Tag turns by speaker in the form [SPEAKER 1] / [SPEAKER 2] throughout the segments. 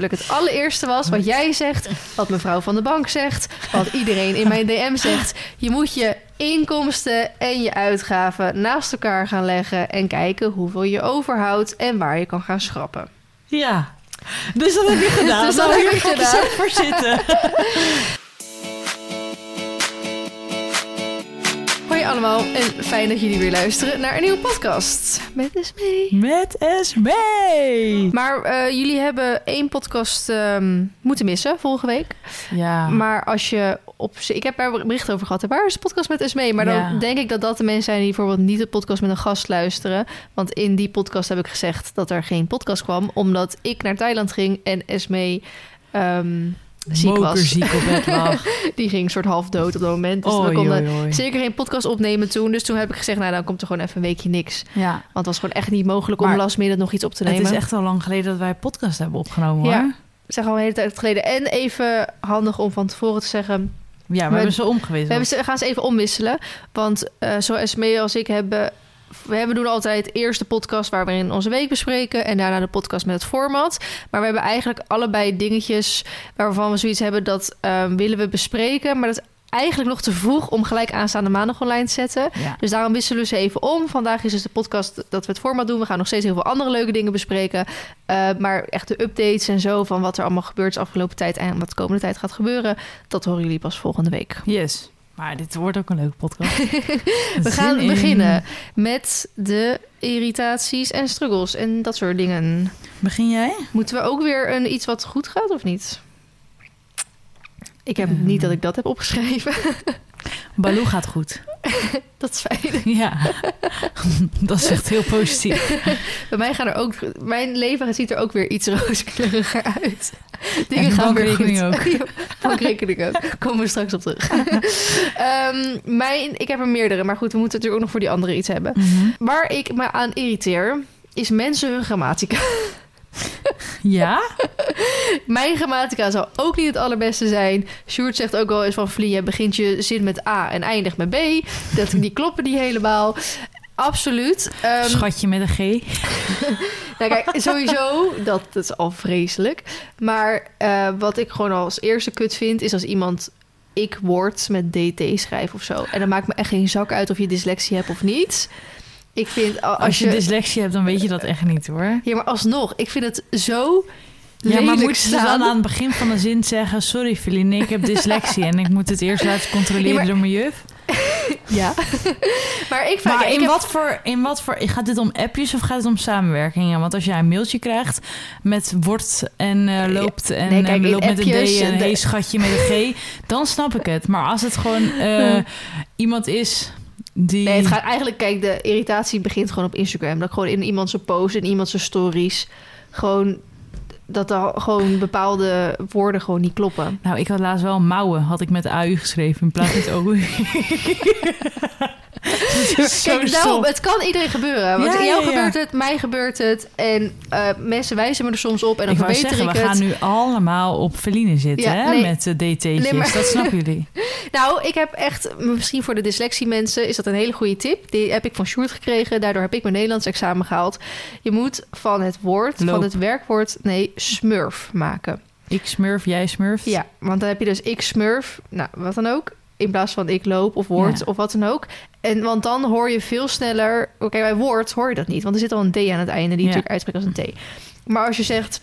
[SPEAKER 1] natuurlijk het allereerste was wat jij zegt, wat mevrouw van de bank zegt, wat iedereen in mijn DM zegt. Je moet je inkomsten en je uitgaven naast elkaar gaan leggen en kijken hoeveel je overhoudt en waar je kan gaan schrappen.
[SPEAKER 2] Ja. Dus dat heb je gedaan.
[SPEAKER 1] Dus dat heb ik gedaan.
[SPEAKER 2] voor zitten.
[SPEAKER 1] allemaal en fijn dat jullie weer luisteren naar een nieuwe podcast met Esmee.
[SPEAKER 2] Met Esmee.
[SPEAKER 1] Maar eh, jullie hebben één podcast ehm, moeten missen vorige week.
[SPEAKER 2] Ja.
[SPEAKER 1] Maar als je op... Ik heb daar een bericht over gehad. Waar is de podcast met Esmee? Maar dan
[SPEAKER 2] Ja.
[SPEAKER 1] denk ik dat dat de mensen zijn die bijvoorbeeld niet de podcast met een gast luisteren. Want in die podcast heb ik gezegd dat er geen podcast kwam. Omdat ik naar Thailand ging en ehm, ziek was.
[SPEAKER 2] Mokerziek op bed lag.
[SPEAKER 1] Die ging soort half dood op dat moment. Dus we
[SPEAKER 2] Oei,
[SPEAKER 1] konden zeker geen podcast opnemen toen. Dus toen heb ik gezegd, nou dan komt er gewoon even een weekje niks.
[SPEAKER 2] Ja.
[SPEAKER 1] Want het was gewoon echt niet mogelijk om last minute nog iets op te nemen.
[SPEAKER 2] Het is echt al lang geleden dat wij podcast hebben opgenomen
[SPEAKER 1] Ja.
[SPEAKER 2] hoor.
[SPEAKER 1] zeg al een hele tijd geleden. En even handig om van tevoren te zeggen...
[SPEAKER 2] Ja, we,
[SPEAKER 1] We-
[SPEAKER 2] hebben ze omgewisseld.
[SPEAKER 1] We hebben ze, gaan ze even omwisselen. Want eh zoals Mee als ik hebben... We hebben doen altijd eerst de podcast waar we in onze week bespreken... en daarna de podcast met het format. Maar we hebben eigenlijk allebei dingetjes... waarvan we zoiets hebben dat ehm, willen we bespreken... maar dat is eigenlijk nog te vroeg om gelijk aanstaande maandag online te zetten.
[SPEAKER 2] Ja.
[SPEAKER 1] Dus daarom wisselen we ze even om. Vandaag is dus de podcast dat we het format doen. We gaan nog steeds heel veel andere leuke dingen bespreken. Eh, maar echt de updates en zo van wat er allemaal gebeurt de afgelopen tijd... en wat de komende tijd gaat gebeuren... dat horen jullie pas volgende week.
[SPEAKER 2] Yes. Maar dit wordt ook een leuke podcast.
[SPEAKER 1] We gaan
[SPEAKER 2] in.
[SPEAKER 1] beginnen met de irritaties en struggles en dat soort dingen.
[SPEAKER 2] Begin jij?
[SPEAKER 1] Moeten we ook weer een iets wat goed gaat of niet? Ik heb
[SPEAKER 2] Ehm.
[SPEAKER 1] niet dat ik dat heb opgeschreven.
[SPEAKER 2] Baloo gaat goed.
[SPEAKER 1] dat is fijn.
[SPEAKER 2] Ja. dat is echt heel positief.
[SPEAKER 1] Bij mij gaan er ook... Mijn leven ziet er ook weer iets rooskleuriger uit. Dingen
[SPEAKER 2] En
[SPEAKER 1] gaan weer goed.
[SPEAKER 2] ook.
[SPEAKER 1] Ja, bankrekening ook. Komen we straks op terug. Ehm, mijn, ik heb er meerdere, maar goed, we moeten natuurlijk ook nog voor die andere iets hebben.
[SPEAKER 2] Mhm.
[SPEAKER 1] Waar ik me aan irriteer, is mensen hun grammatica.
[SPEAKER 2] Ja?
[SPEAKER 1] Mijn grammatica zal ook niet het allerbeste zijn. Sjoerd zegt ook wel eens van... Vlie, je begint je zin met A en eindigt met B. Dat, die kloppen niet helemaal. Absoluut. Ehm,
[SPEAKER 2] Schatje met een G.
[SPEAKER 1] nou kijk, sowieso, dat, dat is al vreselijk. Maar eh, wat ik gewoon als eerste kut vind... is als iemand ik woord met DT schrijft of zo. En dan maakt me echt geen zak uit of je dyslexie hebt of niet. Ik vind...
[SPEAKER 2] Als je dyslexie hebt, dan weet je dat echt niet hoor.
[SPEAKER 1] Ja, maar alsnog, ik vind het zo
[SPEAKER 2] Ja, maar moet je dus dan aan het begin van de zin zeggen... Sorry Feline, ik heb dyslexie en ik moet het eerst laten controleren
[SPEAKER 1] Ja, maar-
[SPEAKER 2] door mijn juf.
[SPEAKER 1] Ja. maar ik,
[SPEAKER 2] Maar in, wat voor, in wat voor... Gaat dit om appjes of gaat het om samenwerkingen? Want als jij een mailtje krijgt met wordt en eh, loopt... en
[SPEAKER 1] Nee, kijk,
[SPEAKER 2] eh,
[SPEAKER 1] in
[SPEAKER 2] loopt met een D en
[SPEAKER 1] de-
[SPEAKER 2] hey schatje met een G... dan snap ik het. Maar als het gewoon eh, iemand is die...
[SPEAKER 1] Nee, het gaat eigenlijk, kijk, de irritatie begint gewoon op Instagram. Dat ik gewoon in iemand zijn post, in iemand zijn stories, gewoon dat er gewoon bepaalde woorden gewoon niet kloppen.
[SPEAKER 2] Nou, ik had laatst wel mouwen, had ik met AU geschreven in plaats van OU.
[SPEAKER 1] Kijk, daarom, het kan iedereen gebeuren. Want
[SPEAKER 2] Ja,
[SPEAKER 1] jou
[SPEAKER 2] ja, ja.
[SPEAKER 1] gebeurt het, mij gebeurt het. En eh, mensen wijzen me er soms op en dan
[SPEAKER 2] ik
[SPEAKER 1] verbeter
[SPEAKER 2] zeggen,
[SPEAKER 1] ik
[SPEAKER 2] we
[SPEAKER 1] het.
[SPEAKER 2] gaan nu allemaal op Feline zitten,
[SPEAKER 1] Ja,
[SPEAKER 2] hè?
[SPEAKER 1] nee.
[SPEAKER 2] Met de DT'tjes.
[SPEAKER 1] Nee, maar-
[SPEAKER 2] Dat snappen jullie.
[SPEAKER 1] Nou, ik heb echt, misschien voor de dyslexie mensen is dat een hele goede tip. Die heb ik van Sjoerd gekregen. Daardoor heb ik mijn Nederlands examen gehaald. Je moet van het woord,
[SPEAKER 2] Loop.
[SPEAKER 1] van het werkwoord, nee, smurf maken.
[SPEAKER 2] Ik smurf, jij smurft.
[SPEAKER 1] Ja, want dan heb je dus ik smurf, nou, wat dan ook. In plaats van ik loop of woord
[SPEAKER 2] Ja.
[SPEAKER 1] of wat dan ook. En want dan hoor je veel sneller... Oké, bij woord hoor je dat niet. Want er zit al een D aan het einde die
[SPEAKER 2] Ja.
[SPEAKER 1] natuurlijk uitspreekt als een T. Maar als je zegt...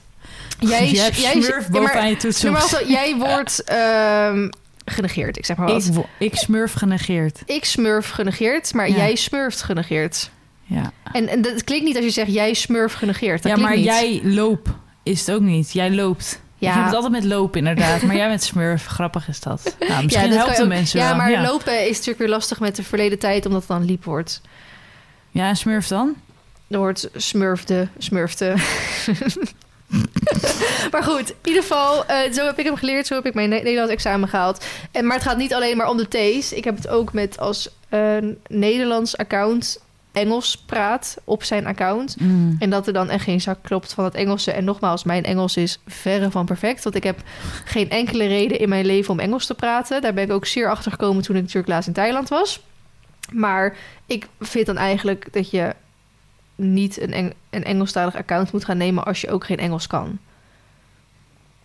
[SPEAKER 1] Jij,
[SPEAKER 2] Jij smurf
[SPEAKER 1] ja, maar-
[SPEAKER 2] je toetsen.
[SPEAKER 1] jij wordt ehm, genegeerd. Ik zeg maar
[SPEAKER 2] Ik,
[SPEAKER 1] wat.
[SPEAKER 2] wo- ik smurf genegeerd.
[SPEAKER 1] Ik smurf genegeerd, maar jij smurft genegeerd.
[SPEAKER 2] Ja,
[SPEAKER 1] En, en dat klinkt niet als je zegt jij smurf genegeerd. Dat
[SPEAKER 2] ja maar
[SPEAKER 1] niet.
[SPEAKER 2] jij loop is het ook niet. Jij loopt.
[SPEAKER 1] Ja.
[SPEAKER 2] Ik heb het altijd met lopen inderdaad. maar jij met smurf. Grappig is dat. Nou, misschien helpt
[SPEAKER 1] kan
[SPEAKER 2] de mensen
[SPEAKER 1] Ja,
[SPEAKER 2] wel.
[SPEAKER 1] maar
[SPEAKER 2] ja.
[SPEAKER 1] lopen is natuurlijk weer lastig met de verleden tijd... omdat het dan liep wordt.
[SPEAKER 2] Ja, en smurf dan?
[SPEAKER 1] Er wordt smurfde, smurfte. maar goed, in ieder geval, eh, zo heb ik hem geleerd. Zo heb ik mijn Ne- Nederlands examen gehaald. En, maar het gaat niet alleen maar om de T's. Ik heb het ook met als eh, Nederlands account Engels praat op zijn account.
[SPEAKER 2] Mm.
[SPEAKER 1] En dat er dan echt geen zak klopt van het Engelse. En nogmaals, mijn Engels is verre van perfect. Want ik heb geen enkele reden in mijn leven om Engels te praten. Daar ben ik ook zeer achter gekomen toen ik natuurlijk laatst in Thailand was. Maar ik vind dan eigenlijk dat je niet een, Eng een Engelstalig account moet gaan nemen als je ook geen Engels kan.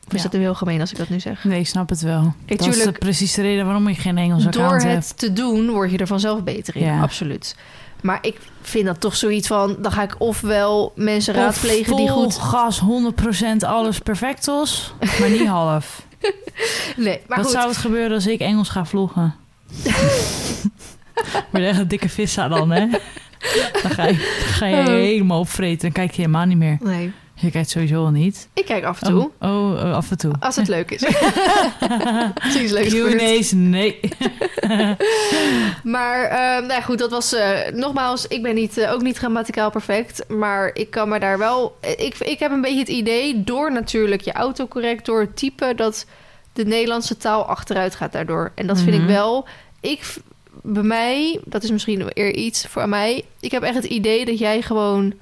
[SPEAKER 1] Of is
[SPEAKER 2] Ja.
[SPEAKER 1] dat nu heel gemeen als ik dat nu zeg?
[SPEAKER 2] Nee, ik snap het wel.
[SPEAKER 1] Kijk,
[SPEAKER 2] dat is precies de reden waarom ik geen Engels
[SPEAKER 1] Door
[SPEAKER 2] account heb.
[SPEAKER 1] het te doen word je er vanzelf beter in.
[SPEAKER 2] Ja.
[SPEAKER 1] Absoluut. Maar ik vind dat toch zoiets van... dan ga ik ofwel mensen raadplegen die goed...
[SPEAKER 2] gas, 100% alles perfectos, maar niet half.
[SPEAKER 1] Nee, maar
[SPEAKER 2] Wat
[SPEAKER 1] goed.
[SPEAKER 2] zou het gebeuren als ik Engels ga vloggen? Word je echt een dikke vissa dan, hè? Dan ga je, dan ga je
[SPEAKER 1] Oh.
[SPEAKER 2] helemaal opvreten. Dan kijk je helemaal niet meer.
[SPEAKER 1] Nee,
[SPEAKER 2] Je kijkt sowieso al niet.
[SPEAKER 1] ik kijk af en toe.
[SPEAKER 2] Oh, oh, oh, af en toe.
[SPEAKER 1] Als het leuk is. Als iets leuks gebeurt.
[SPEAKER 2] Q&A's, nee.
[SPEAKER 1] Maar eh, nou goed, dat was eh, nogmaals, ik ben niet, eh, ook niet grammaticaal perfect. Maar ik kan me daar wel. eh, Ik, ik heb een beetje het idee, door natuurlijk je autocorrect, door het typen, dat de Nederlandse taal achteruit gaat daardoor. En dat vind
[SPEAKER 2] Mhm.
[SPEAKER 1] ik wel. Ik, bij mij, dat is misschien eer iets voor mij. Ik heb echt het idee dat jij gewoon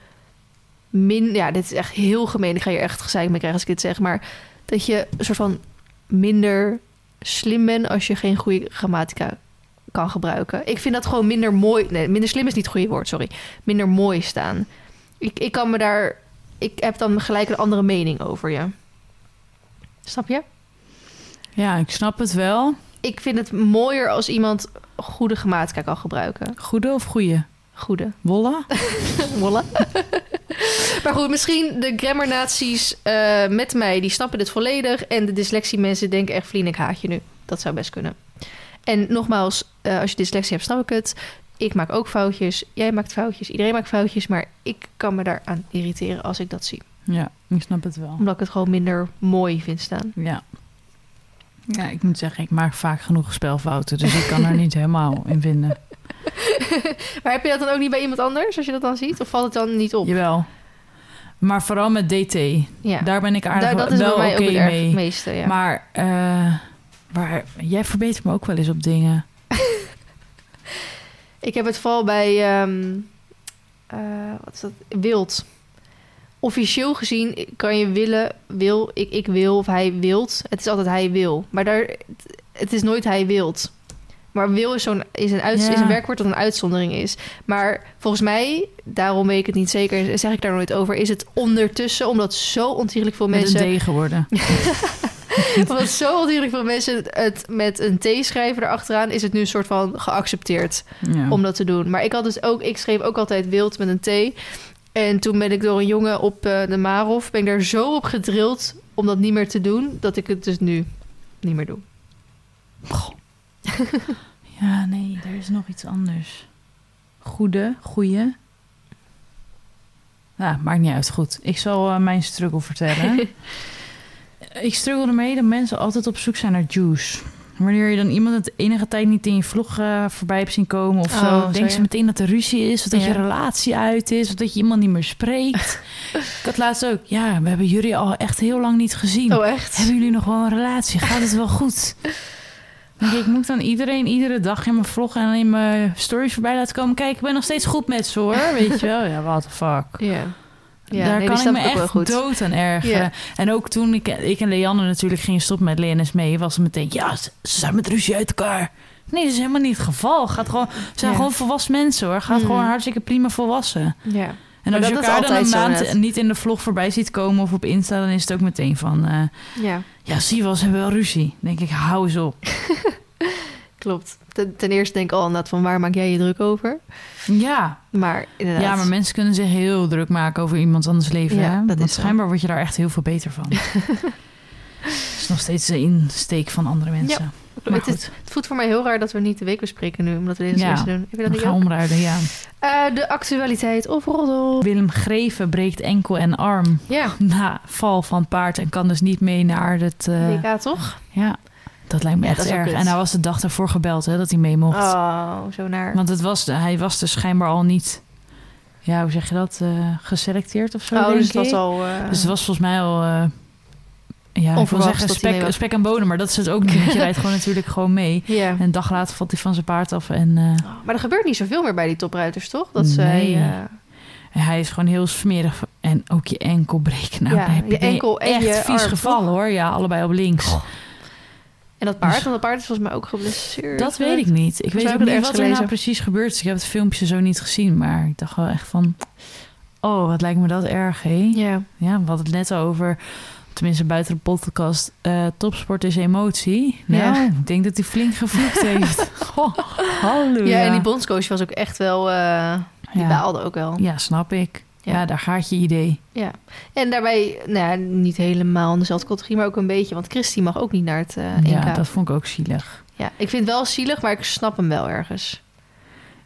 [SPEAKER 1] min. Ja, dit is echt heel gemeen. Ik ga hier echt gezeik mee krijgen als ik dit zeg. Maar dat je een soort van minder slim bent als je geen goede grammatica kan gebruiken. Ik vind dat gewoon minder mooi. Nee, minder slim is niet het goede woord, sorry. Minder mooi staan. Ik, ik kan me daar. Ik heb dan gelijk een andere mening over je. Snap je?
[SPEAKER 2] Ja, ik snap het wel.
[SPEAKER 1] Ik vind het mooier als iemand goede grammatica kan gebruiken.
[SPEAKER 2] Goede of goeie?
[SPEAKER 1] Goede.
[SPEAKER 2] Wolle?
[SPEAKER 1] Wolle. maar goed, misschien de grammarnaties eh met mij, die snappen dit volledig. En de dyslexie mensen denken echt, Vlien, ik haat je nu. Dat zou best kunnen. En nogmaals, eh, als je dyslexie hebt, snap ik het. Ik maak ook foutjes. Jij maakt foutjes. Iedereen maakt foutjes. Maar ik kan me daaraan irriteren als ik dat zie.
[SPEAKER 2] Ja, ik snap het wel.
[SPEAKER 1] Omdat ik het gewoon minder mooi vind staan.
[SPEAKER 2] Ja. Ja, ik moet zeggen, ik maak vaak genoeg spelfouten. Dus ik kan er niet helemaal in vinden.
[SPEAKER 1] Maar heb je dat dan ook niet bij iemand anders, als je dat dan ziet? Of valt het dan niet op?
[SPEAKER 2] Jawel. Maar vooral met DT.
[SPEAKER 1] Ja.
[SPEAKER 2] Daar ben ik aardig
[SPEAKER 1] Daar- dat is
[SPEAKER 2] wel oké
[SPEAKER 1] het erg
[SPEAKER 2] mee.
[SPEAKER 1] meeste. Ja.
[SPEAKER 2] Maar eh, waar, jij verbetert me ook wel eens op dingen.
[SPEAKER 1] Ik heb het vooral bij ehm, eh, wat is dat? wild. Officieel gezien kan je willen, wil, ik, ik wil of hij wilt. Het is altijd hij wil. Maar daar, het is nooit hij wilt. Maar wil is, zo'n, is, een uit,
[SPEAKER 2] Ja.
[SPEAKER 1] is een werkwoord dat een uitzondering is. Maar volgens mij, daarom weet ik het niet zeker, zeg ik daar nooit over, is het ondertussen, omdat zo ontierlijk veel
[SPEAKER 2] Met
[SPEAKER 1] mensen
[SPEAKER 2] een D geworden.
[SPEAKER 1] omdat zo ontzettend veel mensen het met een T schrijven erachteraan, is het nu een soort van geaccepteerd
[SPEAKER 2] Ja.
[SPEAKER 1] om dat te doen. Maar ik had dus ook, ik schreef ook altijd wild met een T. En toen ben ik door een jongen op eh, de Marov, ben ik daar zo op gedrild om dat niet meer te doen, dat ik het dus nu niet meer doe.
[SPEAKER 2] Ja, nee, er is nog iets anders. Goede, goeie. Ja, maakt niet uit. Goed, ik zal eh, mijn struggle vertellen. ik struggle ermee dat mensen altijd op zoek zijn naar juice. Wanneer je dan iemand het enige tijd niet in je vlog eh, voorbij hebt zien komen of
[SPEAKER 1] Oh,
[SPEAKER 2] zo, denk ze
[SPEAKER 1] ja.
[SPEAKER 2] meteen dat er ruzie is, of dat
[SPEAKER 1] Ja.
[SPEAKER 2] je relatie uit is, of dat je iemand niet meer spreekt. ik had laatst ook, ja, we hebben jullie al echt heel lang niet gezien.
[SPEAKER 1] Oh, echt?
[SPEAKER 2] Hebben jullie nog wel een relatie? Gaat het wel goed? Ik, moet dan iedereen iedere dag in mijn vlog en in mijn stories voorbij laten komen. Kijk, ik ben nog steeds goed met ze hoor. Weet je wel? Ja, what the fuck.
[SPEAKER 1] Ja. Ja,
[SPEAKER 2] Daar
[SPEAKER 1] nee,
[SPEAKER 2] kan ik me echt
[SPEAKER 1] goed.
[SPEAKER 2] dood aan ergeren.
[SPEAKER 1] Ja.
[SPEAKER 2] En ook toen ik, ik en Leanne natuurlijk gingen stoppen met LNS mee, was het meteen, ja, ze, ze zijn met ruzie uit elkaar. Nee, dat is helemaal niet het geval. Gaat gewoon, ze zijn
[SPEAKER 1] Ja.
[SPEAKER 2] gewoon volwassen mensen hoor. Gaat gewoon hartstikke prima volwassen.
[SPEAKER 1] Ja.
[SPEAKER 2] En als je elkaar dan een maand
[SPEAKER 1] net.
[SPEAKER 2] niet in de vlog voorbij ziet komen of op Insta, dan is het ook meteen van, eh,
[SPEAKER 1] ja,
[SPEAKER 2] ja, zie wel, ze hebben wel ruzie. Dan denk ik, hou eens op.
[SPEAKER 1] klopt. Ten, ten eerste denk ik al inderdaad van waar maak jij je druk over?
[SPEAKER 2] Ja,
[SPEAKER 1] Maar inderdaad.
[SPEAKER 2] ja, maar mensen kunnen zich heel druk maken over iemand anders leven.
[SPEAKER 1] Ja,
[SPEAKER 2] hè?
[SPEAKER 1] dat
[SPEAKER 2] Want
[SPEAKER 1] is
[SPEAKER 2] schijnbaar word je daar echt heel veel beter van. Het is nog steeds de insteek van andere mensen. Maar
[SPEAKER 1] het, is,
[SPEAKER 2] goed,
[SPEAKER 1] het voelt voor mij heel raar dat we niet de week bespreken nu, omdat we deze
[SPEAKER 2] Ja.
[SPEAKER 1] eerste doen. Heb je dat
[SPEAKER 2] we
[SPEAKER 1] niet
[SPEAKER 2] gaan
[SPEAKER 1] ook?
[SPEAKER 2] omruilen, ja.
[SPEAKER 1] Eh, de actualiteit of roddel.
[SPEAKER 2] Willem Greven breekt enkel en arm
[SPEAKER 1] Ja,
[SPEAKER 2] na val van paard... en kan dus niet mee naar het...
[SPEAKER 1] WK toch?
[SPEAKER 2] ja, dat lijkt me
[SPEAKER 1] Ja,
[SPEAKER 2] echt
[SPEAKER 1] dat
[SPEAKER 2] erg. En hij was de dag daarvoor gebeld hè, dat hij mee mocht.
[SPEAKER 1] Oh, zo naar.
[SPEAKER 2] Want het was, hij was dus schijnbaar al niet... Ja, hoe zeg je dat? eh, geselecteerd of zo,
[SPEAKER 1] oh,
[SPEAKER 2] denk
[SPEAKER 1] dus
[SPEAKER 2] ik.
[SPEAKER 1] al. eh,
[SPEAKER 2] Dus het was volgens mij al... eh, ja, ik wil zeggen
[SPEAKER 1] dat
[SPEAKER 2] spek, spek en bonen, maar dat is het ook niet. Je rijdt gewoon natuurlijk gewoon mee.
[SPEAKER 1] Ja.
[SPEAKER 2] En een dag later valt hij van zijn paard af. En eh,
[SPEAKER 1] Maar er gebeurt niet zoveel meer bij die topruiters, toch? Dat.
[SPEAKER 2] Nee. hij is gewoon heel smerig. En ook je enkel breken. Nou,
[SPEAKER 1] Ja, je enkel en
[SPEAKER 2] echt
[SPEAKER 1] je
[SPEAKER 2] vies
[SPEAKER 1] arm,
[SPEAKER 2] gevallen hoor. Ja, allebei op links.
[SPEAKER 1] En dat paard,
[SPEAKER 2] Dus-
[SPEAKER 1] want dat paard is volgens mij ook geblesseerd.
[SPEAKER 2] dat weet ik niet. Ik weet ook niet wat er nou precies gebeurd is. Ik heb het filmpje zo niet gezien. Maar ik dacht wel echt van... Oh, wat lijkt me dat erg, hé?
[SPEAKER 1] Ja.
[SPEAKER 2] Ja, we hadden het net over tenminste buiten de podcast, eh, topsport is emotie. Nou,
[SPEAKER 1] Ja.
[SPEAKER 2] ik denk dat hij flink gevloekt heeft. Goh, halleluja.
[SPEAKER 1] Ja, en die bondscoach was ook echt wel... eh die
[SPEAKER 2] Ja.
[SPEAKER 1] baalde ook wel.
[SPEAKER 2] Ja, snap ik. Ja. Daar gaat je idee.
[SPEAKER 1] Ja. En daarbij, nou niet helemaal in dezelfde categorie, maar ook een beetje. Want Christy mag ook niet naar het eh
[SPEAKER 2] ja, dat vond ik ook zielig.
[SPEAKER 1] Ja, ik vind het wel zielig, maar ik snap hem wel ergens.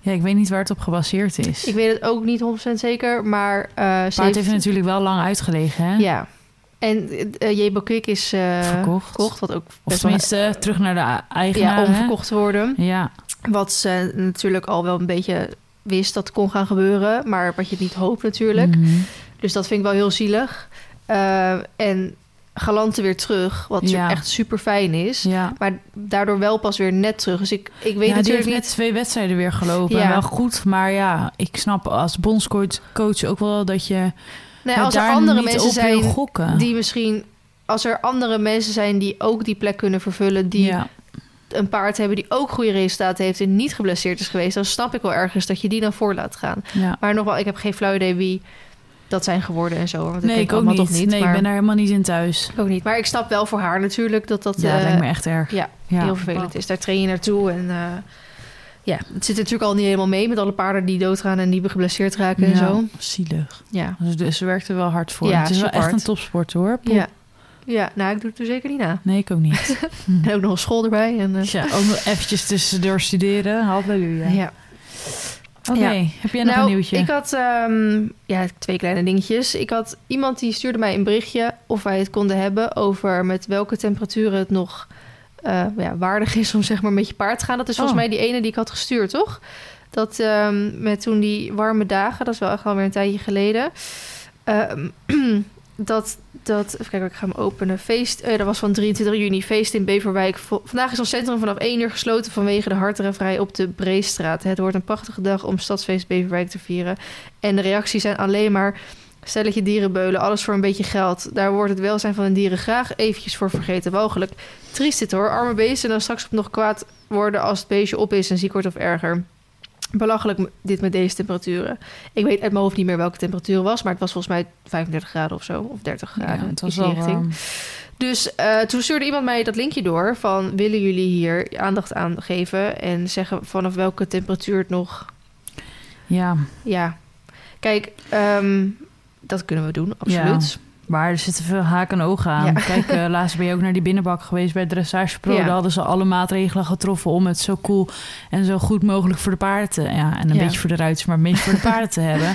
[SPEAKER 2] Ja, ik weet niet waar het op gebaseerd is.
[SPEAKER 1] Ik weet het ook niet 100% zeker, maar... eh
[SPEAKER 2] Paard heeft natuurlijk wel lang uitgelegen, hè?
[SPEAKER 1] Ja. En uh, Jebo Kwik is eh,
[SPEAKER 2] Verkocht.
[SPEAKER 1] verkocht, wat ook
[SPEAKER 2] Of
[SPEAKER 1] best wel...
[SPEAKER 2] tenminste, terug naar de eigenaar.
[SPEAKER 1] Ja, om
[SPEAKER 2] hè?
[SPEAKER 1] verkocht te worden.
[SPEAKER 2] Ja,
[SPEAKER 1] Wat ze natuurlijk al wel een beetje wist dat kon gaan gebeuren, maar wat je niet hoopt natuurlijk.
[SPEAKER 2] Mhm.
[SPEAKER 1] Dus dat vind ik wel heel zielig. Eh, en Galante weer terug, wat
[SPEAKER 2] Ja.
[SPEAKER 1] echt super fijn is.
[SPEAKER 2] ja.
[SPEAKER 1] Maar daardoor wel pas weer net terug. Dus ik, ik weet
[SPEAKER 2] ja,
[SPEAKER 1] natuurlijk niet...
[SPEAKER 2] net twee wedstrijden weer gelopen.
[SPEAKER 1] Ja.
[SPEAKER 2] Wel goed, maar ja, ik snap als bondscoach coach ook wel dat je
[SPEAKER 1] Nee, als er andere mensen zijn
[SPEAKER 2] gokken.
[SPEAKER 1] die misschien... Als er andere mensen zijn die ook die plek kunnen vervullen... die
[SPEAKER 2] ja.
[SPEAKER 1] Een paard hebben die ook goede resultaten heeft... en niet geblesseerd is geweest... dan snap ik wel ergens dat je die dan voor laat gaan.
[SPEAKER 2] ja.
[SPEAKER 1] Maar nogmaals, ik heb geen flauw idee wie dat zijn geworden en zo. Want
[SPEAKER 2] Nee, ik ook niet.
[SPEAKER 1] toch niet.
[SPEAKER 2] Nee,
[SPEAKER 1] maar
[SPEAKER 2] ik ben daar helemaal niet in thuis.
[SPEAKER 1] ook niet. Maar ik snap wel voor haar natuurlijk dat dat
[SPEAKER 2] Ja,
[SPEAKER 1] eh,
[SPEAKER 2] lijkt me echt erg.
[SPEAKER 1] ja,
[SPEAKER 2] Ja.
[SPEAKER 1] heel vervelend is. Daar train je naartoe en... eh, ja, het zit natuurlijk al niet helemaal mee met alle paarden die doodgaan en die geblesseerd raken en zo.
[SPEAKER 2] zielig.
[SPEAKER 1] Ja.
[SPEAKER 2] Dus, dus ze werkte wel hard voor.
[SPEAKER 1] Ja,
[SPEAKER 2] het is wel echt een topsport hoor.
[SPEAKER 1] Ja. Ja, nou, ik doe het er zeker niet na.
[SPEAKER 2] Nee, ik ook niet.
[SPEAKER 1] En ook nog een school erbij. En, eh,
[SPEAKER 2] ja, ook nog eventjes tussendoor studeren. Halleluja.
[SPEAKER 1] ja.
[SPEAKER 2] Oké,
[SPEAKER 1] Ja.
[SPEAKER 2] heb jij nog
[SPEAKER 1] nou,
[SPEAKER 2] een nieuwtje?
[SPEAKER 1] ik had ehm, ja, twee kleine dingetjes. Ik had iemand die stuurde mij een berichtje of wij het konden hebben over met welke temperaturen het nog eh, ja, waardig is om zeg maar met je paard te gaan. Dat is volgens
[SPEAKER 2] Oh.
[SPEAKER 1] mij die ene die ik had gestuurd, toch? Dat ehm, met toen die warme dagen, dat is wel echt alweer een tijdje geleden. ehm, dat, dat, even kijken, ik ga hem openen. Feest, eh, dat was van 23 juni, feest in Beverwijk. Vandaag is ons centrum vanaf 1 uur gesloten vanwege de harterenvrij op de Breestraat. Het wordt een prachtige dag om Stadsfeest Beverwijk te vieren. En de reacties zijn alleen maar stelletje dierenbeulen, alles voor een beetje geld. Daar wordt het welzijn van de dieren graag eventjes voor vergeten. Mogelijk. Triest dit hoor, arme beesten en dan straks nog kwaad worden als het beestje op is en ziek wordt of erger. Belachelijk dit met deze temperaturen. Ik weet uit mijn hoofd niet meer welke temperatuur was, maar het was volgens mij 35 graden of zo, of 30
[SPEAKER 2] ja,
[SPEAKER 1] graden.
[SPEAKER 2] het was
[SPEAKER 1] iets in die
[SPEAKER 2] wel
[SPEAKER 1] richting.
[SPEAKER 2] warm.
[SPEAKER 1] Dus eh, toen stuurde iemand mij dat linkje door van willen jullie hier aandacht aan geven en zeggen vanaf welke temperatuur het nog.
[SPEAKER 2] Ja,
[SPEAKER 1] Ja, kijk, ehm, dat kunnen we doen, absoluut.
[SPEAKER 2] Maar er zitten veel haken en ogen aan.
[SPEAKER 1] Ja.
[SPEAKER 2] Kijk, eh, laatst ben je ook naar die binnenbak geweest bij Dressage Pro.
[SPEAKER 1] Ja.
[SPEAKER 2] Daar hadden ze alle maatregelen getroffen om het zo cool en zo goed mogelijk voor de paarden te... Ja, en een beetje voor de ruiters, maar het meest voor de paarden te hebben.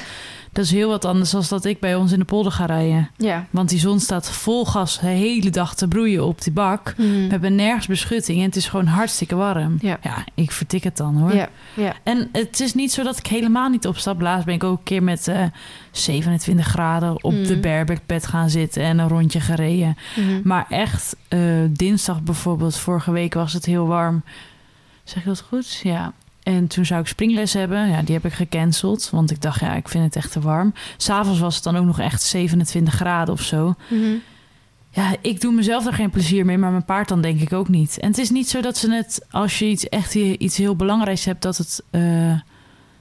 [SPEAKER 2] Dat is heel wat anders dan dat ik bij ons in de polder ga rijden.
[SPEAKER 1] Ja.
[SPEAKER 2] Want die zon staat vol gas de hele dag te broeien op die bak. We
[SPEAKER 1] Mhm.
[SPEAKER 2] hebben nergens beschutting en het is gewoon hartstikke warm.
[SPEAKER 1] Ja.
[SPEAKER 2] ik vertik het dan hoor.
[SPEAKER 1] Ja, ja.
[SPEAKER 2] En het is niet zo dat ik helemaal niet opstap. Laatst ben ik ook een keer met eh 27 graden op de
[SPEAKER 1] Mhm.
[SPEAKER 2] barebackbed gaan zitten en een rondje gereden.
[SPEAKER 1] Mhm.
[SPEAKER 2] Maar echt, eh, dinsdag bijvoorbeeld, vorige week was het heel warm. Zeg je dat goed? Ja. En toen zou ik springles hebben. Ja, die heb ik gecanceld. Want ik dacht, ja, ik vind het echt te warm. S'avonds was het dan ook nog echt 27 graden of zo.
[SPEAKER 1] Mhm.
[SPEAKER 2] Ja, ik doe mezelf er geen plezier mee, maar mijn paard dan denk ik ook niet. En het is niet zo dat ze net, als je iets echt iets heel belangrijks hebt, dat het eh,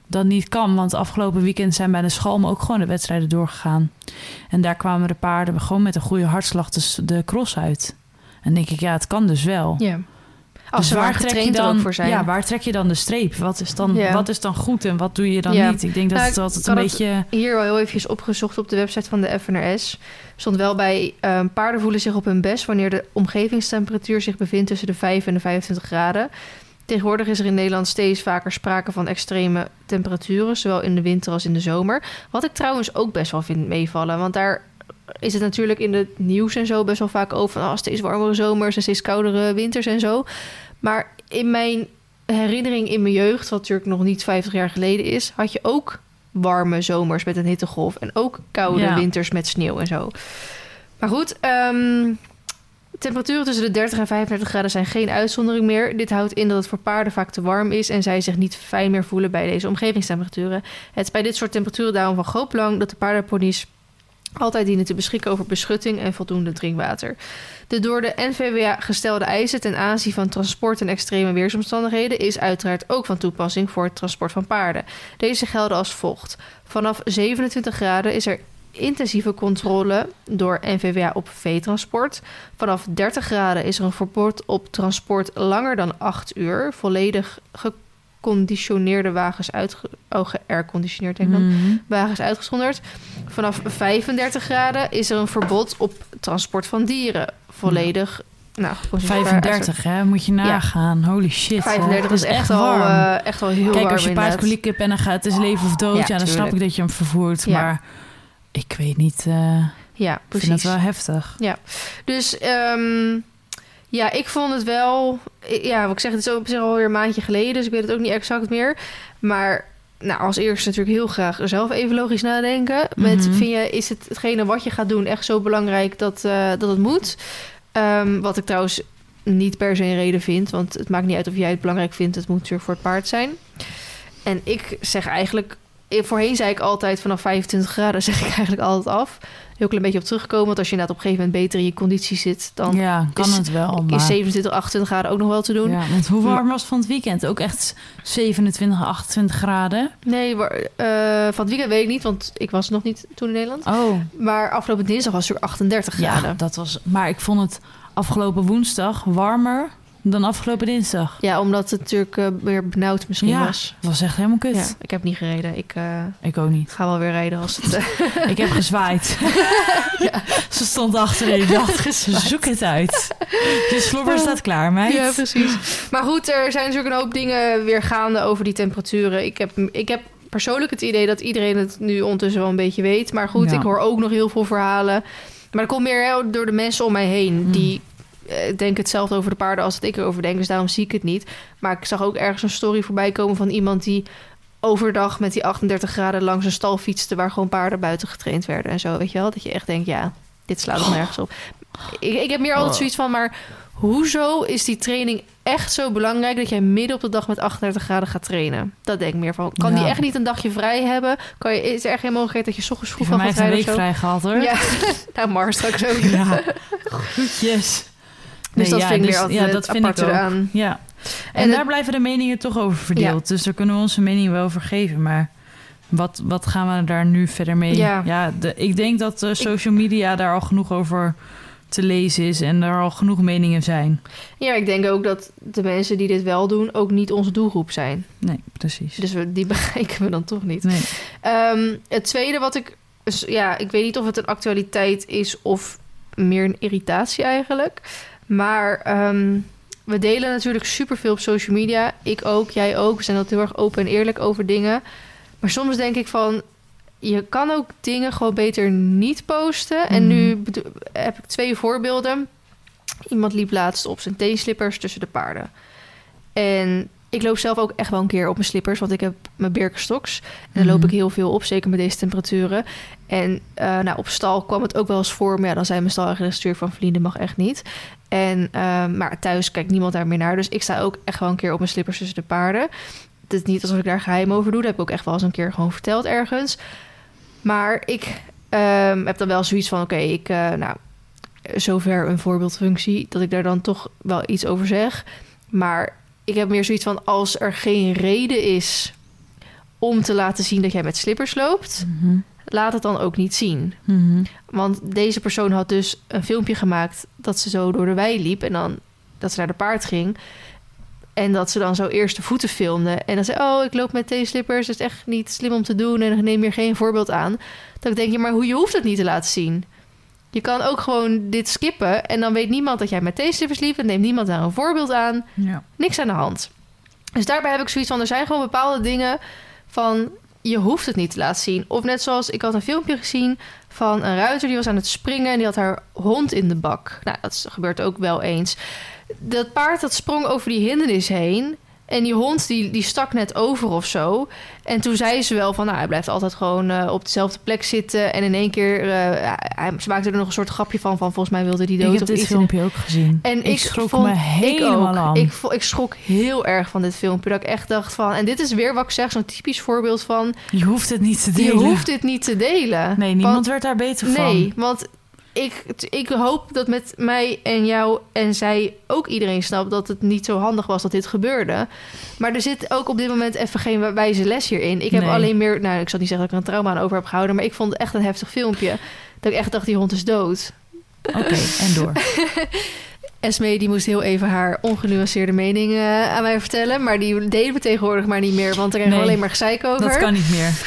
[SPEAKER 2] dan niet kan. Want afgelopen weekend zijn bij de Schalm ook gewoon de wedstrijden doorgegaan. En daar kwamen de paarden gewoon met een goede hartslag de, de cross uit. En denk ik, ja, het kan dus wel.
[SPEAKER 1] Ja. Als
[SPEAKER 2] Dus
[SPEAKER 1] ze maar
[SPEAKER 2] trek je
[SPEAKER 1] getraind
[SPEAKER 2] dan,
[SPEAKER 1] voor zijn.
[SPEAKER 2] Ja, waar trek je dan de streep? Wat is dan,
[SPEAKER 1] Ja.
[SPEAKER 2] wat is dan goed en wat doe je dan
[SPEAKER 1] Ja.
[SPEAKER 2] niet? Ik denk dat
[SPEAKER 1] Nou,
[SPEAKER 2] het altijd een beetje...
[SPEAKER 1] Hier wel heel eventjes opgezocht op de website van de FNRS. Stond wel bij ehm, paarden voelen zich op hun best wanneer de omgevingstemperatuur zich bevindt tussen de 5 en de 25 graden. Tegenwoordig is er in Nederland steeds vaker sprake van extreme temperaturen, zowel in de winter als in de zomer. Wat ik trouwens ook best wel vind meevallen, want daar is het natuurlijk in het nieuws en zo best wel vaak over van oh, steeds warmere zomers en steeds koudere winters en zo. Maar in mijn herinnering in mijn jeugd, wat natuurlijk nog niet 50 jaar geleden is, had je ook warme zomers met een hittegolf en ook koude
[SPEAKER 2] Ja.
[SPEAKER 1] winters met sneeuw en zo. Maar goed, ehm, temperaturen tussen de 30 en 35 graden zijn geen uitzondering meer. Dit houdt in dat het voor paarden vaak te warm is en zij zich niet fijn meer voelen bij deze omgevingstemperaturen. Het is bij dit soort temperaturen daarom van groot belang dat de paardenponies altijd dienen te beschikken over beschutting en voldoende drinkwater. De door de NVWA gestelde eisen ten aanzien van transport en extreme weersomstandigheden is uiteraard ook van toepassing voor het transport van paarden. Deze gelden als volgt. Vanaf 27 graden is er intensieve controle door NVWA op veetransport. Vanaf 30 graden is er een verbod op transport langer dan 8 uur. Volledig geconditioneerde wagens uitge... Oh, geairconditioneerd denk ik dan.
[SPEAKER 2] Mhm.
[SPEAKER 1] Wagens uitgezonderd. Vanaf 35 graden is er een verbod op transport van dieren. Volledig... Nou, geconditioneerd
[SPEAKER 2] 35, hè? Moet je nagaan. Holy shit. hè.
[SPEAKER 1] 35
[SPEAKER 2] Dat
[SPEAKER 1] is echt, al,
[SPEAKER 2] warm.
[SPEAKER 1] eh, echt al heel
[SPEAKER 2] Kijk,
[SPEAKER 1] warm
[SPEAKER 2] als je paard
[SPEAKER 1] inderdaad.
[SPEAKER 2] koliek hebt en dan gaat het is leven of dood,
[SPEAKER 1] Ja,
[SPEAKER 2] ja, dan snap ik dat je hem vervoert.
[SPEAKER 1] Ja.
[SPEAKER 2] Maar ik weet niet, eh
[SPEAKER 1] Ja,
[SPEAKER 2] ik
[SPEAKER 1] precies.
[SPEAKER 2] vind dat wel heftig.
[SPEAKER 1] Dus ehm, ja, ik vond het wel... Ja, wat ik zeg, het is op zich alweer een maandje geleden... dus ik weet het ook niet exact meer. Maar nou, als eerste natuurlijk heel graag zelf even logisch nadenken. Met,
[SPEAKER 2] Mhm.
[SPEAKER 1] vind je, is het, hetgene wat je gaat doen echt zo belangrijk dat, eh, dat het moet? Ehm, wat ik trouwens niet per se een reden vind... want het maakt niet uit of jij het belangrijk vindt... het moet natuurlijk voor het paard zijn. En ik zeg eigenlijk... Voorheen zei ik altijd vanaf 25 graden zeg ik eigenlijk altijd af. Heel klein beetje op terugkomen. Want als je inderdaad op een gegeven moment beter in je conditie zit... dan
[SPEAKER 2] ja, kan
[SPEAKER 1] is-
[SPEAKER 2] het wel.
[SPEAKER 1] is
[SPEAKER 2] Maar,
[SPEAKER 1] 27, 28 graden ook nog wel te doen.
[SPEAKER 2] ja, want hoe
[SPEAKER 1] Maar-
[SPEAKER 2] warm was het van het weekend? Ook echt 27, 28 graden?
[SPEAKER 1] Nee, maar, eh, van het weekend weet ik niet, want ik was nog niet toen in Nederland.
[SPEAKER 2] Oh,
[SPEAKER 1] Maar afgelopen dinsdag was het natuurlijk 38
[SPEAKER 2] ja,
[SPEAKER 1] graden.
[SPEAKER 2] dat was... Maar ik vond het afgelopen woensdag warmer dan afgelopen dinsdag.
[SPEAKER 1] Ja, omdat het natuurlijk eh, weer benauwd misschien
[SPEAKER 2] Ja,
[SPEAKER 1] was.
[SPEAKER 2] Het was echt helemaal kut.
[SPEAKER 1] Ja, ik heb niet gereden. Ik eh,
[SPEAKER 2] Ik ook niet.
[SPEAKER 1] ga wel weer rijden als het... eh,
[SPEAKER 2] Ik heb gezwaaid. Ze stond achterin. Ik dacht, zoek het uit. Je slobber staat klaar, meid.
[SPEAKER 1] Ja, precies. Maar goed, er zijn natuurlijk een hoop dingen weer gaande over die temperaturen. Ik heb, ik heb persoonlijk het idee dat iedereen het nu ondertussen wel een beetje weet. Maar goed,
[SPEAKER 2] Ja.
[SPEAKER 1] ik hoor ook nog heel veel verhalen. Maar dat komt meer hè, door de mensen om mij heen.
[SPEAKER 2] Mm.
[SPEAKER 1] Die eh, denken hetzelfde over de paarden als dat ik erover denk. Dus daarom zie ik het niet. Maar ik zag ook ergens een story voorbij komen van iemand die overdag met die 38 graden langs een stal fietste... waar gewoon paarden buiten getraind werden en zo. Weet je wel? Dat je echt denkt, ja, dit slaat nog nergens op. Ik, ik heb meer altijd
[SPEAKER 2] Oh.
[SPEAKER 1] zoiets van, maar hoezo is die training echt zo belangrijk... dat jij midden op de dag met 38 graden gaat trainen? Dat denk ik meer van. Kan die echt niet een dagje vrij hebben? Kan je, is er geen mogelijkheid dat je 's ochtends vroeg
[SPEAKER 2] van
[SPEAKER 1] gaat
[SPEAKER 2] een
[SPEAKER 1] rijden
[SPEAKER 2] week
[SPEAKER 1] zo?
[SPEAKER 2] vrij gehad, hoor.
[SPEAKER 1] Ja, nou Mars straks ook.
[SPEAKER 2] Ja. Goedjes.
[SPEAKER 1] Dus dat
[SPEAKER 2] ja,
[SPEAKER 1] vind ik
[SPEAKER 2] dus-
[SPEAKER 1] meer altijd
[SPEAKER 2] ja, dat vind ik ook.
[SPEAKER 1] eraan.
[SPEAKER 2] Ja. En,
[SPEAKER 1] En
[SPEAKER 2] daar
[SPEAKER 1] het-
[SPEAKER 2] blijven de meningen toch over verdeeld. Dus daar kunnen we onze mening wel over geven. Maar wat, wat gaan we daar nu verder mee?
[SPEAKER 1] Ja.
[SPEAKER 2] de, ik denk dat de social media daar al genoeg over te lezen is. En er al genoeg meningen zijn.
[SPEAKER 1] Ja, ik denk ook dat de mensen die dit wel doen... ook niet onze doelgroep zijn.
[SPEAKER 2] Nee, precies.
[SPEAKER 1] Dus we, die bereiken we dan toch niet.
[SPEAKER 2] Nee.
[SPEAKER 1] Ehm, het tweede wat ik... ja, ik weet niet of het een actualiteit is of meer een irritatie eigenlijk. Maar ehm, we delen natuurlijk superveel op social media. Ik ook, jij ook. We zijn altijd heel erg open en eerlijk over dingen. Maar soms denk ik van... Je kan ook dingen gewoon beter niet posten. En
[SPEAKER 2] Mhm.
[SPEAKER 1] nu bedo- heb ik twee voorbeelden. Iemand liep laatst op zijn teenslippers tussen de paarden. En ik loop zelf ook echt wel een keer op mijn slippers, want ik heb mijn Birkenstocks. En daar loop
[SPEAKER 2] Mhm.
[SPEAKER 1] ik heel veel op, zeker met deze temperaturen. En eh, nou, op stal kwam het ook wel eens voor. Maar ja, dan zei mijn stalregisseur van vrienden mag echt niet. En, ehm, maar thuis kijkt niemand daar meer naar. Dus ik sta ook echt wel een keer op mijn slippers tussen de paarden. Het is niet alsof ik daar geheim over doe. Dat heb ik ook echt wel eens een keer gewoon verteld ergens. Maar ik ehm, heb dan wel zoiets van... oké, ik... eh, nou, zover een voorbeeldfunctie... dat ik daar dan toch wel iets over zeg. Maar ik heb meer zoiets van... als er geen reden is om te laten zien dat jij met slippers loopt...
[SPEAKER 2] Mhm.
[SPEAKER 1] Laat het dan ook niet zien.
[SPEAKER 2] Mhm.
[SPEAKER 1] Want deze persoon had dus een filmpje gemaakt... dat ze zo door de wei liep... en dan dat ze naar de paard ging... En dat ze dan zo eerst de voeten filmde. En dan zei, oh, ik loop met teenslippers. Dat is echt niet slim om te doen. En neem hier geen voorbeeld aan. Dat ik denk, ja, maar hoe je hoeft het niet te laten zien. Je kan ook gewoon dit skippen. En dan weet niemand dat jij met teenslippers liep. En neemt niemand daar een voorbeeld aan.
[SPEAKER 2] Ja.
[SPEAKER 1] Niks aan de hand. Dus daarbij heb ik zoiets van, er zijn gewoon bepaalde dingen van... je hoeft het niet te laten zien. Of net zoals, ik had een filmpje gezien van een ruiter... die was aan het springen en die had haar hond in de bak. Nou, dat gebeurt ook wel eens. Dat paard dat sprong over die hindernis heen... En die hond die, die stak net over of zo. En toen zei ze wel van, nou, hij blijft altijd gewoon eh, op dezelfde plek zitten. En in één keer, eh, hij, ze maakte er nog een soort grapje van, van volgens mij wilde hij dood
[SPEAKER 2] Ik heb dit
[SPEAKER 1] iets.
[SPEAKER 2] filmpje ook gezien.
[SPEAKER 1] En ik,
[SPEAKER 2] ik schrok
[SPEAKER 1] vond,
[SPEAKER 2] me helemaal
[SPEAKER 1] ik
[SPEAKER 2] aan.
[SPEAKER 1] Ik, schrok heel erg van dit filmpje. Dat ik echt dacht van... En dit is weer wat ik zeg, zo'n typisch voorbeeld van...
[SPEAKER 2] Je hoeft het niet te
[SPEAKER 1] Je
[SPEAKER 2] delen.
[SPEAKER 1] hoeft dit niet te delen.
[SPEAKER 2] Nee, niemand
[SPEAKER 1] Want-
[SPEAKER 2] werd daar beter van.
[SPEAKER 1] Nee, want ik, ik hoop dat met mij en jou en zij ook iedereen snapt dat het niet zo handig was dat dit gebeurde. Maar er zit ook op dit moment even geen wijze les hierin. Ik heb
[SPEAKER 2] Nee.
[SPEAKER 1] alleen meer, nou, ik zal niet zeggen dat ik er een trauma aan over heb gehouden, maar ik vond het echt een heftig filmpje. Dat ik echt dacht, die hond is dood.
[SPEAKER 2] Oké, en door.
[SPEAKER 1] Esme die moest heel even haar ongenuanceerde mening aan mij vertellen. Maar die deden we tegenwoordig maar niet meer. Want er is
[SPEAKER 2] Nee,
[SPEAKER 1] alleen maar gezeik over.
[SPEAKER 2] Dat kan niet meer.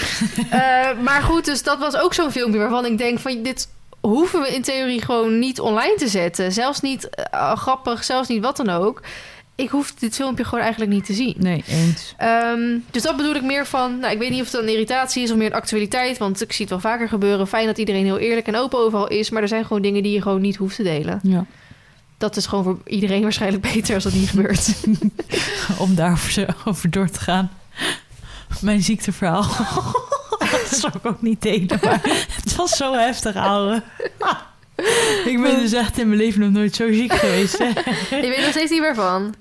[SPEAKER 1] Eh, maar goed, dus dat was ook zo'n filmpje waarvan ik denk van dit hoeven we in theorie gewoon niet online te zetten. Zelfs niet eh, grappig, zelfs niet wat dan ook. Ik hoef dit filmpje gewoon eigenlijk niet te zien.
[SPEAKER 2] Nee, eens.
[SPEAKER 1] Ehm, dus dat bedoel ik meer van, nou, ik weet niet of het een irritatie is of meer een actualiteit, want ik zie het wel vaker gebeuren. Fijn dat iedereen heel eerlijk en open overal is, maar er zijn gewoon dingen die je gewoon niet hoeft te delen.
[SPEAKER 2] Ja.
[SPEAKER 1] Dat is gewoon voor iedereen waarschijnlijk beter als dat niet gebeurt.
[SPEAKER 2] Om daarover door te gaan. Mijn ziekteverhaal. dat zou ik ook niet delen, maar het was zo heftig, ouwe. Ik ben dus echt in mijn leven nog nooit zo ziek geweest. Hè?
[SPEAKER 1] je weet nog steeds niet meer van.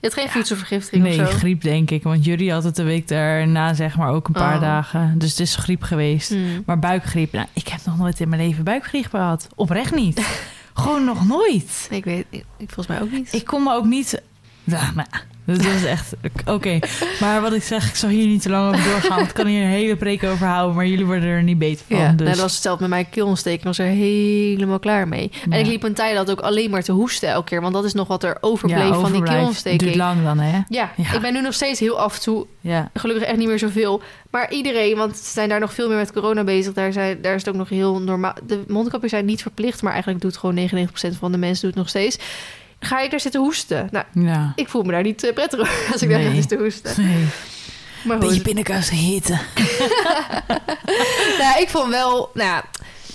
[SPEAKER 1] Je hebt geen voedselvergiftiging
[SPEAKER 2] Nee,
[SPEAKER 1] of zo.
[SPEAKER 2] griep denk ik. Want jullie had het de week daarna zeg maar ook een paar
[SPEAKER 1] Oh.
[SPEAKER 2] dagen. Dus het is griep geweest.
[SPEAKER 1] Hmm.
[SPEAKER 2] Maar buikgriep, nou, ik heb nog nooit in mijn leven buikgriep gehad. Oprecht niet. Gewoon nog nooit.
[SPEAKER 1] Ik weet, ik, volgens mij ook niet.
[SPEAKER 2] Ik kon me ook niet... Ja, nou, dat was echt... Oké, maar wat ik zeg, ik zal hier niet te lang over doorgaan. Want ik kan hier een hele preek over houden. Maar jullie worden er niet beter van.
[SPEAKER 1] Ja,
[SPEAKER 2] dus.
[SPEAKER 1] nou, dat was hetzelfde met mijn keelontsteking. Ik was er helemaal klaar mee.
[SPEAKER 2] Ja.
[SPEAKER 1] En ik liep een tijd dat ook alleen maar te hoesten elke keer. Want dat is nog wat er overbleef
[SPEAKER 2] ja,
[SPEAKER 1] van die keelontsteking.
[SPEAKER 2] duurt lang dan, hè?
[SPEAKER 1] Ja,
[SPEAKER 2] Ja.
[SPEAKER 1] ik ben nu nog steeds heel af en toe,
[SPEAKER 2] Ja.
[SPEAKER 1] gelukkig echt niet meer zoveel. Maar iedereen, want ze zijn daar nog veel meer met corona bezig. Daar, zijn, daar is het ook nog heel normaal. De mondkapjes zijn niet verplicht, maar eigenlijk doet gewoon 99% van de mensen doet het nog steeds. Ga ik daar zitten hoesten? Nou,
[SPEAKER 2] Ja.
[SPEAKER 1] ik voel me daar niet eh, prettig als ik daar ga zitten hoesten.
[SPEAKER 2] Nee.
[SPEAKER 1] Maar
[SPEAKER 2] Beetje pindakaas hitte.
[SPEAKER 1] nou, ik vond wel, nou ja,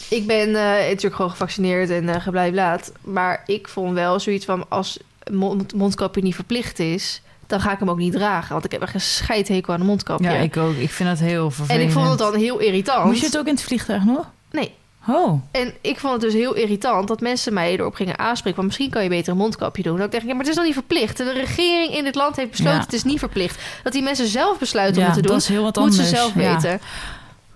[SPEAKER 1] ik ben eh, natuurlijk gewoon gevaccineerd en uh, geblijflaat. Maar ik vond wel zoiets van als mond, mondkapje niet verplicht is, dan ga ik hem ook niet dragen. Want ik heb echt een scheidhekel aan een mondkapje.
[SPEAKER 2] Ja, ik ook. Ik vind dat heel vervelend.
[SPEAKER 1] en ik vond het dan heel irritant.
[SPEAKER 2] Moest je het ook in het vliegtuig nog?
[SPEAKER 1] Nee.
[SPEAKER 2] Oh.
[SPEAKER 1] En ik vond het dus heel irritant dat mensen mij erop gingen aanspreken. Van misschien kan je beter een mondkapje doen. Dat ik dacht, ja, maar het is nog niet verplicht. De regering in dit land heeft besloten,
[SPEAKER 2] Ja.
[SPEAKER 1] het is niet verplicht. Dat die mensen zelf besluiten om het te doen,
[SPEAKER 2] dat is heel wat
[SPEAKER 1] moeten
[SPEAKER 2] anders.
[SPEAKER 1] ze zelf weten.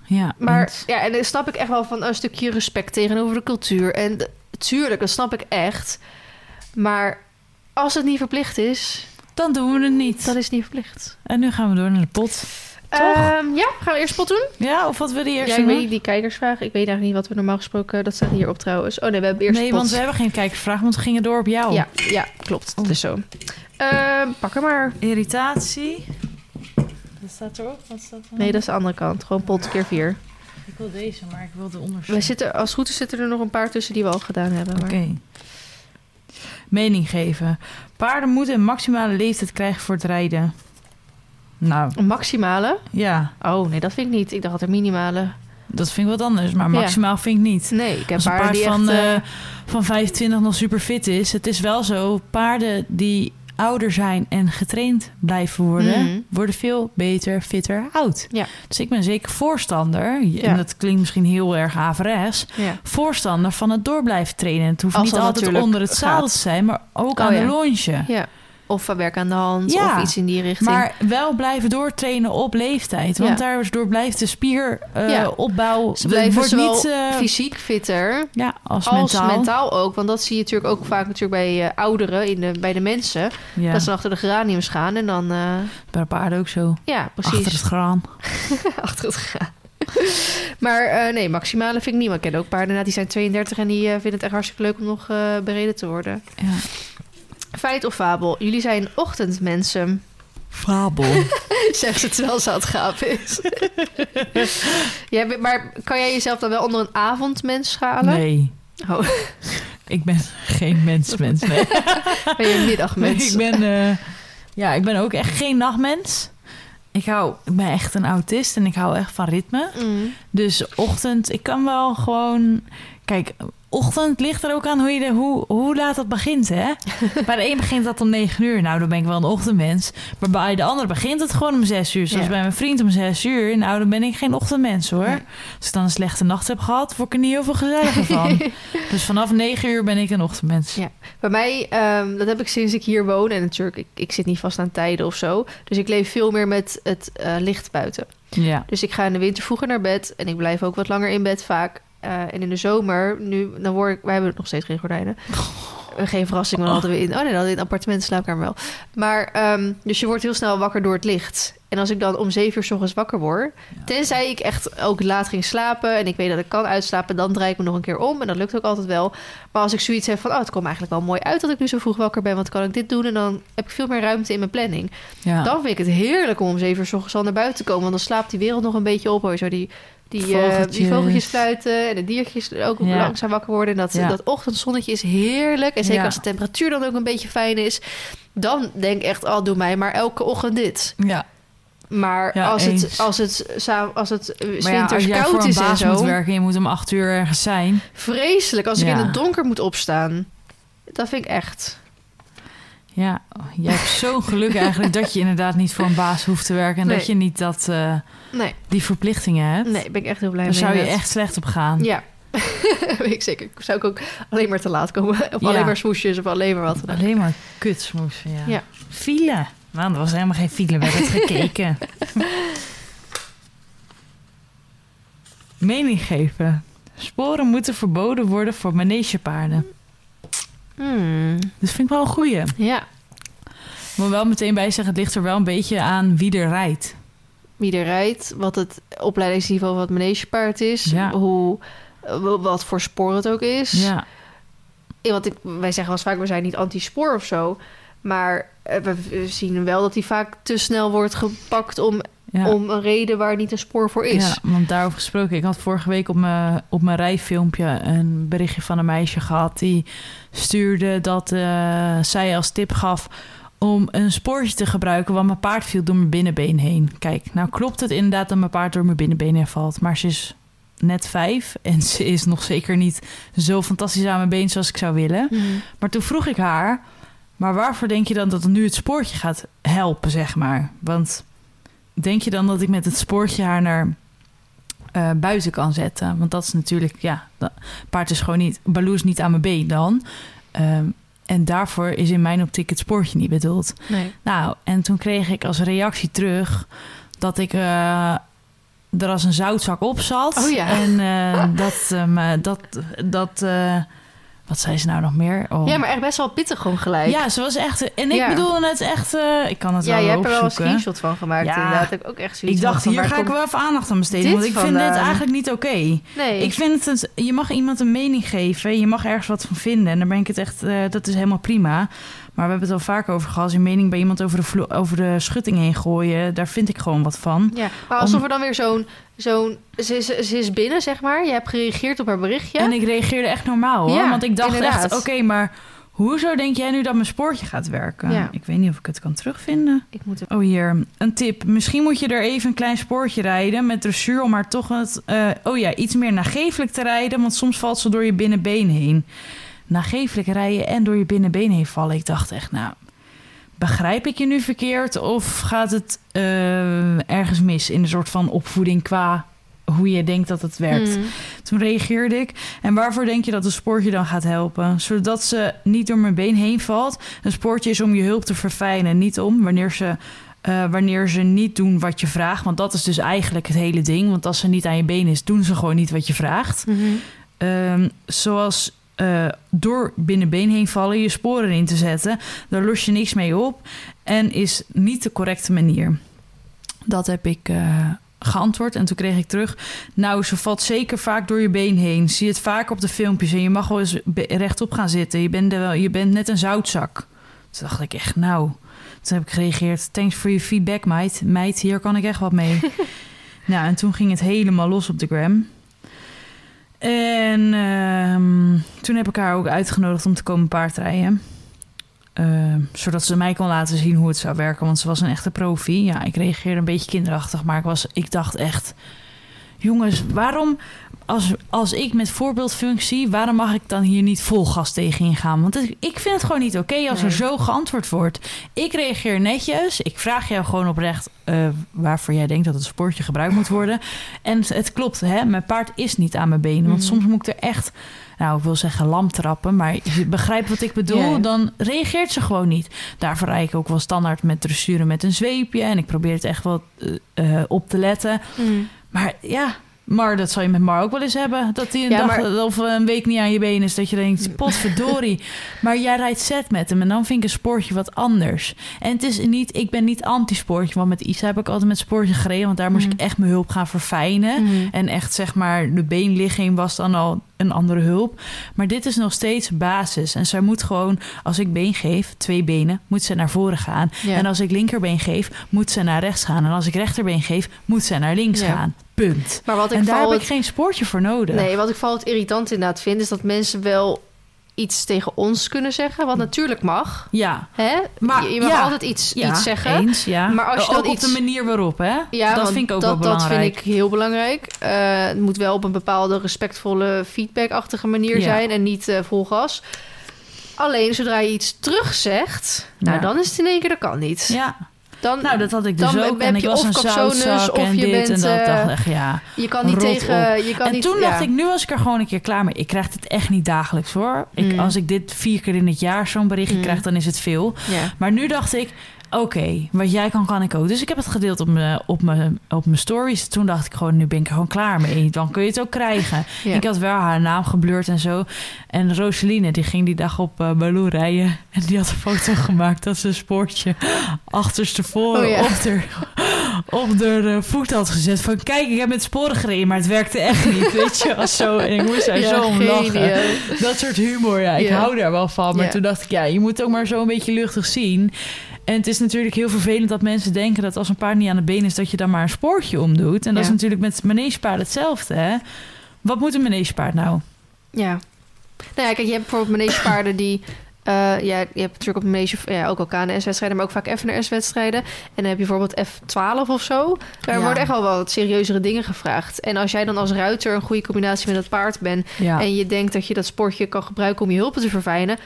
[SPEAKER 2] Ja,
[SPEAKER 1] Maar ja, en dan snap ik echt wel van een stukje respect tegenover de cultuur. En de- tuurlijk, dat snap ik echt. Maar als het niet verplicht is,
[SPEAKER 2] dan doen we het niet.
[SPEAKER 1] dan is het niet verplicht.
[SPEAKER 2] En nu gaan we door naar de pot.
[SPEAKER 1] Ehm, ja, gaan we eerst pot doen?
[SPEAKER 2] Ja, of wat wil je eerst
[SPEAKER 1] ja, ik weet die kijkersvraag. Ik weet eigenlijk niet wat we normaal gesproken... Dat staat hierop trouwens. Oh nee, we hebben eerst
[SPEAKER 2] Nee,
[SPEAKER 1] pot.
[SPEAKER 2] want we hebben geen kijkersvraag, want we gingen door op jou.
[SPEAKER 1] Ja, ja, klopt. Dat is zo. Ehm, pak hem maar.
[SPEAKER 2] Irritatie. Dat staat erop. Wat staat er?
[SPEAKER 1] Nee, dat is de andere kant. Gewoon pot keer vier.
[SPEAKER 2] Ik wil deze, maar ik wil de onderste.
[SPEAKER 1] We zitten, als het goed is zitten er nog een paar tussen die we al gedaan hebben.
[SPEAKER 2] Oké. Mening geven. Paarden moeten een maximale leeftijd krijgen voor het rijden. Nou,
[SPEAKER 1] Een maximale?
[SPEAKER 2] ja,
[SPEAKER 1] Oh nee, dat vind ik niet. Ik dacht dat er minimale...
[SPEAKER 2] dat vind ik wat anders. Maar
[SPEAKER 1] Ja.
[SPEAKER 2] maximaal vind ik niet.
[SPEAKER 1] Nee, ik heb
[SPEAKER 2] Als een
[SPEAKER 1] paarden
[SPEAKER 2] paard
[SPEAKER 1] die
[SPEAKER 2] van,
[SPEAKER 1] echt... eh,
[SPEAKER 2] eh, van 25 nog super fit is. Het is wel zo, paarden die ouder zijn en getraind blijven worden...
[SPEAKER 1] Mhm.
[SPEAKER 2] worden veel beter, fitter, oud.
[SPEAKER 1] Ja.
[SPEAKER 2] Dus ik ben zeker voorstander...
[SPEAKER 1] Ja.
[SPEAKER 2] en dat klinkt misschien heel erg averes...
[SPEAKER 1] ja.
[SPEAKER 2] voorstander van het door blijven trainen. Het hoeft
[SPEAKER 1] Als
[SPEAKER 2] niet altijd onder het zadel te zijn... maar ook
[SPEAKER 1] Oh,
[SPEAKER 2] aan de longe.
[SPEAKER 1] ja. Of werk aan de hand
[SPEAKER 2] Ja,
[SPEAKER 1] of iets in die richting.
[SPEAKER 2] Maar wel blijven doortrainen op leeftijd. Want
[SPEAKER 1] Ja.
[SPEAKER 2] daardoor blijft de spieropbouw...
[SPEAKER 1] Ze blijven
[SPEAKER 2] wordt niet... eh,
[SPEAKER 1] fysiek fitter
[SPEAKER 2] ja, als,
[SPEAKER 1] als
[SPEAKER 2] mentaal.
[SPEAKER 1] mentaal. ook. Want dat zie je natuurlijk ook vaak natuurlijk bij eh, ouderen, in de, bij de mensen.
[SPEAKER 2] Ja,
[SPEAKER 1] Dat ze achter de geraniums gaan en dan... eh,
[SPEAKER 2] bij paarden ook zo.
[SPEAKER 1] ja, precies.
[SPEAKER 2] Achter het graan.
[SPEAKER 1] achter het gaan. maar eh, nee, maximale vind ik niet. Maar ik ken ook paarden nou, die zijn 32 en die eh, vinden het echt hartstikke leuk om nog eh, bereden te worden.
[SPEAKER 2] Ja.
[SPEAKER 1] Feit of fabel? Jullie zijn ochtendmensen.
[SPEAKER 2] Fabel.
[SPEAKER 1] Zegt ze terwijl ze aan het gapen is. ja, maar kan jij jezelf dan wel onder een avondmens schalen?
[SPEAKER 2] Nee,
[SPEAKER 1] Oh,
[SPEAKER 2] ik ben geen mensmens. Nee.
[SPEAKER 1] ben je een middagmens?
[SPEAKER 2] ik ben... eh, ja, ik ben ook echt geen nachtmens. Ik, hou, ik ben echt een autist en ik hou echt van ritme.
[SPEAKER 1] Mm.
[SPEAKER 2] Dus ochtend, ik kan wel gewoon... Kijk, ochtend ligt er ook aan hoe, je de, hoe, hoe laat dat begint, hè? bij de een begint dat om negen uur. Nou, dan ben ik wel een ochtendmens. Maar bij de ander begint het gewoon om zes uur. Zoals
[SPEAKER 1] Ja.
[SPEAKER 2] bij mijn vriend om zes uur. Nou, dan ben ik geen ochtendmens, hoor.
[SPEAKER 1] Nee.
[SPEAKER 2] Als ik dan een slechte nacht heb gehad, word ik er niet heel veel gezelliger van. dus vanaf negen uur ben ik een ochtendmens.
[SPEAKER 1] Ja. Bij mij, ehm, dat heb ik sinds ik hier woon. En natuurlijk, ik, ik zit niet vast aan tijden of zo. Dus ik leef veel meer met het eh, licht buiten.
[SPEAKER 2] Ja.
[SPEAKER 1] Dus ik ga in de winter vroeger naar bed. En ik blijf ook wat langer in bed vaak. Eh, en in de zomer, nu, dan word ik... Wij hebben nog steeds geen gordijnen. Eh, Geen verrassing, dan hadden we in... Oh nee, dan hadden we in het appartement slaapkamer wel. Maar, ehm, dus je wordt heel snel wakker door het licht. En als ik dan om zeven uur s ochtends wakker word... Tenzij ik echt ook laat ging slapen... en ik weet dat ik kan uitslapen... dan draai ik me nog een keer om. En dat lukt ook altijd wel. Maar als ik zoiets heb van... oh, het komt eigenlijk wel mooi uit dat ik nu zo vroeg wakker ben... want kan ik dit doen en dan heb ik veel meer ruimte in mijn planning.
[SPEAKER 2] Ja.
[SPEAKER 1] Dan vind ik het heerlijk om om zeven uur s ochtends al naar buiten te komen... want dan slaapt die wereld nog een beetje op. Hoor. je Zo die, die, eh,
[SPEAKER 2] Vogeltjes.
[SPEAKER 1] die vogeltjes fluiten en de diertjes ook
[SPEAKER 2] Ja.
[SPEAKER 1] langzaam wakker worden. En dat,
[SPEAKER 2] Ja.
[SPEAKER 1] dat ochtendzonnetje is heerlijk. En zeker
[SPEAKER 2] Ja.
[SPEAKER 1] als de temperatuur dan ook een beetje fijn is... dan denk ik echt, al doe mij maar elke ochtend dit.
[SPEAKER 2] ja.
[SPEAKER 1] Maar
[SPEAKER 2] Ja,
[SPEAKER 1] als, het, als het, als het eh, 's
[SPEAKER 2] Maar ja, als
[SPEAKER 1] winters
[SPEAKER 2] jij voor
[SPEAKER 1] koud
[SPEAKER 2] een
[SPEAKER 1] is en
[SPEAKER 2] moet werken... en je moet om acht uur ergens zijn...
[SPEAKER 1] Vreselijk, als ik in het donker moet opstaan. Dat vind ik echt.
[SPEAKER 2] Ja, jij hebt zo'n geluk eigenlijk dat je inderdaad niet voor een baas hoeft te werken en
[SPEAKER 1] Nee.
[SPEAKER 2] dat je niet dat, eh,
[SPEAKER 1] Nee,
[SPEAKER 2] die verplichtingen hebt.
[SPEAKER 1] nee, ben ik echt heel blij
[SPEAKER 2] Daar
[SPEAKER 1] mee.
[SPEAKER 2] zou je echt slecht op gaan.
[SPEAKER 1] Ja, weet ik zeker. Zou ik ook alleen maar te laat komen. Of
[SPEAKER 2] Ja.
[SPEAKER 1] alleen maar smoesjes of alleen maar wat. dan.
[SPEAKER 2] Alleen maar kutsmoesen, ja.
[SPEAKER 1] Ja.
[SPEAKER 2] File. Nou, er was helemaal geen file, we hebben het gekeken. Mening geven. Sporen moeten verboden worden voor manegepaarden.
[SPEAKER 1] Hmm,
[SPEAKER 2] Dat vind ik wel een goeie.
[SPEAKER 1] Ja,
[SPEAKER 2] Ik moet wel meteen bij zeggen, het ligt er wel een beetje aan wie er rijdt.
[SPEAKER 1] wie er rijdt, wat het opleidingsniveau van het manegepaard is,
[SPEAKER 2] Ja.
[SPEAKER 1] hoe, wat voor spoor het ook is.
[SPEAKER 2] Ja,
[SPEAKER 1] Want ik, wij zeggen wel eens vaak, we zijn niet anti-spoor of zo. Maar eh, we zien wel dat die vaak te snel wordt gepakt om,
[SPEAKER 2] ja.
[SPEAKER 1] om een reden waar niet een spoor voor is.
[SPEAKER 2] Ja, want daarover gesproken. Ik had vorige week op mijn, op mijn rijfilmpje een berichtje van een meisje gehad. Die stuurde dat eh, zij als tip gaf om een spoortje te gebruiken. Want mijn paard viel door mijn binnenbeen heen. Kijk, nou klopt het inderdaad dat mijn paard door mijn binnenbeen heen valt. Maar ze is net vijf en ze is nog zeker niet zo fantastisch aan mijn been zoals ik zou willen.
[SPEAKER 1] Mhm.
[SPEAKER 2] Maar toen vroeg ik haar, maar waarvoor denk je dan dat het nu het spoortje gaat helpen, zeg maar? Want denk je dan dat ik met het spoortje haar naar eh, buiten kan zetten? Want dat is natuurlijk, ja, dat, paard is gewoon niet, Baloo is niet aan mijn been dan. Ehm, en daarvoor is in mijn optiek het spoortje niet bedoeld.
[SPEAKER 1] Nee.
[SPEAKER 2] Nou, en toen kreeg ik als reactie terug dat ik eh, er als een zoutzak op zat.
[SPEAKER 1] Oh ja.
[SPEAKER 2] En eh, dat, dat, dat eh, wat zei ze nou nog meer? Oh.
[SPEAKER 1] Ja, maar echt best wel pittig gewoon gelijk.
[SPEAKER 2] Ja, ze was echt. En ik
[SPEAKER 1] Ja.
[SPEAKER 2] bedoelde het echt. eh, ik kan het
[SPEAKER 1] Ja,
[SPEAKER 2] wel
[SPEAKER 1] je hebt er wel een screenshot van gemaakt.
[SPEAKER 2] Ja.
[SPEAKER 1] Inderdaad, heb ik ook echt zoiets
[SPEAKER 2] Ik dacht,
[SPEAKER 1] van,
[SPEAKER 2] hier ga ik wel even aandacht aan besteden. Want ik vind dit eigenlijk niet oké.
[SPEAKER 1] Nee.
[SPEAKER 2] Ik vind het, je mag iemand een mening geven. Je mag ergens wat van vinden. En daar ben ik het echt, eh, dat is helemaal prima. Maar we hebben het al vaak over gehad. Als je mening bij iemand over de, vlo- over de schutting heen gooien, daar vind ik gewoon wat van.
[SPEAKER 1] Ja, maar alsof
[SPEAKER 2] Om-
[SPEAKER 1] er dan weer zo'n... zo'n ze, is, ze is binnen, zeg maar. Je hebt gereageerd op haar berichtje.
[SPEAKER 2] En ik reageerde echt normaal hoor.
[SPEAKER 1] Ja,
[SPEAKER 2] want ik dacht
[SPEAKER 1] inderdaad.
[SPEAKER 2] echt, oké, maar hoezo denk jij nu dat mijn spoortje gaat werken?
[SPEAKER 1] Ja.
[SPEAKER 2] Ik weet niet of ik het kan terugvinden.
[SPEAKER 1] Ik moet
[SPEAKER 2] Oh, hier. Een tip. Misschien moet je er even een klein spoortje rijden met dressuur... om maar toch het, eh, oh ja, iets meer nagevelijk te rijden... want soms valt ze door je binnenbeen heen. Nagevelijk rijden en door je binnenbeen heen vallen. Ik dacht echt, nou... Begrijp ik je nu verkeerd of gaat het eh, ergens mis in een soort van opvoeding qua hoe je denkt dat het werkt?
[SPEAKER 1] Hmm.
[SPEAKER 2] Toen reageerde ik. En waarvoor denk je dat een spoortje dan gaat helpen? Zodat ze niet door mijn been heen valt. Een spoortje is om je hulp te verfijnen, niet om wanneer ze, eh, wanneer ze niet doen wat je vraagt. Want dat is dus eigenlijk het hele ding. Want als ze niet aan je been is, doen ze gewoon niet wat je vraagt.
[SPEAKER 1] Mhm.
[SPEAKER 2] Ehm, zoals eh, door binnenbeen heen vallen, je sporen in te zetten. Daar los je niks mee op. En is niet de correcte manier. Dat heb ik eh, geantwoord. En toen kreeg ik terug. Nou, ze valt zeker vaak door je been heen. Zie het vaak op de filmpjes. En je mag wel eens rechtop gaan zitten. Je bent, wel, je bent net een zoutzak. Toen dacht ik echt, nou. Toen heb ik gereageerd. Thanks voor je feedback, meid. Meid, hier kan ik echt wat mee. nou, en toen ging het helemaal los op de gram. En ehm, toen heb ik haar ook uitgenodigd om te komen paardrijden. Ehm, zodat ze mij kon laten zien hoe het zou werken. Want ze was een echte profi. Ja, ik reageerde een beetje kinderachtig. Maar ik, was, ik dacht echt... Jongens, waarom... Als, als ik met voorbeeldfunctie... waarom mag ik dan hier niet vol gas tegen ingaan? Want het- ik vind het gewoon niet oké als er zo geantwoord wordt. Ik reageer netjes. Ik vraag jou gewoon oprecht... eh, waarvoor jij denkt dat het sportje gebruikt moet worden. En het, klopt, hè? mijn paard is niet aan mijn benen. Want
[SPEAKER 1] Mhm.
[SPEAKER 2] soms moet ik er echt... Nou, ik wil zeggen lam trappen, maar je begrijpt wat ik bedoel. Dan reageert ze gewoon niet. Daarvoor rijd ik ook wel standaard met dressuren met een zweepje. En ik probeer het echt wel eh, eh, op te letten.
[SPEAKER 1] Hmm.
[SPEAKER 2] Maar ja, Maar dat zal je met Mar ook wel eens hebben. Dat hij een
[SPEAKER 1] Ja,
[SPEAKER 2] dag
[SPEAKER 1] maar-
[SPEAKER 2] of een week niet aan je been is. Dat je denkt, potverdorie. maar jij rijdt set met hem. En dan vind ik een sportje wat anders. En het is niet, ik ben niet anti-sportje. Want met Isa heb ik altijd met sportje gereden. Want daar moest
[SPEAKER 1] Mhm.
[SPEAKER 2] ik echt mijn hulp gaan verfijnen.
[SPEAKER 1] Mhm.
[SPEAKER 2] En echt zeg maar, de beenligging was dan al een andere hulp. Maar dit is nog steeds basis. En zij moet gewoon, als ik been geef, twee benen, moet ze naar voren gaan.
[SPEAKER 1] Ja.
[SPEAKER 2] En als ik linkerbeen geef, moet ze naar rechts gaan. En als ik rechterbeen geef, moet ze naar links
[SPEAKER 1] Ja.
[SPEAKER 2] gaan. Punt.
[SPEAKER 1] Maar wat ik
[SPEAKER 2] En daar heb ik
[SPEAKER 1] het-
[SPEAKER 2] geen sportje voor nodig.
[SPEAKER 1] Nee, wat ik vooral het irritant inderdaad vind... is dat mensen wel iets tegen ons kunnen zeggen... wat natuurlijk mag.
[SPEAKER 2] Ja,
[SPEAKER 1] Hè?
[SPEAKER 2] Maar-
[SPEAKER 1] je mag
[SPEAKER 2] ja.
[SPEAKER 1] altijd iets,
[SPEAKER 2] ja
[SPEAKER 1] iets zeggen.
[SPEAKER 2] eens, ja.
[SPEAKER 1] Maar als je
[SPEAKER 2] ook
[SPEAKER 1] dan
[SPEAKER 2] op
[SPEAKER 1] iets-
[SPEAKER 2] de manier waarop, hè?
[SPEAKER 1] Ja,
[SPEAKER 2] dat vind ik ook
[SPEAKER 1] dat,
[SPEAKER 2] wel belangrijk.
[SPEAKER 1] Dat vind ik heel belangrijk. Eh, het moet wel op een bepaalde respectvolle, feedbackachtige manier zijn en niet eh, vol gas. Alleen zodra je iets terug zegt, nou dan is het in één keer dat kan niet.
[SPEAKER 2] Ja,
[SPEAKER 1] Dan,
[SPEAKER 2] nou dat had ik dus
[SPEAKER 1] dan
[SPEAKER 2] ook. En ik was een zoutzak
[SPEAKER 1] of
[SPEAKER 2] en
[SPEAKER 1] je
[SPEAKER 2] dit
[SPEAKER 1] bent,
[SPEAKER 2] en dat.
[SPEAKER 1] eh,
[SPEAKER 2] dacht echt, ja.
[SPEAKER 1] je kan niet tegen. Je kan
[SPEAKER 2] en
[SPEAKER 1] niet,
[SPEAKER 2] toen
[SPEAKER 1] ja.
[SPEAKER 2] dacht ik, nu was ik er gewoon een keer klaar mee. Ik krijg dit echt niet dagelijks hoor. Ik,
[SPEAKER 1] Mm.
[SPEAKER 2] Als ik dit vier keer in het jaar zo'n berichtje
[SPEAKER 1] Mm.
[SPEAKER 2] krijg, dan is het veel. Maar nu dacht ik, oké, wat jij kan, kan ik ook. Dus ik heb het gedeeld op mijn, op mijn, op mijn stories. Toen dacht ik gewoon, nu ben ik er gewoon klaar mee. Dan kun je het ook krijgen.
[SPEAKER 1] Ja.
[SPEAKER 2] Ik had wel haar naam geblurred en zo. En Roseline, die ging die dag op uh, Baloo rijden. En die had een foto gemaakt dat ze een spoortje achterstevoren
[SPEAKER 1] Oh ja.
[SPEAKER 2] op haar, op voet had gezet. Van kijk, ik heb met sporen gereden, maar het werkte echt niet. Weet je, als zo. En ik moest daar
[SPEAKER 1] Ja,
[SPEAKER 2] zo om lachen. Dat soort humor, ja. Ik hou daar wel van. Maar toen dacht ik, ja, je moet ook maar zo een beetje luchtig zien. En het is natuurlijk heel vervelend dat mensen denken dat als een paard niet aan de been is, dat je dan maar een spoortje omdoet. En dat
[SPEAKER 1] Ja.
[SPEAKER 2] is natuurlijk met manegepaard hetzelfde, hè. Wat moet een manegepaard nou?
[SPEAKER 1] Ja. Nou ja, kijk, je hebt bijvoorbeeld manegepaarden die... eh, ja, je hebt natuurlijk op manege ja, ook al KNS-wedstrijden, maar ook vaak FNRS-wedstrijden. En dan heb je bijvoorbeeld F12 of zo. Daar
[SPEAKER 2] Ja.
[SPEAKER 1] worden echt wel wat serieuzere dingen gevraagd. En als jij dan als ruiter een goede combinatie met dat paard bent...
[SPEAKER 2] Ja,
[SPEAKER 1] en je denkt dat je dat sportje kan gebruiken om je hulpen te verfijnen...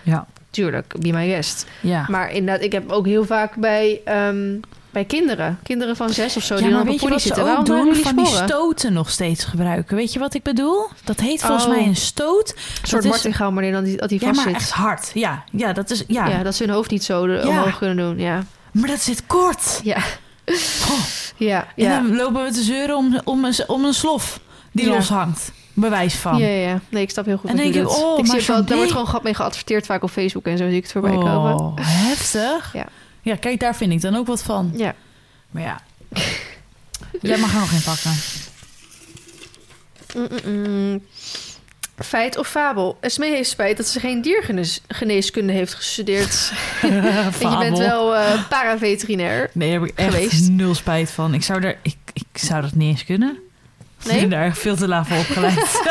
[SPEAKER 2] ja,
[SPEAKER 1] tuurlijk, be my guest.
[SPEAKER 2] ja.
[SPEAKER 1] Maar inderdaad, ik heb ook heel vaak bij, ehm, bij kinderen... kinderen van zes of zo,
[SPEAKER 2] Ja,
[SPEAKER 1] die dan op een
[SPEAKER 2] ze
[SPEAKER 1] zitten. Waarom
[SPEAKER 2] doen?
[SPEAKER 1] doen
[SPEAKER 2] Van
[SPEAKER 1] die
[SPEAKER 2] die stoten nog steeds gebruiken. Weet je wat ik bedoel? Dat heet volgens
[SPEAKER 1] Oh.
[SPEAKER 2] mij een stoot.
[SPEAKER 1] Een soort martingale, maar dan die, dat die
[SPEAKER 2] Ja,
[SPEAKER 1] vast
[SPEAKER 2] maar
[SPEAKER 1] zit.
[SPEAKER 2] echt hard. Ja, ja, dat is... Ja,
[SPEAKER 1] Ja, dat ze hun hoofd niet zo de-
[SPEAKER 2] Ja.
[SPEAKER 1] omhoog kunnen doen. Ja,
[SPEAKER 2] maar dat zit kort.
[SPEAKER 1] ja.
[SPEAKER 2] Oh.
[SPEAKER 1] Ja,
[SPEAKER 2] En
[SPEAKER 1] ja.
[SPEAKER 2] dan lopen we te zeuren om, om, een, om een slof die
[SPEAKER 1] Ja.
[SPEAKER 2] loshangt. Bewijs van.
[SPEAKER 1] Ja, ja. Nee, ik snap heel goed
[SPEAKER 2] En denk ik, oh,
[SPEAKER 1] ik
[SPEAKER 2] maar
[SPEAKER 1] zie wel, daar wordt gewoon grap mee geadverteerd vaak op Facebook en zo zie ik het voorbij komen.
[SPEAKER 2] Oh, heftig.
[SPEAKER 1] Ja.
[SPEAKER 2] ja, kijk, daar vind ik dan ook wat van.
[SPEAKER 1] Ja.
[SPEAKER 2] Maar ja, jij mag er nog geen pakken.
[SPEAKER 1] Mm-mm-mm. Feit of fabel? Esmee heeft spijt dat ze geen diergeneeskunde heeft gestudeerd. en je bent wel eh paraveterinair.
[SPEAKER 2] Nee, daar heb ik echt
[SPEAKER 1] geweest.
[SPEAKER 2] nul spijt van. Ik zou, daar, ik, ik zou dat niet eens kunnen.
[SPEAKER 1] Nee?
[SPEAKER 2] Ik ben daar veel te laat voor opgeleid.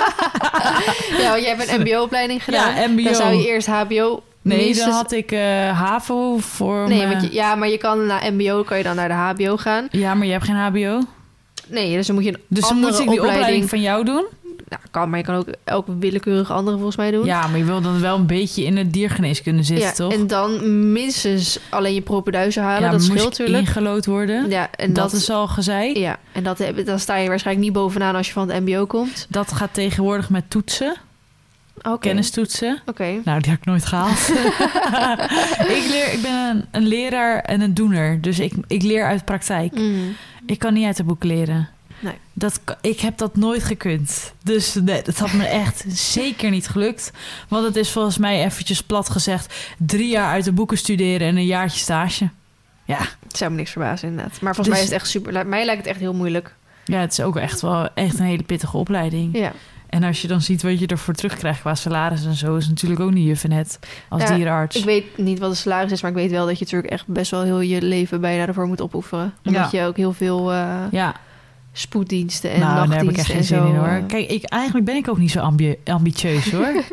[SPEAKER 1] Ja, want jij hebt een mbo-opleiding gedaan.
[SPEAKER 2] ja, mbo.
[SPEAKER 1] Dan zou je eerst hbo...
[SPEAKER 2] Nee,
[SPEAKER 1] minstens-
[SPEAKER 2] dan had ik eh HAVO voor
[SPEAKER 1] Nee,
[SPEAKER 2] mijn-
[SPEAKER 1] want je- ja, maar je kan na mbo kan je dan naar de hbo gaan.
[SPEAKER 2] Ja, maar je hebt geen HBO.
[SPEAKER 1] Nee, dus dan moet je een
[SPEAKER 2] Dus dan
[SPEAKER 1] andere
[SPEAKER 2] moet ik die
[SPEAKER 1] opleiding
[SPEAKER 2] van jou doen.
[SPEAKER 1] Nou, kan, maar je kan ook elke willekeurige andere volgens mij doen.
[SPEAKER 2] Ja, maar je wil dan wel een beetje in de diergeneeskunde zitten,
[SPEAKER 1] Ja,
[SPEAKER 2] toch?
[SPEAKER 1] En dan minstens alleen je propenduizen halen.
[SPEAKER 2] ja,
[SPEAKER 1] dat scheelt natuurlijk.
[SPEAKER 2] ingelood worden.
[SPEAKER 1] Ja, en
[SPEAKER 2] dat,
[SPEAKER 1] dat,
[SPEAKER 2] is al gezeid.
[SPEAKER 1] Ja, en dat, dan sta je waarschijnlijk niet bovenaan als je van het mbo komt.
[SPEAKER 2] Dat gaat tegenwoordig met toetsen,
[SPEAKER 1] Oké.
[SPEAKER 2] kennistoetsen.
[SPEAKER 1] Oké.
[SPEAKER 2] Nou, die heb ik nooit gehaald. ik, leer, ik ben een, een leraar en een doener. Dus ik, ik leer uit praktijk.
[SPEAKER 1] Mm.
[SPEAKER 2] Ik kan niet uit de boek leren.
[SPEAKER 1] Nee.
[SPEAKER 2] Dat, ik heb dat nooit gekund. Dus nee, dat had me echt zeker niet gelukt. Want het is volgens mij eventjes plat gezegd... drie jaar uit de boeken studeren en een jaartje stage. Ja,
[SPEAKER 1] Het zou me niks verbazen inderdaad. Maar volgens
[SPEAKER 2] Dus-
[SPEAKER 1] mij is het echt super... Mij lijkt het echt heel moeilijk.
[SPEAKER 2] ja het is ook echt wel echt een hele pittige opleiding.
[SPEAKER 1] Ja.
[SPEAKER 2] En als je dan ziet wat je ervoor terugkrijgt qua salaris en zo... is natuurlijk ook niet juf net als
[SPEAKER 1] Ja,
[SPEAKER 2] dierenarts.
[SPEAKER 1] Ik weet niet wat de salaris is, maar ik weet wel dat je natuurlijk echt best wel heel je leven bijna ervoor moet opofferen. Omdat je ook heel veel eh,
[SPEAKER 2] Ja,
[SPEAKER 1] spoeddiensten en
[SPEAKER 2] nou, daar heb ik echt
[SPEAKER 1] en
[SPEAKER 2] geen zin
[SPEAKER 1] zo.
[SPEAKER 2] in hoor.
[SPEAKER 1] eh.
[SPEAKER 2] Kijk, ik, eigenlijk ben ik ook niet zo ambi- ambitieus hoor.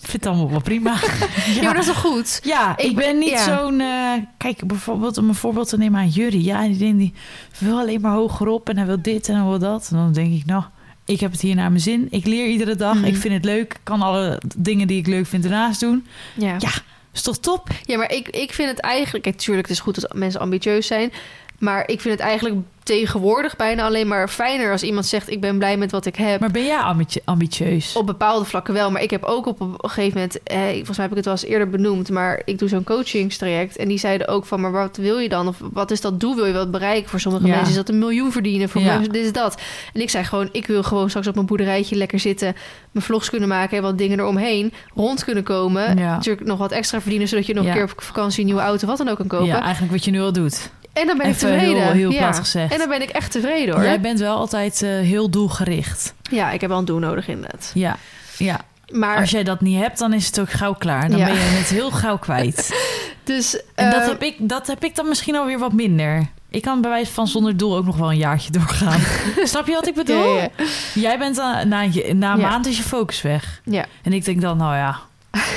[SPEAKER 2] ik vind het allemaal wel prima.
[SPEAKER 1] Ja, maar dat is toch goed?
[SPEAKER 2] Ja, ik,
[SPEAKER 1] Ik-
[SPEAKER 2] ben niet
[SPEAKER 1] ja.
[SPEAKER 2] zo'n... eh, kijk, bijvoorbeeld om een voorbeeld te nemen aan Jury. Ja, die, denkt, die wil alleen maar hogerop en hij wil dit en hij wil dat. En dan denk ik, nou, ik heb het hier naar mijn zin. Ik leer iedere dag.
[SPEAKER 1] Mhm.
[SPEAKER 2] Ik vind het leuk. Ik kan alle dingen die ik leuk vind ernaast doen.
[SPEAKER 1] Ja.
[SPEAKER 2] Ja, is toch top?
[SPEAKER 1] Ja, maar ik, ik vind het eigenlijk... Kijk, tuurlijk, het is goed dat mensen ambitieus zijn. Maar ik vind het eigenlijk tegenwoordig bijna alleen maar fijner als iemand zegt: Ik ben blij met wat ik heb.
[SPEAKER 2] Maar ben jij ambitie- ambitieus?
[SPEAKER 1] Op bepaalde vlakken wel, maar ik heb ook op een gegeven moment, eh, volgens mij heb ik het wel eens eerder benoemd, maar ik doe zo'n coachingstraject en die zeiden ook van, maar wat wil je dan? Of wat is dat doel? Wil je wat bereiken? Voor sommige
[SPEAKER 2] Ja.
[SPEAKER 1] mensen is dat een miljoen verdienen, voor
[SPEAKER 2] Ja.
[SPEAKER 1] mensen dit is dat. En ik zei gewoon, ik wil gewoon straks op mijn boerderijtje lekker zitten, mijn vlogs kunnen maken en wat dingen eromheen, rond kunnen komen.
[SPEAKER 2] Ja.
[SPEAKER 1] Natuurlijk nog wat extra verdienen, zodat je nog een keer op vakantie een nieuwe auto, wat dan ook kan kopen.
[SPEAKER 2] Ja, eigenlijk wat je nu al doet.
[SPEAKER 1] En dan ben ik tevreden.
[SPEAKER 2] heel- heel
[SPEAKER 1] ja.
[SPEAKER 2] plat gezegd.
[SPEAKER 1] En dan ben ik echt tevreden hoor.
[SPEAKER 2] Jij bent wel altijd eh, heel doelgericht.
[SPEAKER 1] Ja, ik heb wel een doel nodig inderdaad.
[SPEAKER 2] Ja, ja.
[SPEAKER 1] Maar
[SPEAKER 2] Als jij dat niet hebt, dan is het ook gauw klaar. Dan
[SPEAKER 1] Ja.
[SPEAKER 2] ben je het heel gauw kwijt.
[SPEAKER 1] dus
[SPEAKER 2] En dat
[SPEAKER 1] eh,
[SPEAKER 2] heb, ik, dat heb ik dan misschien alweer wat minder. Ik kan bij wijze van zonder doel ook nog wel een jaartje doorgaan. Snap je wat ik bedoel?
[SPEAKER 1] Ja, ja,
[SPEAKER 2] Jij bent dan, na, na een maand is je focus weg.
[SPEAKER 1] ja.
[SPEAKER 2] En ik denk dan, nou ja,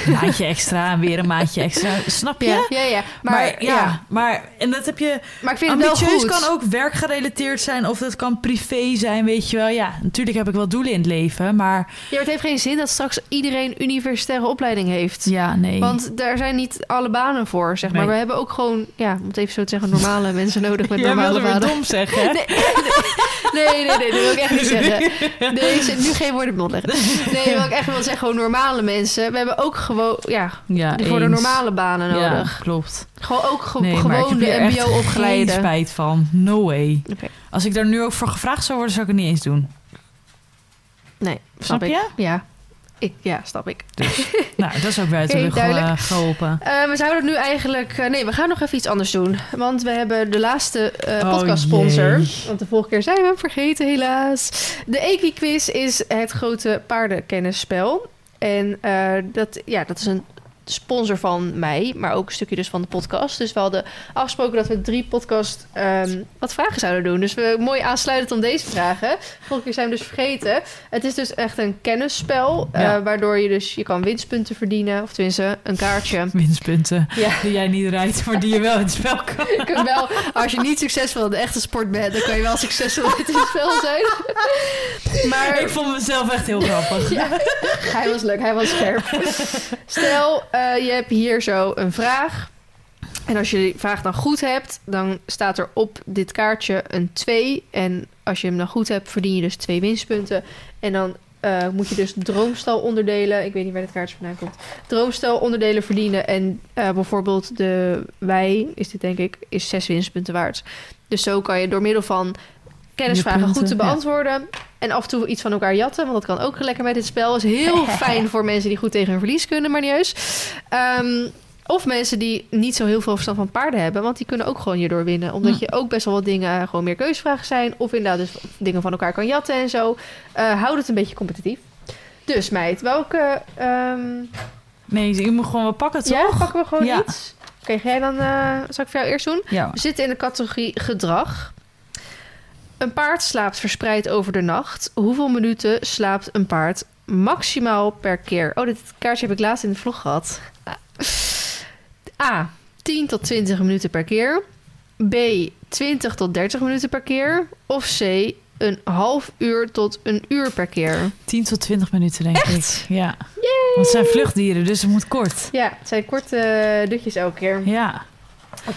[SPEAKER 2] een maandje extra en weer een maandje extra. Snap je?
[SPEAKER 1] Ja, ja, ja. Maar,
[SPEAKER 2] Maar, ja,
[SPEAKER 1] ja.
[SPEAKER 2] maar en dat heb je.
[SPEAKER 1] maar ik vind het wel
[SPEAKER 2] Ambitieus
[SPEAKER 1] goed.
[SPEAKER 2] kan ook werkgerelateerd zijn of dat kan privé zijn, weet je wel. Ja, natuurlijk heb ik wel doelen in het leven, maar
[SPEAKER 1] Ja, maar het heeft geen zin dat straks iedereen universitaire opleiding heeft.
[SPEAKER 2] ja, nee.
[SPEAKER 1] Want daar zijn niet alle banen voor, zeg maar.
[SPEAKER 2] Nee.
[SPEAKER 1] We hebben ook gewoon, ja, om het even zo te zeggen, normale mensen nodig met normale banen.
[SPEAKER 2] dom zeggen, hè?
[SPEAKER 1] Nee, nee, nee, nee, dat wil ik echt niet zeggen. Nee, nu geen woorden mond leggen. Nee, wat ik echt wil zeggen, gewoon normale mensen. We hebben ook gewoon, ja,
[SPEAKER 2] Ja,
[SPEAKER 1] voor de normale banen
[SPEAKER 2] Ja,
[SPEAKER 1] nodig.
[SPEAKER 2] klopt.
[SPEAKER 1] Gewoon ook ge-
[SPEAKER 2] Nee,
[SPEAKER 1] gewoon de
[SPEAKER 2] echt geen
[SPEAKER 1] mbo-opgeleide.
[SPEAKER 2] spijt van. No way. Als ik daar nu ook voor gevraagd zou worden, zou ik het niet eens doen.
[SPEAKER 1] Nee, snap,
[SPEAKER 2] Snap
[SPEAKER 1] ik.
[SPEAKER 2] je?
[SPEAKER 1] Ja. Ik, ja, snap ik.
[SPEAKER 2] Nou, dat is ook buiten
[SPEAKER 1] duidelijk.
[SPEAKER 2] ge- geholpen.
[SPEAKER 1] Eh, we zouden nu eigenlijk... eh, nee, we gaan nog even iets anders doen. Want we hebben de laatste eh
[SPEAKER 2] Oh,
[SPEAKER 1] podcastsponsor.
[SPEAKER 2] jee.
[SPEAKER 1] Want de vorige keer zijn we hem vergeten, helaas. De Equiquiz is het grote paardenkennisspel. En eh, dat, ja, dat is een sponsor van mij, maar ook een stukje dus van de podcast. Dus we hadden afgesproken dat we drie podcast ehm, wat vragen zouden doen. Dus we mooi aansluitend om deze vragen. Vorige keer zijn we dus vergeten. Het is dus echt een kennisspel, eh, waardoor je dus je kan winstpunten verdienen, of tenminste een kaartje.
[SPEAKER 2] Winstpunten.
[SPEAKER 1] Ja.
[SPEAKER 2] Die jij niet rijdt, maar die je wel in het spel kan.
[SPEAKER 1] Je wel, als je niet succesvol in de echte sport bent, dan kan je wel succesvol in het spel zijn. Maar
[SPEAKER 2] Ik vond mezelf echt heel grappig.
[SPEAKER 1] ja, hij was leuk, hij was scherp. Stel, eh, je hebt hier zo een vraag. En als je die vraag dan goed hebt, dan staat er op dit kaartje een 2. En als je hem dan goed hebt, verdien je dus twee winstpunten. En dan eh, moet je dus droomstal onderdelen. Ik weet niet waar dit kaartje vandaan komt. Droomstal onderdelen verdienen. En eh, bijvoorbeeld de wij, is dit denk ik, is zes winstpunten waard. Dus zo kan je door middel van kennisvragen
[SPEAKER 2] punten,
[SPEAKER 1] goed te
[SPEAKER 2] ja.
[SPEAKER 1] En af en toe iets van elkaar jatten. Want dat kan ook lekker met dit spel. Is heel fijn voor mensen die goed tegen hun verlies kunnen, maar niet. Ehm, of mensen die niet zo heel veel verstand van paarden hebben. Want die kunnen ook gewoon hierdoor winnen. Omdat
[SPEAKER 2] Hm.
[SPEAKER 1] je ook best wel wat dingen gewoon meer keuzevragen zijn. Of inderdaad dus dingen van elkaar kan jatten en zo. Eh houd het een beetje competitief. Dus meid, welke... ehm
[SPEAKER 2] Nee, je moet gewoon wel pakken, toch?
[SPEAKER 1] ja, pakken we gewoon
[SPEAKER 2] Ja.
[SPEAKER 1] iets? Oké, ga jij dan... eh, zal ik voor jou eerst doen?
[SPEAKER 2] Ja.
[SPEAKER 1] We zitten in de categorie gedrag. Een paard slaapt verspreid over de nacht. Hoeveel minuten slaapt een paard maximaal per keer? Oh, dit kaartje heb ik laatst in de vlog gehad. A. 10 tot 20 minuten per keer. B. 20 tot 30 minuten per keer. Of C. Een half uur tot een uur per keer.
[SPEAKER 2] 10 tot 20 minuten, denk
[SPEAKER 1] Echt?
[SPEAKER 2] ik. Ja. Want het zijn vluchtdieren, dus het moet kort.
[SPEAKER 1] Ja, het zijn korte eh, dutjes elke keer.
[SPEAKER 2] Ja.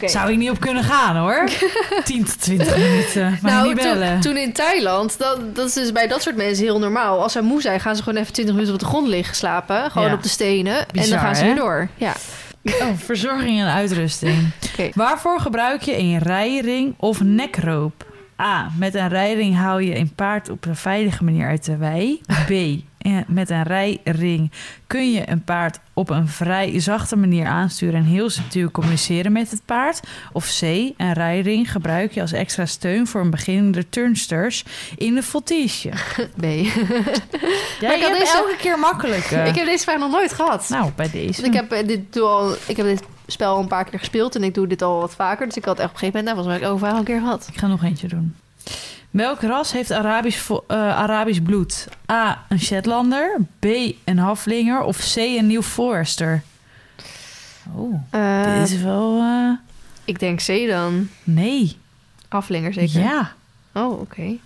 [SPEAKER 2] Zou ik niet op kunnen gaan, hoor. 10 tot 20 minuten. Maar
[SPEAKER 1] Nou,
[SPEAKER 2] niet bellen.
[SPEAKER 1] toen, toen in Thailand, dat, dat is dus bij dat soort mensen heel normaal. Als ze moe zijn, gaan ze gewoon even 20 minuten op de grond liggen slapen. Gewoon
[SPEAKER 2] Ja.
[SPEAKER 1] op de stenen. en dan gaan ze
[SPEAKER 2] hè?
[SPEAKER 1] weer door. Ja,
[SPEAKER 2] Oh, verzorging en uitrusting. Waarvoor gebruik je een rijring of nekroop? A. Met een rijring haal je een paard op een veilige manier uit de wei. B. Met een rijring kun je een paard op een vrij zachte manier aansturen en heel subtiel communiceren met het paard. Of C. Een rijring gebruik je als extra steun voor een beginnende turnsters in een voltige.
[SPEAKER 1] B.
[SPEAKER 2] Ja,
[SPEAKER 1] ik
[SPEAKER 2] je
[SPEAKER 1] had
[SPEAKER 2] hebt
[SPEAKER 1] deze-
[SPEAKER 2] elke keer makkelijk. eh.
[SPEAKER 1] ik heb deze vraag nog nooit gehad.
[SPEAKER 2] Nou, bij deze.
[SPEAKER 1] Ik, heb, eh, dit doe al, ik heb dit spel al een paar keer gespeeld en ik doe dit al wat vaker. Dus ik had echt op een gegeven moment, nou, heb ik overal een keer gehad.
[SPEAKER 2] Ik ga nog eentje doen. Welk ras heeft Arabisch, eh, Arabisch bloed? A. Een Shetlander. B. Een Haflinger. Of C. Een Nieuw Forester. Oh,
[SPEAKER 1] Eh,
[SPEAKER 2] dit is wel... eh,
[SPEAKER 1] Ik denk C dan.
[SPEAKER 2] nee.
[SPEAKER 1] Aflinger zeker.
[SPEAKER 2] Ja,
[SPEAKER 1] Oh, oké.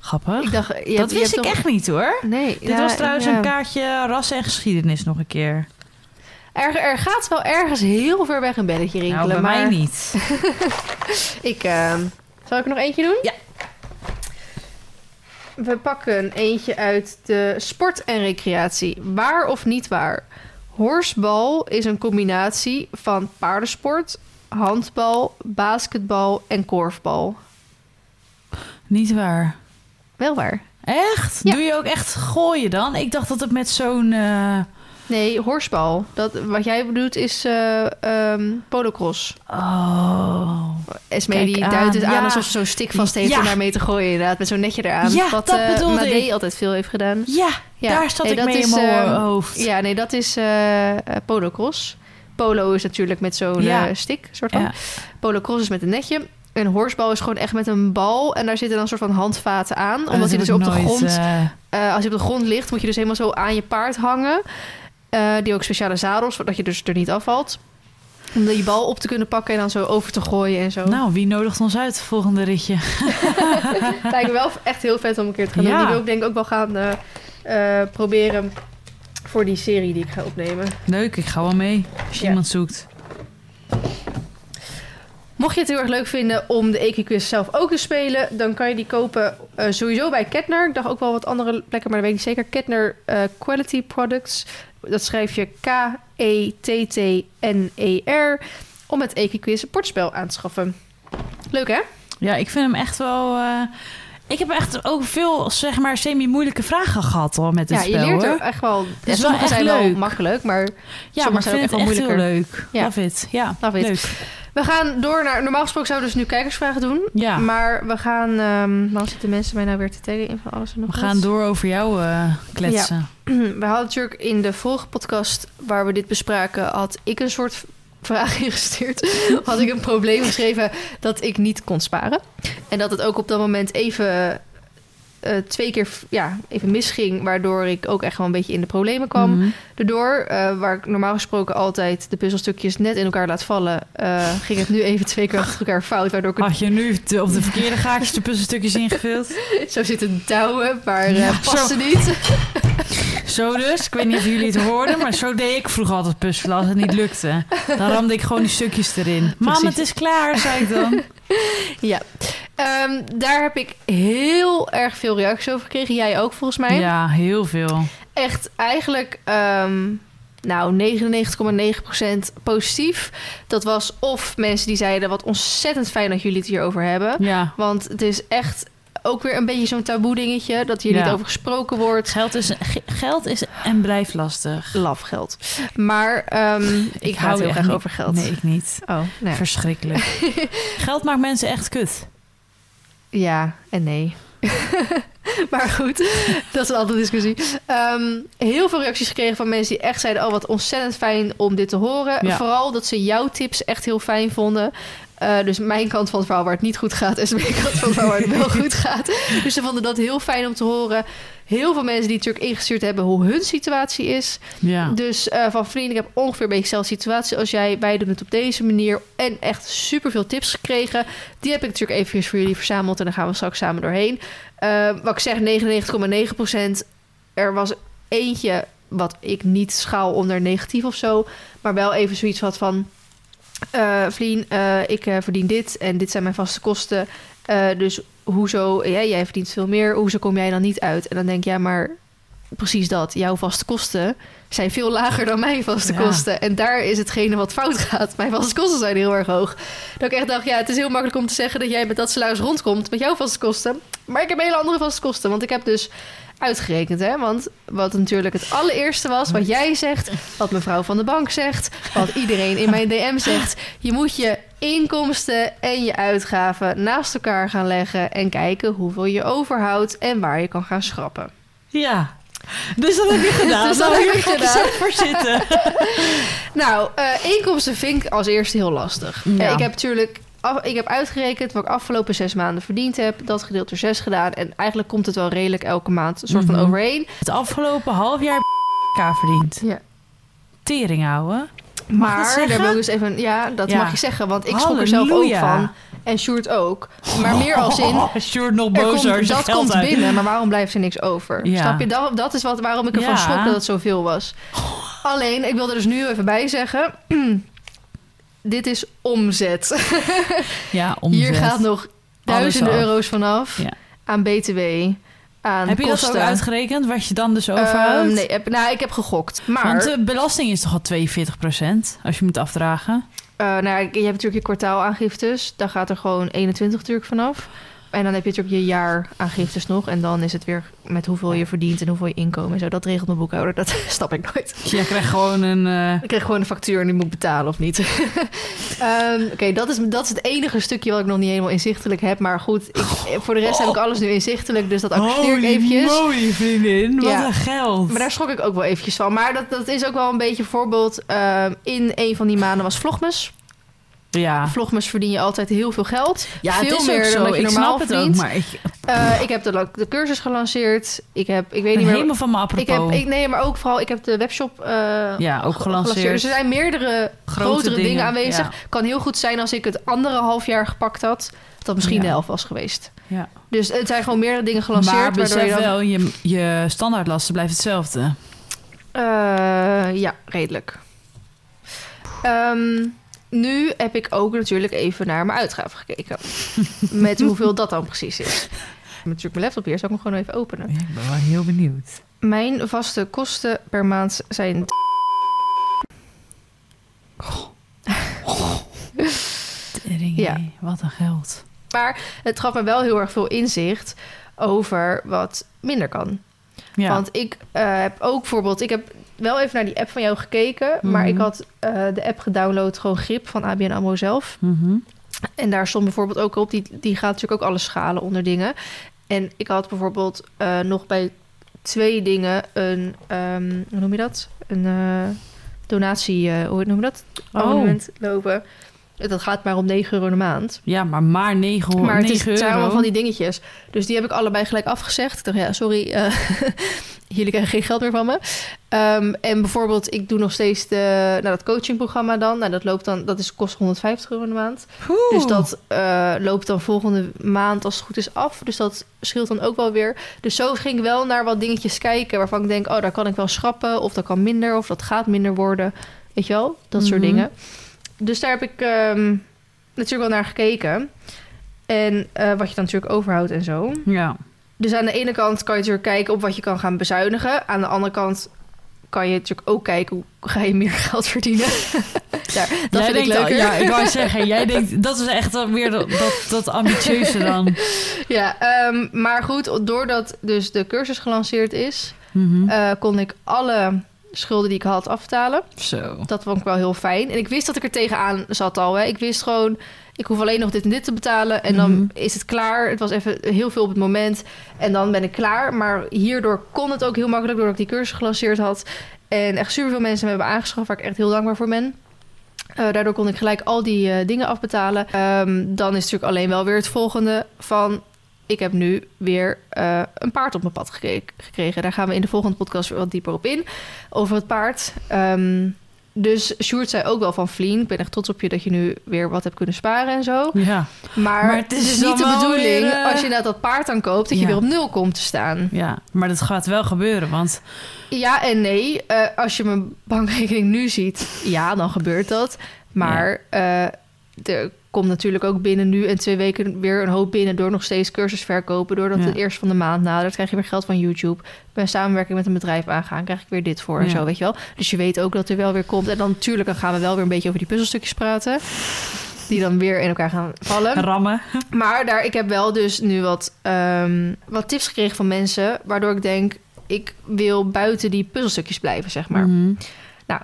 [SPEAKER 2] grappig.
[SPEAKER 1] Ik dacht, je hebt-
[SPEAKER 2] dat
[SPEAKER 1] je
[SPEAKER 2] wist ik
[SPEAKER 1] toch-
[SPEAKER 2] echt niet hoor.
[SPEAKER 1] Nee.
[SPEAKER 2] Dit
[SPEAKER 1] ja,
[SPEAKER 2] was trouwens
[SPEAKER 1] ja.
[SPEAKER 2] een kaartje ras en geschiedenis nog een keer.
[SPEAKER 1] Er, er gaat wel ergens heel ver weg een belletje rinkelen.
[SPEAKER 2] nou, bij
[SPEAKER 1] maar
[SPEAKER 2] mij niet.
[SPEAKER 1] Ik, eh, Zal ik er nog eentje doen?
[SPEAKER 2] Ja.
[SPEAKER 1] We pakken eentje uit de sport en recreatie. Waar of niet waar? Horsbal is een combinatie van paardensport, handbal, basketbal en korfbal.
[SPEAKER 2] Niet waar.
[SPEAKER 1] Wel waar.
[SPEAKER 2] Echt?
[SPEAKER 1] Ja.
[SPEAKER 2] Doe je ook echt gooien dan? Ik dacht dat het met zo'n... eh,
[SPEAKER 1] Nee, horsbal. Dat, wat jij bedoelt is eh ehm, polocross.
[SPEAKER 2] Oh.
[SPEAKER 1] Esme
[SPEAKER 2] Kijk
[SPEAKER 1] die duidt het aan
[SPEAKER 2] ja.
[SPEAKER 1] alsof ze zo'n stick vast heeft
[SPEAKER 2] Ja.
[SPEAKER 1] om daarmee te gooien. Inderdaad, met zo'n netje eraan.
[SPEAKER 2] Ja,
[SPEAKER 1] wat
[SPEAKER 2] dat
[SPEAKER 1] eh,
[SPEAKER 2] bedoelde ik.
[SPEAKER 1] altijd veel heeft gedaan.
[SPEAKER 2] Ja,
[SPEAKER 1] Ja.
[SPEAKER 2] daar zat
[SPEAKER 1] Nee,
[SPEAKER 2] ik mee
[SPEAKER 1] is,
[SPEAKER 2] in mijn
[SPEAKER 1] ehm,
[SPEAKER 2] hoofd.
[SPEAKER 1] Ja, nee, dat is eh, polocross. Polo is natuurlijk met zo'n stick, soort van. Polocross is met een netje. En horsbal is gewoon echt met een bal. En daar zitten dan een soort van handvaten aan. Omdat
[SPEAKER 2] Dat
[SPEAKER 1] hij dus op de grond... als hij op de grond ligt, moet je dus helemaal zo aan je paard hangen. Eh, die ook speciale zadels, zodat je dus er niet afvalt. Om die bal op te kunnen pakken en dan zo over te gooien en zo.
[SPEAKER 2] nou, wie nodigt ons uit het volgende ritje?
[SPEAKER 1] lijkt me wel echt heel vet om een keer te gaan doen.
[SPEAKER 2] Ja.
[SPEAKER 1] Die wil ik denk ook wel gaan eh, eh, proberen voor die serie die ik ga opnemen.
[SPEAKER 2] Leuk, ik ga wel mee. Als je
[SPEAKER 1] Ja.
[SPEAKER 2] iemand zoekt.
[SPEAKER 1] Mocht je het heel erg leuk vinden om de Equiquiz zelf ook te spelen, dan kan je die kopen sowieso bij Ketner. Ik dacht ook wel wat andere plekken, maar dat weet ik niet zeker. Ketner Quality Products. Dat schrijf je K-E-T-T-N-E-R. Om het Equiquiz bordspel aan te schaffen. Leuk hè?
[SPEAKER 2] Ja, ik vind hem echt wel... eh, ik heb echt ook veel, zeg maar, semi-moeilijke vragen gehad al met dit
[SPEAKER 1] ja,
[SPEAKER 2] spel,
[SPEAKER 1] je leert
[SPEAKER 2] hoor.
[SPEAKER 1] er echt wel.
[SPEAKER 2] is
[SPEAKER 1] Ja,
[SPEAKER 2] wel
[SPEAKER 1] sommige zijn wel
[SPEAKER 2] leuk.
[SPEAKER 1] makkelijk, maar
[SPEAKER 2] Ja, maar ik
[SPEAKER 1] zijn ook
[SPEAKER 2] vind het
[SPEAKER 1] echt
[SPEAKER 2] echt
[SPEAKER 1] wel
[SPEAKER 2] heel
[SPEAKER 1] moeilijker.
[SPEAKER 2] leuk.
[SPEAKER 1] Ja.
[SPEAKER 2] Love it. Ja,
[SPEAKER 1] Love it.
[SPEAKER 2] leuk.
[SPEAKER 1] We gaan door naar. Normaal gesproken zouden we dus nu kijkersvragen doen.
[SPEAKER 2] Ja,
[SPEAKER 1] Maar we gaan. waarom zitten mensen mij nou weer te taggen in van alles en nog
[SPEAKER 2] we
[SPEAKER 1] wat?
[SPEAKER 2] gaan door over jou eh, kletsen.
[SPEAKER 1] We hadden natuurlijk in de vorige podcast waar we dit bespraken, had ik een soort vraag ingestuurd. had ik een probleem geschreven dat ik niet kon sparen. En dat het ook op dat moment even eh, twee keer ja, even misging, waardoor ik ook echt wel een beetje in de problemen kwam.
[SPEAKER 2] Mhm.
[SPEAKER 1] Daardoor, eh, waar ik normaal gesproken altijd de puzzelstukjes net in elkaar laat vallen, eh, ging het nu even twee keer achter elkaar fout, waardoor ik
[SPEAKER 2] Had je nu te- op de verkeerde gaatjes de puzzelstukjes ingevuld?
[SPEAKER 1] zo zit te douwen, maar
[SPEAKER 2] Ja,
[SPEAKER 1] paste niet.
[SPEAKER 2] Zo dus. Ik weet niet of jullie het hoorden, maar zo deed ik vroeger altijd puzzelen als het niet lukte. Dan ramde ik gewoon die stukjes erin. Mam, het is klaar, zei ik dan.
[SPEAKER 1] Ja, Ehm, daar heb ik heel erg veel reacties over gekregen. Jij ook volgens mij.
[SPEAKER 2] Ja, heel veel.
[SPEAKER 1] Echt eigenlijk, ehm, nou, 99,9% positief. Dat was of mensen die zeiden, wat ontzettend fijn dat jullie het hierover hebben.
[SPEAKER 2] Ja.
[SPEAKER 1] Want het is echt ook weer een beetje zo'n taboe dingetje. Dat hier
[SPEAKER 2] Ja.
[SPEAKER 1] niet over gesproken wordt.
[SPEAKER 2] Geld is, ge- geld is en blijft lastig.
[SPEAKER 1] Laf geld. Maar ehm, ik, hou
[SPEAKER 2] hou
[SPEAKER 1] heel graag
[SPEAKER 2] niet-
[SPEAKER 1] over geld.
[SPEAKER 2] Nee, ik niet.
[SPEAKER 1] Oh, nou ja.
[SPEAKER 2] Verschrikkelijk. geld maakt mensen echt kut.
[SPEAKER 1] Ja en nee. maar goed, dat is een andere discussie. Ehm, heel veel reacties gekregen van mensen die echt zeiden... oh, wat ontzettend fijn om dit te horen.
[SPEAKER 2] Ja.
[SPEAKER 1] Vooral dat ze jouw tips echt heel fijn vonden. Eh, dus mijn kant van het verhaal waar het niet goed gaat... en mijn kant van het verhaal waar het wel goed gaat. Dus ze vonden dat heel fijn om te horen. Heel veel mensen die natuurlijk ingestuurd hebben... hoe hun situatie is.
[SPEAKER 2] Ja.
[SPEAKER 1] Dus eh, van vrienden, ik heb ongeveer een beetje dezelfde situatie als jij. Wij doen het op deze manier. En echt superveel tips gekregen. Die heb ik natuurlijk even voor jullie verzameld. En dan gaan we straks samen doorheen. Eh, wat ik zeg, 99,9% Er was eentje wat ik niet schaal onder negatief of zo. Maar wel even zoiets had van... Vlien, eh, ik eh, verdien dit en dit zijn mijn vaste kosten. Dus hoezo, ja, jij verdient veel meer, hoezo kom jij dan niet uit? En dan denk ik, ja, maar precies dat. Jouw vaste kosten zijn veel lager dan mijn vaste
[SPEAKER 2] Ja.
[SPEAKER 1] kosten. En daar is hetgene wat fout gaat. Mijn vaste kosten zijn heel erg hoog. Dat ik echt dacht, ja, het is heel makkelijk om te zeggen dat jij met dat salaris rondkomt met jouw vaste kosten. Maar ik heb hele andere vaste kosten. Want ik heb dus uitgerekend, hè. Want wat natuurlijk het allereerste was, wat jij zegt, wat mevrouw van de bank zegt, wat iedereen in mijn DM zegt. Je moet je inkomsten en je uitgaven naast elkaar gaan leggen en kijken hoeveel je overhoudt en waar je kan gaan schrappen.
[SPEAKER 2] Ja. Dus dat heb je gedaan.
[SPEAKER 1] Dus dat
[SPEAKER 2] Nou,
[SPEAKER 1] heb ik gedaan.
[SPEAKER 2] voor zitten.
[SPEAKER 1] Nou, eh, inkomsten vind ik als eerste heel lastig.
[SPEAKER 2] Ja.
[SPEAKER 1] Eh, ik heb natuurlijk af- ik heb uitgerekend wat ik afgelopen zes maanden verdiend heb. Dat gedeeld door zes gedaan. En eigenlijk komt het wel redelijk elke maand een soort van
[SPEAKER 2] Mhm.
[SPEAKER 1] overheen.
[SPEAKER 2] Het afgelopen half jaar k verdiend.
[SPEAKER 1] Ja.
[SPEAKER 2] Tering houden.
[SPEAKER 1] Maar daar wil ik dus even... Ja, dat
[SPEAKER 2] Ja.
[SPEAKER 1] mag je zeggen. Want ik schrok er zelf ook van. En Sjoerd ook. Maar meer als in...
[SPEAKER 2] Oh, Sjoerd nog
[SPEAKER 1] Er
[SPEAKER 2] bozer.
[SPEAKER 1] komt, dat komt
[SPEAKER 2] uit.
[SPEAKER 1] binnen, maar waarom blijft er niks over?
[SPEAKER 2] Ja.
[SPEAKER 1] Snap je? Dat, dat is wat, waarom ik ervan
[SPEAKER 2] Ja.
[SPEAKER 1] schrok dat het zoveel was. Alleen, ik wil er dus nu even bij zeggen... dit is omzet.
[SPEAKER 2] Ja, omzet.
[SPEAKER 1] Hier gaat nog duizenden euro's vanaf
[SPEAKER 2] Ja.
[SPEAKER 1] aan BTW. Aan
[SPEAKER 2] Heb je dat
[SPEAKER 1] kosten.
[SPEAKER 2] ook uitgerekend, wat je dan dus overhoudt?
[SPEAKER 1] Ehm, nee, heb, nou, ik heb gegokt. Maar
[SPEAKER 2] Want de belasting is toch al 42% als je moet afdragen?
[SPEAKER 1] eh, nou, je hebt natuurlijk je kwartaalaangiftes. Daar gaat er gewoon 21 natuurlijk vanaf. En dan heb je natuurlijk je jaaraangiftes nog. En dan is het weer met hoeveel je verdient en hoeveel je inkomen en zo. Dat regelt mijn boekhouder. Dat snap ik nooit.
[SPEAKER 2] Jij krijgt gewoon een... eh,
[SPEAKER 1] Ik kreeg gewoon een factuur en die moet ik betalen of niet. Ehm, Oké, dat, is, dat is het enige stukje wat ik nog niet helemaal inzichtelijk heb. Maar goed, ik, voor de rest heb ik alles nu inzichtelijk. Dus dat accepteer ik eventjes.
[SPEAKER 2] mooi vriendin, wat
[SPEAKER 1] Ja.
[SPEAKER 2] een geld.
[SPEAKER 1] Maar daar schrok ik ook wel eventjes van. Maar dat, dat is ook wel een beetje voorbeeld. ehm, in een van die maanden was Vlogmas.
[SPEAKER 2] Ja,
[SPEAKER 1] Vlogmas verdien je altijd heel veel geld.
[SPEAKER 2] ja
[SPEAKER 1] veel
[SPEAKER 2] het is
[SPEAKER 1] meer
[SPEAKER 2] ook
[SPEAKER 1] dan dat je
[SPEAKER 2] ik
[SPEAKER 1] normaal verdient.
[SPEAKER 2] ook, maar ik
[SPEAKER 1] Eh, ik heb de, de cursus gelanceerd. Ik heb, ik weet
[SPEAKER 2] ben
[SPEAKER 1] niet meer...
[SPEAKER 2] helemaal van me
[SPEAKER 1] Ik
[SPEAKER 2] apropos.
[SPEAKER 1] heb, ik, nee, maar ook vooral, ik heb de webshop eh,
[SPEAKER 2] Ja, ook
[SPEAKER 1] ge-
[SPEAKER 2] gelanceerd.
[SPEAKER 1] Dus er zijn meerdere
[SPEAKER 2] Grote
[SPEAKER 1] grotere dingen,
[SPEAKER 2] dingen,
[SPEAKER 1] aanwezig.
[SPEAKER 2] ja.
[SPEAKER 1] Kan heel goed zijn als ik het andere half jaar gepakt had, dat misschien
[SPEAKER 2] Ja.
[SPEAKER 1] de helft was geweest.
[SPEAKER 2] Ja.
[SPEAKER 1] Dus het zijn gewoon meerdere dingen gelanceerd.
[SPEAKER 2] maar besef
[SPEAKER 1] je dan,
[SPEAKER 2] wel, je, je standaardlasten blijft hetzelfde.
[SPEAKER 1] Eh, ja, redelijk. Ehm, nu heb ik ook natuurlijk even naar mijn uitgaven gekeken. Met hoeveel dat dan precies is. Ik heb natuurlijk mijn laptop hier, zal ik hem gewoon even openen.
[SPEAKER 2] Ja, ik ben wel heel benieuwd.
[SPEAKER 1] Mijn vaste kosten per maand zijn... Ja.
[SPEAKER 2] Wat een geld.
[SPEAKER 1] Maar het gaf me wel heel erg veel inzicht over wat minder kan.
[SPEAKER 2] Ja.
[SPEAKER 1] Want ik eh, heb ook bijvoorbeeld... Ik heb wel even naar die app van jou gekeken... maar
[SPEAKER 2] Mhm.
[SPEAKER 1] ik had eh, de app gedownload, gewoon Grip van ABN AMRO zelf.
[SPEAKER 2] Mhm.
[SPEAKER 1] En daar stond bijvoorbeeld ook op... die, die gaat natuurlijk ook alles schalen onder dingen. En ik had bijvoorbeeld eh, nog bij twee dingen een... ehm, hoe noem je dat? Een eh, donatie... hoe noem je dat?
[SPEAKER 2] Oh.
[SPEAKER 1] Abonnement lopen. Dat gaat maar om 9 euro de maand.
[SPEAKER 2] Ja, maar maar 9,
[SPEAKER 1] Maar het, is,
[SPEAKER 2] 9
[SPEAKER 1] het zijn
[SPEAKER 2] euro.
[SPEAKER 1] allemaal van die dingetjes. Dus die heb ik allebei gelijk afgezegd. Ik dacht, ja, sorry, eh, jullie krijgen geen geld meer van me. Ehm, en bijvoorbeeld, ik doe nog steeds de, nou, dat coachingprogramma dan. Nou, dat loopt dan, dat is, kost 150 euro de maand.
[SPEAKER 2] Oeh.
[SPEAKER 1] Dus dat eh, loopt dan volgende maand als het goed is af. Dus dat scheelt dan ook wel weer. Dus zo ging ik wel naar wat dingetjes kijken waarvan ik denk, oh, daar kan ik wel schrappen. Of dat kan minder, of dat gaat minder worden. Weet je wel? Dat soort
[SPEAKER 2] Mhm.
[SPEAKER 1] dingen. Dus daar heb ik ehm, natuurlijk wel naar gekeken. En eh, wat je dan natuurlijk overhoudt en zo.
[SPEAKER 2] Ja.
[SPEAKER 1] Dus aan de ene kant kan je natuurlijk kijken op wat je kan gaan bezuinigen. Aan de andere kant kan je natuurlijk ook kijken hoe ga je meer geld verdienen. Dat
[SPEAKER 2] Jij
[SPEAKER 1] vind ik
[SPEAKER 2] denkt al-
[SPEAKER 1] leuker.
[SPEAKER 2] Ja, ik wou zeggen, jij denkt, dat is echt dat, dat, dat ambitieuze dan.
[SPEAKER 1] Ja, ehm, maar goed, doordat dus de cursus gelanceerd is,
[SPEAKER 2] Mhm.
[SPEAKER 1] eh, kon ik alle schulden die ik had aftalen.
[SPEAKER 2] Zo.
[SPEAKER 1] Dat vond ik wel heel fijn. En ik wist dat ik er tegenaan zat al. Hè. Ik wist gewoon, ik hoef alleen nog dit en dit te betalen. En dan
[SPEAKER 2] Mhm.
[SPEAKER 1] is het klaar. Het was even heel veel op het moment. En dan ben ik klaar. Maar hierdoor kon het ook heel makkelijk, doordat ik die cursus gelanceerd had. En echt superveel mensen me hebben aangeschaft, waar ik echt heel dankbaar voor ben. Eh, daardoor kon ik gelijk al die eh, dingen afbetalen. Ehm, dan is natuurlijk alleen wel weer het volgende van... Ik heb nu weer eh, een paard op mijn pad gekregen. Daar gaan we in de volgende podcast weer wat dieper op in. Over het paard. Ehm, dus Sjoerd zei ook wel van Vlien... ik ben echt trots op je dat je nu weer wat hebt kunnen sparen en zo.
[SPEAKER 2] Ja.
[SPEAKER 1] Maar,
[SPEAKER 2] Maar
[SPEAKER 1] het is dus niet de bedoeling...
[SPEAKER 2] weer, eh,
[SPEAKER 1] als je inderdaad dat paard dan koopt... dat je
[SPEAKER 2] Ja.
[SPEAKER 1] weer op nul komt te staan.
[SPEAKER 2] ja, maar dat gaat wel gebeuren, want
[SPEAKER 1] Ja en nee. Eh, als je mijn bankrekening nu ziet, ja, dan gebeurt dat. Maar er komt natuurlijk ook binnen nu en twee weken weer een hoop binnen... door nog steeds cursus verkopen. Doordat
[SPEAKER 2] Ja.
[SPEAKER 1] het eerst van de maand nadert, krijg je weer geld van YouTube. Bij samenwerking met een bedrijf aangaan, krijg ik weer dit voor en zo, weet je wel. Dus je weet ook dat er wel weer komt. En dan natuurlijk dan gaan we wel weer een beetje over die puzzelstukjes praten... die dan weer in elkaar gaan vallen.
[SPEAKER 2] rammen.
[SPEAKER 1] Maar daar, ik heb wel dus nu wat, ehm, wat tips gekregen van mensen... waardoor ik denk, ik wil buiten die puzzelstukjes blijven, zeg maar.
[SPEAKER 2] Mhm.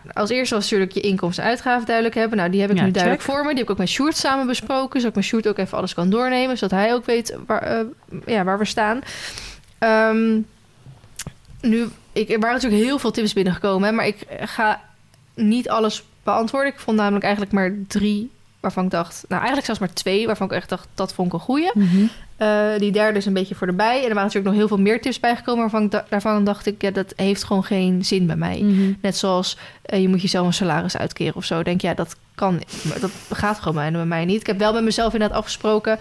[SPEAKER 1] Nou, als eerste was natuurlijk je inkomsten en uitgaven duidelijk hebben. Nou, die heb ik
[SPEAKER 2] Ja,
[SPEAKER 1] nu duidelijk
[SPEAKER 2] check.
[SPEAKER 1] voor me. Die heb ik ook met Sjoerd samen besproken. Zodat ik met Sjoerd ook even alles kan doornemen. Zodat hij ook weet waar, eh, ja, waar we staan. Ehm, nu, ik, er waren natuurlijk heel veel tips binnengekomen. Hè, maar ik ga niet alles beantwoorden. Ik vond namelijk eigenlijk maar drie waarvan ik dacht... Nou, eigenlijk zelfs maar twee waarvan ik echt dacht... dat vond ik een goeie.
[SPEAKER 2] Mhm.
[SPEAKER 1] Eh, die derde is een beetje voor de bij. En er waren natuurlijk nog heel veel meer tips bijgekomen... waarvan ik da- daarvan dacht ik... ja, dat heeft gewoon geen zin bij mij.
[SPEAKER 2] Mhm.
[SPEAKER 1] Net zoals eh, je moet jezelf een salaris uitkeren of zo. Denk ja, dat kan. Dat gaat gewoon bij, bij mij niet. Ik heb wel met mezelf inderdaad afgesproken.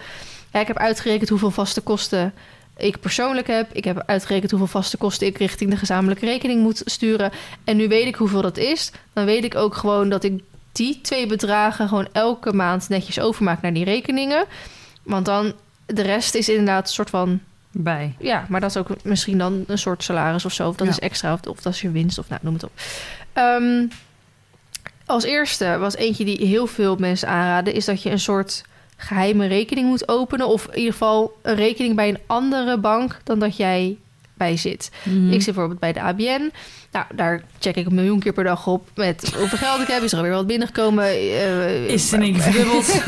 [SPEAKER 1] Ja, ik heb uitgerekend hoeveel vaste kosten ik persoonlijk heb. Ik heb uitgerekend hoeveel vaste kosten ik richting de gezamenlijke rekening moet sturen. En nu weet ik hoeveel dat is. Dan weet ik ook gewoon dat ik die twee bedragen gewoon elke maand netjes overmaak naar die rekeningen. Want dan de rest is inderdaad een soort van...
[SPEAKER 2] Bij.
[SPEAKER 1] Ja, maar dat is ook misschien dan een soort salaris of zo. Of dat
[SPEAKER 2] Ja.
[SPEAKER 1] is extra, of, of dat is je winst, of nou, noem het op. Ehm, als eerste was eentje die heel veel mensen aanraden... is dat je een soort geheime rekening moet openen... of in ieder geval een rekening bij een andere bank... dan dat jij bij zit.
[SPEAKER 2] Mhm.
[SPEAKER 1] Ik zit bijvoorbeeld bij de ABN. Nou, daar check ik een miljoen keer per dag op... met hoeveel geld ik heb. Is er alweer wat binnengekomen? Eh,
[SPEAKER 2] Is het in één keer verdubbeld?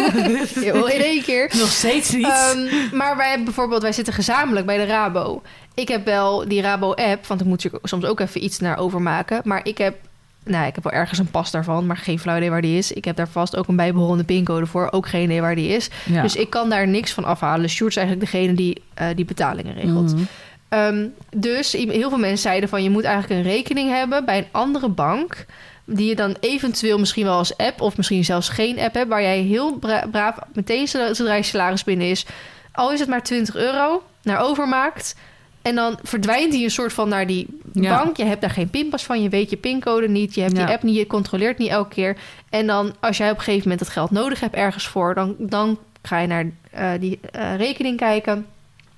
[SPEAKER 1] In één keer.
[SPEAKER 2] Nog steeds niet.
[SPEAKER 1] Ehm, maar wij hebben bijvoorbeeld, wij zitten gezamenlijk bij de Rabo. Ik heb wel die Rabo-app, want ik moet natuurlijk soms ook even iets naar overmaken. Maar ik heb, nou, ik heb wel ergens een pas daarvan, maar geen flauw idee waar die is. Ik heb daar vast ook een bijbehorende pincode voor, ook geen idee waar die is.
[SPEAKER 2] ja.
[SPEAKER 1] Dus ik kan daar niks van afhalen. Sjoerd is eigenlijk degene die eh, die betalingen regelt.
[SPEAKER 2] Mhm.
[SPEAKER 1] Ehm, dus heel veel mensen zeiden van je moet eigenlijk een rekening hebben bij een andere bank. Die je dan eventueel misschien wel als app of misschien zelfs geen app hebt. Waar jij heel bra- braaf meteen zodra je salaris binnen is. Al is het maar 20 euro naar overmaakt. En dan verdwijnt die een soort van naar die
[SPEAKER 2] Ja.
[SPEAKER 1] bank. Je hebt daar geen pinpas van. Je weet je pincode niet. Je hebt
[SPEAKER 2] Ja.
[SPEAKER 1] die app niet. Je controleert niet elke keer. En dan als jij op een gegeven moment het geld nodig hebt ergens voor. Dan, dan ga je naar eh, die eh, rekening kijken.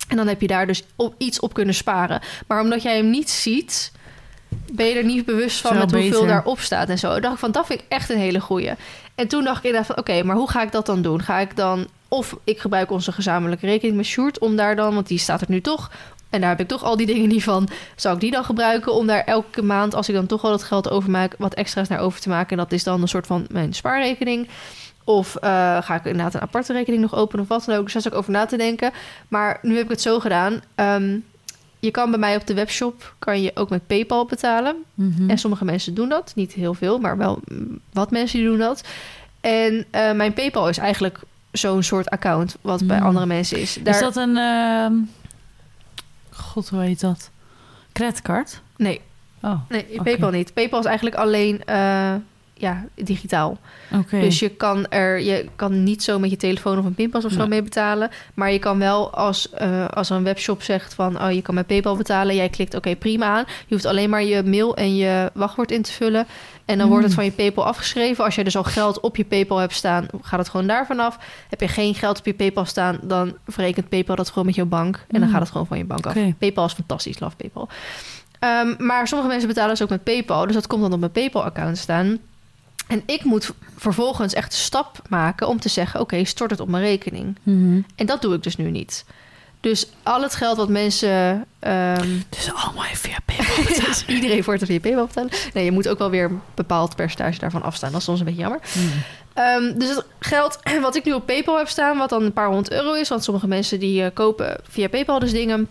[SPEAKER 1] En dan heb je daar dus op, iets op kunnen sparen. Maar omdat jij hem niet ziet, ben je er niet bewust van met hoeveel
[SPEAKER 2] beter.
[SPEAKER 1] daarop staat en zo. Ik dacht van, dat vind ik echt een hele goeie. En toen dacht ik inderdaad van, oké, maar hoe ga ik dat dan doen? Ga ik dan, of ik gebruik onze gezamenlijke rekening met Sjoerd om daar dan, want die staat er nu toch. En daar heb ik toch al die dingen niet van. Zou ik die dan gebruiken om daar elke maand, als ik dan toch wel het geld overmaak, wat extra's naar over te maken? En dat is dan een soort van mijn spaarrekening. Of eh, ga ik inderdaad een aparte rekening nog openen of wat dan ook. Dus daar zat ik over na te denken. Maar nu heb ik het zo gedaan. Ehm, je kan bij mij op de webshop kan je ook met PayPal betalen.
[SPEAKER 2] Mhm.
[SPEAKER 1] En sommige mensen doen dat. Niet heel veel, maar wel wat mensen die doen dat. En eh, mijn PayPal is eigenlijk zo'n soort account wat bij
[SPEAKER 2] Mm.
[SPEAKER 1] andere mensen is. Daar...
[SPEAKER 2] Is dat een... ehm, God, hoe heet dat? Creditcard?
[SPEAKER 1] Nee,
[SPEAKER 2] Oh,
[SPEAKER 1] nee. PayPal niet. PayPal is eigenlijk alleen eh, ja, digitaal. Dus je kan er je kan niet zo met je telefoon of een pinpas of zo mee betalen. Maar je kan wel als, eh, als een webshop zegt van oh, je kan met PayPal betalen. Jij klikt oké prima aan. Je hoeft alleen maar je mail en je wachtwoord in te vullen. En dan wordt het
[SPEAKER 2] Mm.
[SPEAKER 1] van je PayPal afgeschreven. Als je dus al geld op je PayPal hebt staan, gaat het gewoon daarvan af. Heb je geen geld op je PayPal staan, dan verrekent PayPal dat gewoon met jouw bank. En dan
[SPEAKER 2] Mm.
[SPEAKER 1] gaat het gewoon van je bank af. PayPal is fantastisch, love PayPal. Ehm, maar sommige mensen betalen dus ook met PayPal. Dus dat komt dan op mijn PayPal-account staan. En ik moet vervolgens echt de stap maken om te zeggen... oké, stort het op mijn rekening.
[SPEAKER 2] Mhm.
[SPEAKER 1] En dat doe ik dus nu niet. Dus al het geld wat mensen...
[SPEAKER 2] Dus allemaal via PayPal betalen.
[SPEAKER 1] iedereen voor het via PayPal betalen. Nee, je moet ook wel weer een bepaald percentage daarvan afstaan. Dat is soms een beetje jammer.
[SPEAKER 2] Mhm.
[SPEAKER 1] Ehm, dus het geld wat ik nu op PayPal heb staan, wat dan een paar honderd euro is, want sommige mensen die eh, kopen via PayPal dus dingen,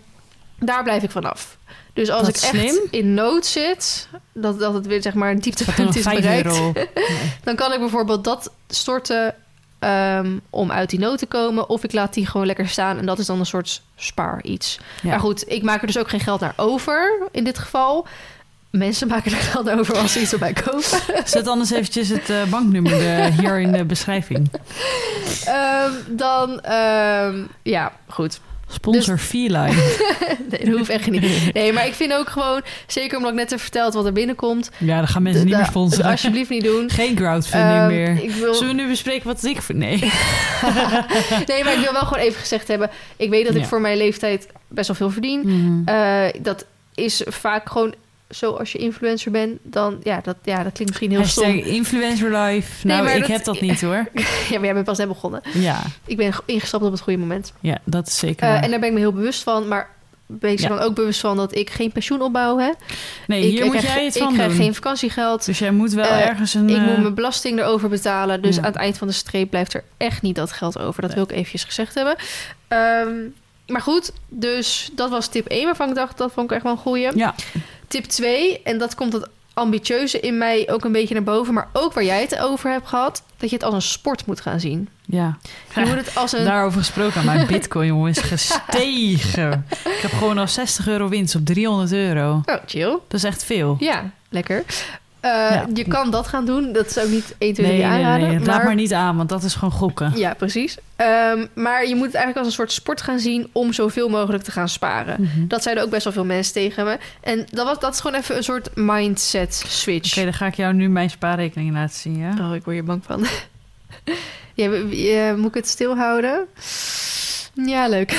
[SPEAKER 1] daar blijf ik vanaf. Dus als
[SPEAKER 2] Dat
[SPEAKER 1] ik echt
[SPEAKER 2] slim.
[SPEAKER 1] in nood zit, dat, dat het weer zeg maar een dieptepunt is
[SPEAKER 2] 5
[SPEAKER 1] bereikt, dan kan ik bijvoorbeeld dat storten ehm, om uit die nood te komen, of ik laat die gewoon lekker staan en dat is dan een soort spaar iets.
[SPEAKER 2] Ja.
[SPEAKER 1] Maar goed, ik maak er dus ook geen geld naar over in dit geval. Mensen maken er geld over als ze iets mij kopen.
[SPEAKER 2] Zet anders eventjes het eh, banknummer hier in de beschrijving.
[SPEAKER 1] Ehm, dan, ehm, ja, goed.
[SPEAKER 2] Sponsor
[SPEAKER 1] Dus-
[SPEAKER 2] Feeline.
[SPEAKER 1] Nee, dat hoeft echt niet. Nee, maar ik vind ook gewoon, zeker omdat ik net heb verteld wat er binnenkomt.
[SPEAKER 2] Ja, dan gaan mensen niet meer sponsoren.
[SPEAKER 1] Alsjeblieft niet doen.
[SPEAKER 2] Geen crowdfunding
[SPEAKER 1] Ehm,
[SPEAKER 2] meer.
[SPEAKER 1] Ik wil,
[SPEAKER 2] Zullen we nu bespreken wat ik vind? Nee.
[SPEAKER 1] nee, maar ik wil wel gewoon even gezegd hebben. Ik weet dat ik
[SPEAKER 2] Ja.
[SPEAKER 1] voor mijn leeftijd best wel veel verdien.
[SPEAKER 2] Mhm.
[SPEAKER 1] Eh, dat is vaak gewoon zo als je influencer bent. Dan, ja, dat, ja, dat klinkt misschien heel
[SPEAKER 2] Hashtag
[SPEAKER 1] stom.
[SPEAKER 2] influencer life.
[SPEAKER 1] Nee,
[SPEAKER 2] Nou, ik
[SPEAKER 1] dat-
[SPEAKER 2] heb dat niet hoor.
[SPEAKER 1] Ja, maar jij bent pas net begonnen.
[SPEAKER 2] Ja,
[SPEAKER 1] Ik ben ingestapt op het goede moment.
[SPEAKER 2] ja dat is zeker
[SPEAKER 1] Eh, en daar ben ik me heel bewust van. Maar er
[SPEAKER 2] Ja.
[SPEAKER 1] dan ook bewust van dat ik geen pensioen opbouw. Hè?
[SPEAKER 2] Nee,
[SPEAKER 1] ik,
[SPEAKER 2] hier
[SPEAKER 1] ik
[SPEAKER 2] moet
[SPEAKER 1] krijg,
[SPEAKER 2] jij het
[SPEAKER 1] ik
[SPEAKER 2] van
[SPEAKER 1] krijg
[SPEAKER 2] doen.
[SPEAKER 1] geen vakantiegeld.
[SPEAKER 2] Dus jij moet wel
[SPEAKER 1] Eh,
[SPEAKER 2] ergens een...
[SPEAKER 1] Ik
[SPEAKER 2] eh,
[SPEAKER 1] moet mijn belasting erover betalen. Dus
[SPEAKER 2] Ja.
[SPEAKER 1] aan het eind van de streep blijft er echt niet dat geld over. Dat
[SPEAKER 2] Nee.
[SPEAKER 1] wil ik eventjes gezegd hebben. Ehm, maar goed, dus dat was tip 1 waarvan ik dacht, dat vond ik echt wel een goeie.
[SPEAKER 2] Ja,
[SPEAKER 1] Tip 2, en dat komt het ambitieuze in mij ook een beetje naar boven. Maar ook waar jij het over hebt gehad, dat je het als een sport moet gaan zien.
[SPEAKER 2] ja.
[SPEAKER 1] Je moet het als een...
[SPEAKER 2] Daarover gesproken, mijn bitcoin jongen is gestegen. ik heb gewoon al 60 euro winst op 300 euro.
[SPEAKER 1] Oh, chill.
[SPEAKER 2] Dat is echt veel.
[SPEAKER 1] Ja, lekker. Eh,
[SPEAKER 2] Ja.
[SPEAKER 1] Je kan dat gaan doen. Dat zou ik niet 1, 2, 3
[SPEAKER 2] Nee, nee,
[SPEAKER 1] aanraden.
[SPEAKER 2] nee, laat maar niet aan, want dat is gewoon gokken.
[SPEAKER 1] Ja, precies. Ehm, maar je moet het eigenlijk als een soort sport gaan zien om zoveel mogelijk te gaan sparen.
[SPEAKER 2] Mhm.
[SPEAKER 1] Dat zeiden ook best wel veel mensen tegen me. En dat, was, dat is gewoon even een soort mindset switch.
[SPEAKER 2] Oké, dan ga ik jou nu mijn spaarrekening laten zien, ja?
[SPEAKER 1] Oh, ik word hier bang van. ja, eh, moet ik het stilhouden? Ja, leuk.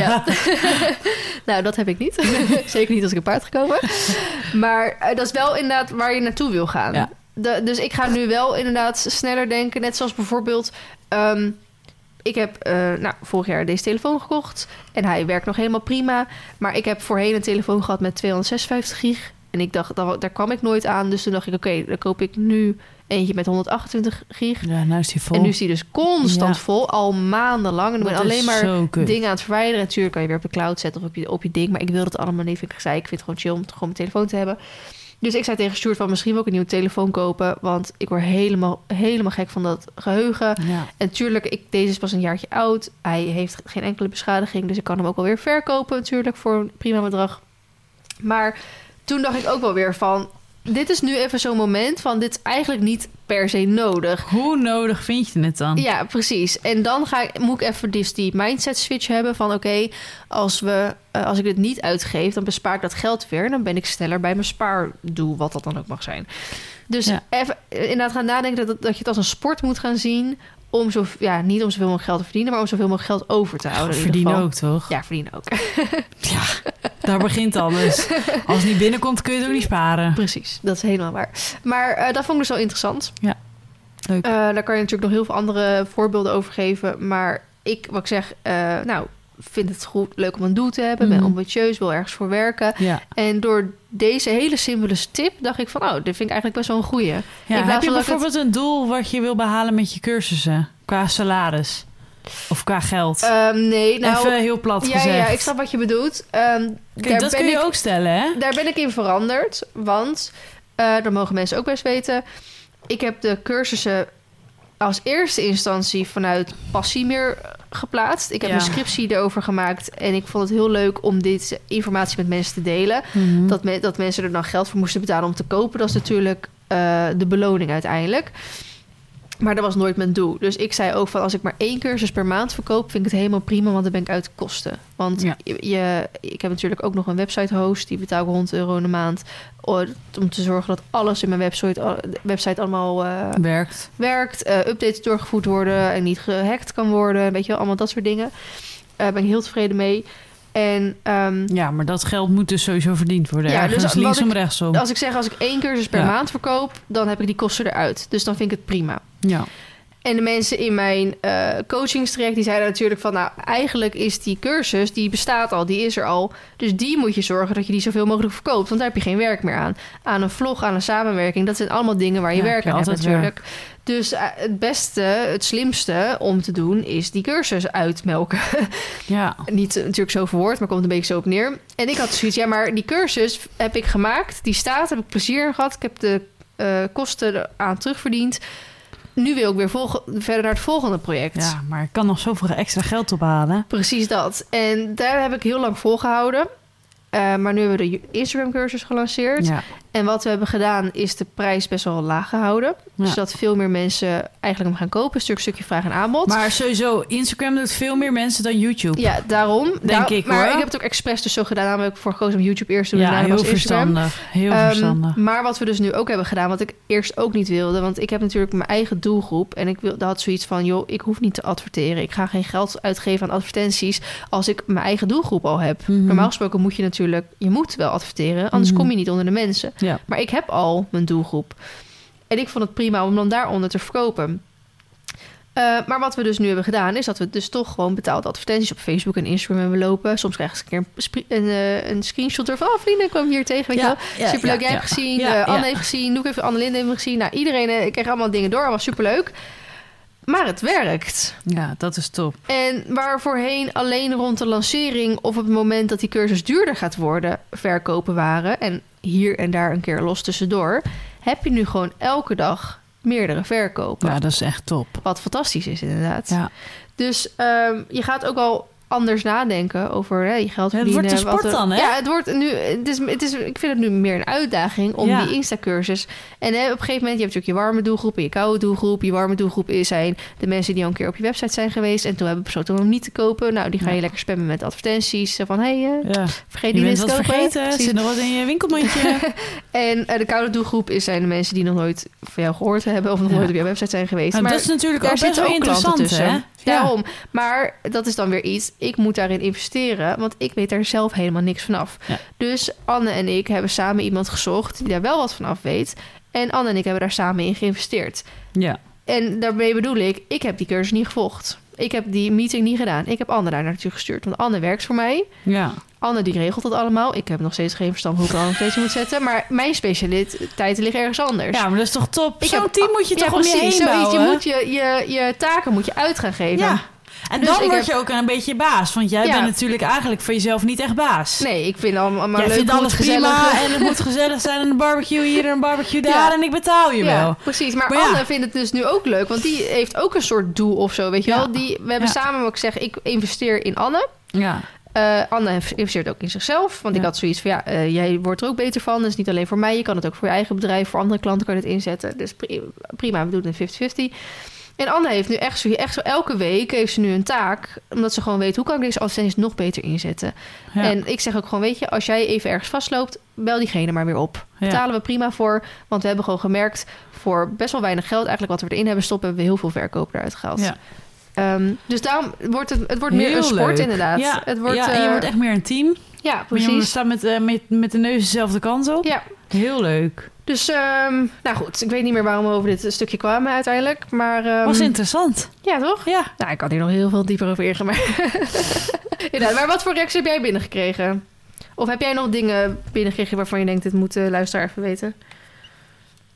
[SPEAKER 1] ja. nou, dat heb ik niet. Zeker niet als ik een paard gekomen. Maar uh, dat is wel inderdaad waar je naartoe wil gaan.
[SPEAKER 2] Ja.
[SPEAKER 1] De, dus ik ga nu wel inderdaad sneller denken. Net zoals bijvoorbeeld... Um, ik heb uh, nou, vorig jaar deze telefoon gekocht. En hij werkt nog helemaal prima. Maar ik heb voorheen een telefoon gehad met 256 gig. En ik dacht, daar, daar kwam ik nooit aan. Dus toen dacht ik, oké, okay, dan koop ik nu eentje met 128 gig.
[SPEAKER 2] Ja, nu is die vol.
[SPEAKER 1] En nu is die dus constant ja. vol, al maandenlang. En dan ben je alleen maar dingen aan het verwijderen. Natuurlijk kan je weer op de cloud zetten of op je, op je ding. Maar ik wil het allemaal niet. Ik zei, ik vind het gewoon chill om gewoon mijn telefoon te hebben. Dus ik zei tegen Stuart van misschien wil ik een nieuwe telefoon kopen. Want ik word helemaal, helemaal gek van dat geheugen.
[SPEAKER 2] Ja.
[SPEAKER 1] En tuurlijk, ik, deze is pas een jaartje oud. Hij heeft geen enkele beschadiging. Dus ik kan hem ook alweer verkopen natuurlijk voor een prima bedrag. Maar toen dacht ik ook wel weer van... Dit is nu even zo'n moment van dit is eigenlijk niet per se nodig.
[SPEAKER 2] Hoe nodig vind je het dan?
[SPEAKER 1] Ja, precies. En dan ga ik, moet ik even dus die mindset switch hebben van... oké, als, we, uh, als ik dit niet uitgeef, dan bespaar ik dat geld weer... dan ben ik sneller bij mijn spaardoel, wat dat dan ook mag zijn. Dus
[SPEAKER 2] Ja.
[SPEAKER 1] even inderdaad gaan nadenken dat, dat je het als een sport moet gaan zien... om zo, ja, niet om zoveel mogelijk geld te verdienen... maar om zoveel mogelijk geld over te houden. in ieder
[SPEAKER 2] Verdien
[SPEAKER 1] geval.
[SPEAKER 2] ook, toch?
[SPEAKER 1] Ja, verdienen ook.
[SPEAKER 2] Ja, daar begint alles. Als het niet binnenkomt, kun je het ook niet sparen.
[SPEAKER 1] Precies, dat is helemaal waar. Maar eh, dat vond ik dus wel interessant.
[SPEAKER 2] Leuk.
[SPEAKER 1] Eh, daar kan je natuurlijk nog heel veel andere voorbeelden over geven. Maar ik, wat ik zeg, eh, nou, vind het goed, leuk om een doel te hebben. Ben
[SPEAKER 2] Mhm.
[SPEAKER 1] ambitieus, wil ergens voor werken.
[SPEAKER 2] Ja.
[SPEAKER 1] En door deze hele simpele tip dacht ik van... oh, dit vind ik eigenlijk best wel een goeie.
[SPEAKER 2] Ja,
[SPEAKER 1] In
[SPEAKER 2] heb je bijvoorbeeld een doel wat je wil behalen met je cursussen? Qua salaris? Of qua geld?
[SPEAKER 1] Ehm, nee, nou...
[SPEAKER 2] Even heel plat
[SPEAKER 1] ja,
[SPEAKER 2] gezegd.
[SPEAKER 1] ja, ik snap wat je bedoelt. Ehm,
[SPEAKER 2] Kijk, dat
[SPEAKER 1] ben
[SPEAKER 2] kun je
[SPEAKER 1] ik-
[SPEAKER 2] ook stellen, hè?
[SPEAKER 1] Daar ben ik in veranderd, want eh dat mogen mensen ook best weten. Ik heb de cursussen als eerste instantie vanuit passie meer eh, geplaatst. Ik heb
[SPEAKER 2] Ja.
[SPEAKER 1] een scriptie erover gemaakt en ik vond het heel leuk om deze informatie met mensen te delen.
[SPEAKER 2] Mhm.
[SPEAKER 1] Dat, me- dat mensen er dan geld voor moesten betalen om te kopen, dat is natuurlijk eh, de beloning uiteindelijk. Maar dat was nooit mijn doel. Dus ik zei ook van als ik maar één cursus per maand verkoop, vind ik het helemaal prima, want dan ben ik uit de kosten. Want
[SPEAKER 2] Ja.
[SPEAKER 1] je, je- ik heb natuurlijk ook nog een website host, die betaal ik 100 euro in de maand. Om te zorgen dat alles in mijn website, website allemaal eh,
[SPEAKER 2] Werkt.
[SPEAKER 1] werkt, eh, updates doorgevoerd worden en niet gehackt kan worden. Weet je wel, allemaal dat soort dingen. Daar ben ik heel tevreden mee. En ehm,
[SPEAKER 2] Ja, maar dat geld moet dus sowieso verdiend worden.
[SPEAKER 1] Ja, dus
[SPEAKER 2] Ergens
[SPEAKER 1] wat
[SPEAKER 2] linksom,
[SPEAKER 1] ik-
[SPEAKER 2] rechtsom.
[SPEAKER 1] als ik zeg als ik één cursus per
[SPEAKER 2] Ja.
[SPEAKER 1] maand verkoop, dan heb ik die kosten eruit. Dus dan vind ik het prima.
[SPEAKER 2] Ja.
[SPEAKER 1] En de mensen in mijn eh coachingstraject, die zeiden natuurlijk van... nou, eigenlijk is die cursus, die bestaat al, die is er al. Dus die moet je zorgen dat je die zoveel mogelijk verkoopt. Want daar heb je geen werk meer aan. Aan een vlog, aan een samenwerking, dat zijn allemaal dingen waar je
[SPEAKER 2] Ja,
[SPEAKER 1] werk aan hebt natuurlijk. Dus eh, het beste, het slimste om te doen, is die cursus uitmelken.
[SPEAKER 2] ja.
[SPEAKER 1] Niet eh, natuurlijk zo verwoord, maar komt een beetje zo op neer. En ik had zoiets, ja, maar die cursus heb ik gemaakt. Die staat, heb ik plezier gehad. Ik heb de kosten aan terugverdiend. Nu wil ik weer volgen, verder naar het volgende project.
[SPEAKER 2] Ja, maar ik kan nog zoveel extra geld ophalen.
[SPEAKER 1] Precies dat. En daar heb ik heel lang volgehouden. Eh, maar nu hebben we de Instagram-cursus gelanceerd.
[SPEAKER 2] Ja.
[SPEAKER 1] En wat we hebben gedaan, is de prijs best wel laag gehouden.
[SPEAKER 2] Ja.
[SPEAKER 1] Zodat veel meer mensen eigenlijk hem gaan kopen. Een stuk, stukje vraag en aanbod.
[SPEAKER 2] Maar sowieso, Instagram doet veel meer mensen dan YouTube.
[SPEAKER 1] ja, daarom.
[SPEAKER 2] Denk ik,
[SPEAKER 1] Maar
[SPEAKER 2] hoor.
[SPEAKER 1] ik heb het ook expres dus zo gedaan. Ik voor gekozen om YouTube eerst te doen.
[SPEAKER 2] Ja, heel verstandig. Heel
[SPEAKER 1] Ehm,
[SPEAKER 2] verstandig.
[SPEAKER 1] maar wat we dus nu ook hebben gedaan, wat ik eerst ook niet wilde, want ik heb natuurlijk mijn eigen doelgroep en ik wilde had zoiets van, joh, ik hoef niet te adverteren. Ik ga geen geld uitgeven aan advertenties als ik mijn eigen doelgroep al heb.
[SPEAKER 2] Mhm.
[SPEAKER 1] Normaal gesproken moet je natuurlijk, je moet wel adverteren, anders
[SPEAKER 2] Mhm.
[SPEAKER 1] kom je niet onder de mensen.
[SPEAKER 2] Ja.
[SPEAKER 1] Maar ik heb al mijn doelgroep. En ik vond het prima om dan daaronder te verkopen. Eh, maar wat we dus nu hebben gedaan, is dat we dus toch gewoon betaalde advertenties op Facebook en Instagram hebben lopen. Soms krijg ik een keer een, eh, een screenshot ervan. Oh, vrienden, ik kwam hier tegen. Weet je wel. Superleuk, jij hebt gezien. Eh, Anne heeft gezien. Ik even Annelinde heeft gezien. Nou, iedereen eh, kreeg allemaal dingen door. was superleuk. Maar het werkt.
[SPEAKER 2] Ja, dat is top.
[SPEAKER 1] En waar voorheen alleen rond de lancering of op het moment dat die cursus duurder gaat worden, verkopen waren. En hier en daar een keer los tussendoor. Heb je nu gewoon elke dag meerdere verkopen.
[SPEAKER 2] Ja, dat is echt top.
[SPEAKER 1] Wat fantastisch is, inderdaad.
[SPEAKER 2] Ja.
[SPEAKER 1] Dus ehm, je gaat ook al anders nadenken over hè, je geld
[SPEAKER 2] Ja, het
[SPEAKER 1] verdienen.
[SPEAKER 2] wordt een sport
[SPEAKER 1] er-
[SPEAKER 2] dan, hè?
[SPEAKER 1] Ja, het wordt nu, het is, het is, ik vind het nu meer een uitdaging om
[SPEAKER 2] Ja.
[SPEAKER 1] die Insta-cursus. En hè, op een gegeven moment, je hebt natuurlijk je warme doelgroep en je koude doelgroep. Je warme doelgroep is- zijn de mensen die al een keer op je website zijn geweest en toen hebben besloten om hem niet te kopen. Nou, die ga je
[SPEAKER 2] Ja.
[SPEAKER 1] lekker spammen met advertenties van, hé, hey, eh,
[SPEAKER 2] Ja.
[SPEAKER 1] vergeet
[SPEAKER 2] Je wat
[SPEAKER 1] te kopen.
[SPEAKER 2] vergeten, zit nog wat in je winkelmandje.
[SPEAKER 1] En eh, de koude doelgroep is, zijn de mensen die nog nooit van jou gehoord hebben of nog nooit op jouw website zijn geweest.
[SPEAKER 2] Maar
[SPEAKER 1] maar
[SPEAKER 2] dat is natuurlijk ook best wel interessant,
[SPEAKER 1] tussen.
[SPEAKER 2] hè? Ja.
[SPEAKER 1] Daarom. Maar dat is dan weer iets. Ik moet daarin investeren, want ik weet daar zelf helemaal niks vanaf.
[SPEAKER 2] Ja.
[SPEAKER 1] Dus Anne en ik hebben samen iemand gezocht die daar wel wat vanaf weet. En Anne en ik hebben daar samen in geïnvesteerd.
[SPEAKER 2] Ja.
[SPEAKER 1] En daarmee bedoel ik, ik heb die cursus niet gevolgd. Ik heb die meeting niet gedaan. Ik heb Anne daar naartoe gestuurd. Want Anne werkt voor mij.
[SPEAKER 2] Ja.
[SPEAKER 1] Anne die regelt dat allemaal. Ik heb nog steeds geen verstand hoe ik Anne steeds moet zetten. Maar mijn specialiteiten liggen ergens anders.
[SPEAKER 2] ja, maar dat is toch top? Zo'n team moet je
[SPEAKER 1] ja,
[SPEAKER 2] toch om je heen bouwen?
[SPEAKER 1] Je moet je, je, je taken moet je uit gaan geven.
[SPEAKER 2] Ja. En
[SPEAKER 1] Dus
[SPEAKER 2] dan word
[SPEAKER 1] heb-
[SPEAKER 2] je ook een beetje baas. Want jij
[SPEAKER 1] Ja.
[SPEAKER 2] bent natuurlijk eigenlijk voor jezelf niet echt baas.
[SPEAKER 1] Nee, ik vind allemaal
[SPEAKER 2] jij
[SPEAKER 1] leuk
[SPEAKER 2] vindt alles
[SPEAKER 1] het gezellig
[SPEAKER 2] prima en het moet gezellig zijn. En een barbecue hier en een barbecue daar.
[SPEAKER 1] Ja.
[SPEAKER 2] En ik betaal je
[SPEAKER 1] Ja,
[SPEAKER 2] wel.
[SPEAKER 1] precies. Maar. Anne vindt het dus nu ook leuk, want die heeft ook een soort doel of zo, weet je wel? Die, we hebben samen, wat ik zeg, ik investeer in Anne.
[SPEAKER 2] Ja.
[SPEAKER 1] Eh, Anne investeert ook in zichzelf. Want ik had zoiets van, ja, eh, jij wordt er ook beter van. Dus niet alleen voor mij, je kan het ook voor je eigen bedrijf. Voor andere klanten kan je het inzetten. Dus pri- prima, we doen het in 50-50. En Anne heeft nu echt zo, echt zo elke week heeft ze nu een taak. Omdat ze gewoon weet, hoe kan ik deze advertenties nog beter inzetten?
[SPEAKER 2] Ja.
[SPEAKER 1] En ik zeg ook gewoon, weet je, als jij even ergens vastloopt, bel diegene maar weer op.
[SPEAKER 2] Ja.
[SPEAKER 1] Betalen we prima voor. Want we hebben gewoon gemerkt, voor best wel weinig geld, eigenlijk wat we erin hebben stoppen, hebben we heel veel verkoop eruit gehaald.
[SPEAKER 2] Ja.
[SPEAKER 1] Ehm, dus daarom wordt het, het wordt meer
[SPEAKER 2] Heel
[SPEAKER 1] een sport
[SPEAKER 2] leuk.
[SPEAKER 1] inderdaad.
[SPEAKER 2] Ja,
[SPEAKER 1] het wordt,
[SPEAKER 2] ja, en je
[SPEAKER 1] eh,
[SPEAKER 2] wordt echt meer een team.
[SPEAKER 1] ja,
[SPEAKER 2] Maar je
[SPEAKER 1] precies.
[SPEAKER 2] staat met, eh, met, met de neus dezelfde kant op.
[SPEAKER 1] Ja,
[SPEAKER 2] Heel leuk.
[SPEAKER 1] Dus ehm, nou goed, ik weet niet meer waarom we over dit stukje kwamen uiteindelijk, maar ehm,
[SPEAKER 2] Was interessant.
[SPEAKER 1] ja toch?
[SPEAKER 2] Ja.
[SPEAKER 1] Nou, ik kan hier nog heel veel dieper over ingaan, maar inderdaad. Maar wat voor reacties heb jij binnengekregen? Of heb jij nog dingen binnengekregen waarvan je denkt, dit moet de luisteraar even weten?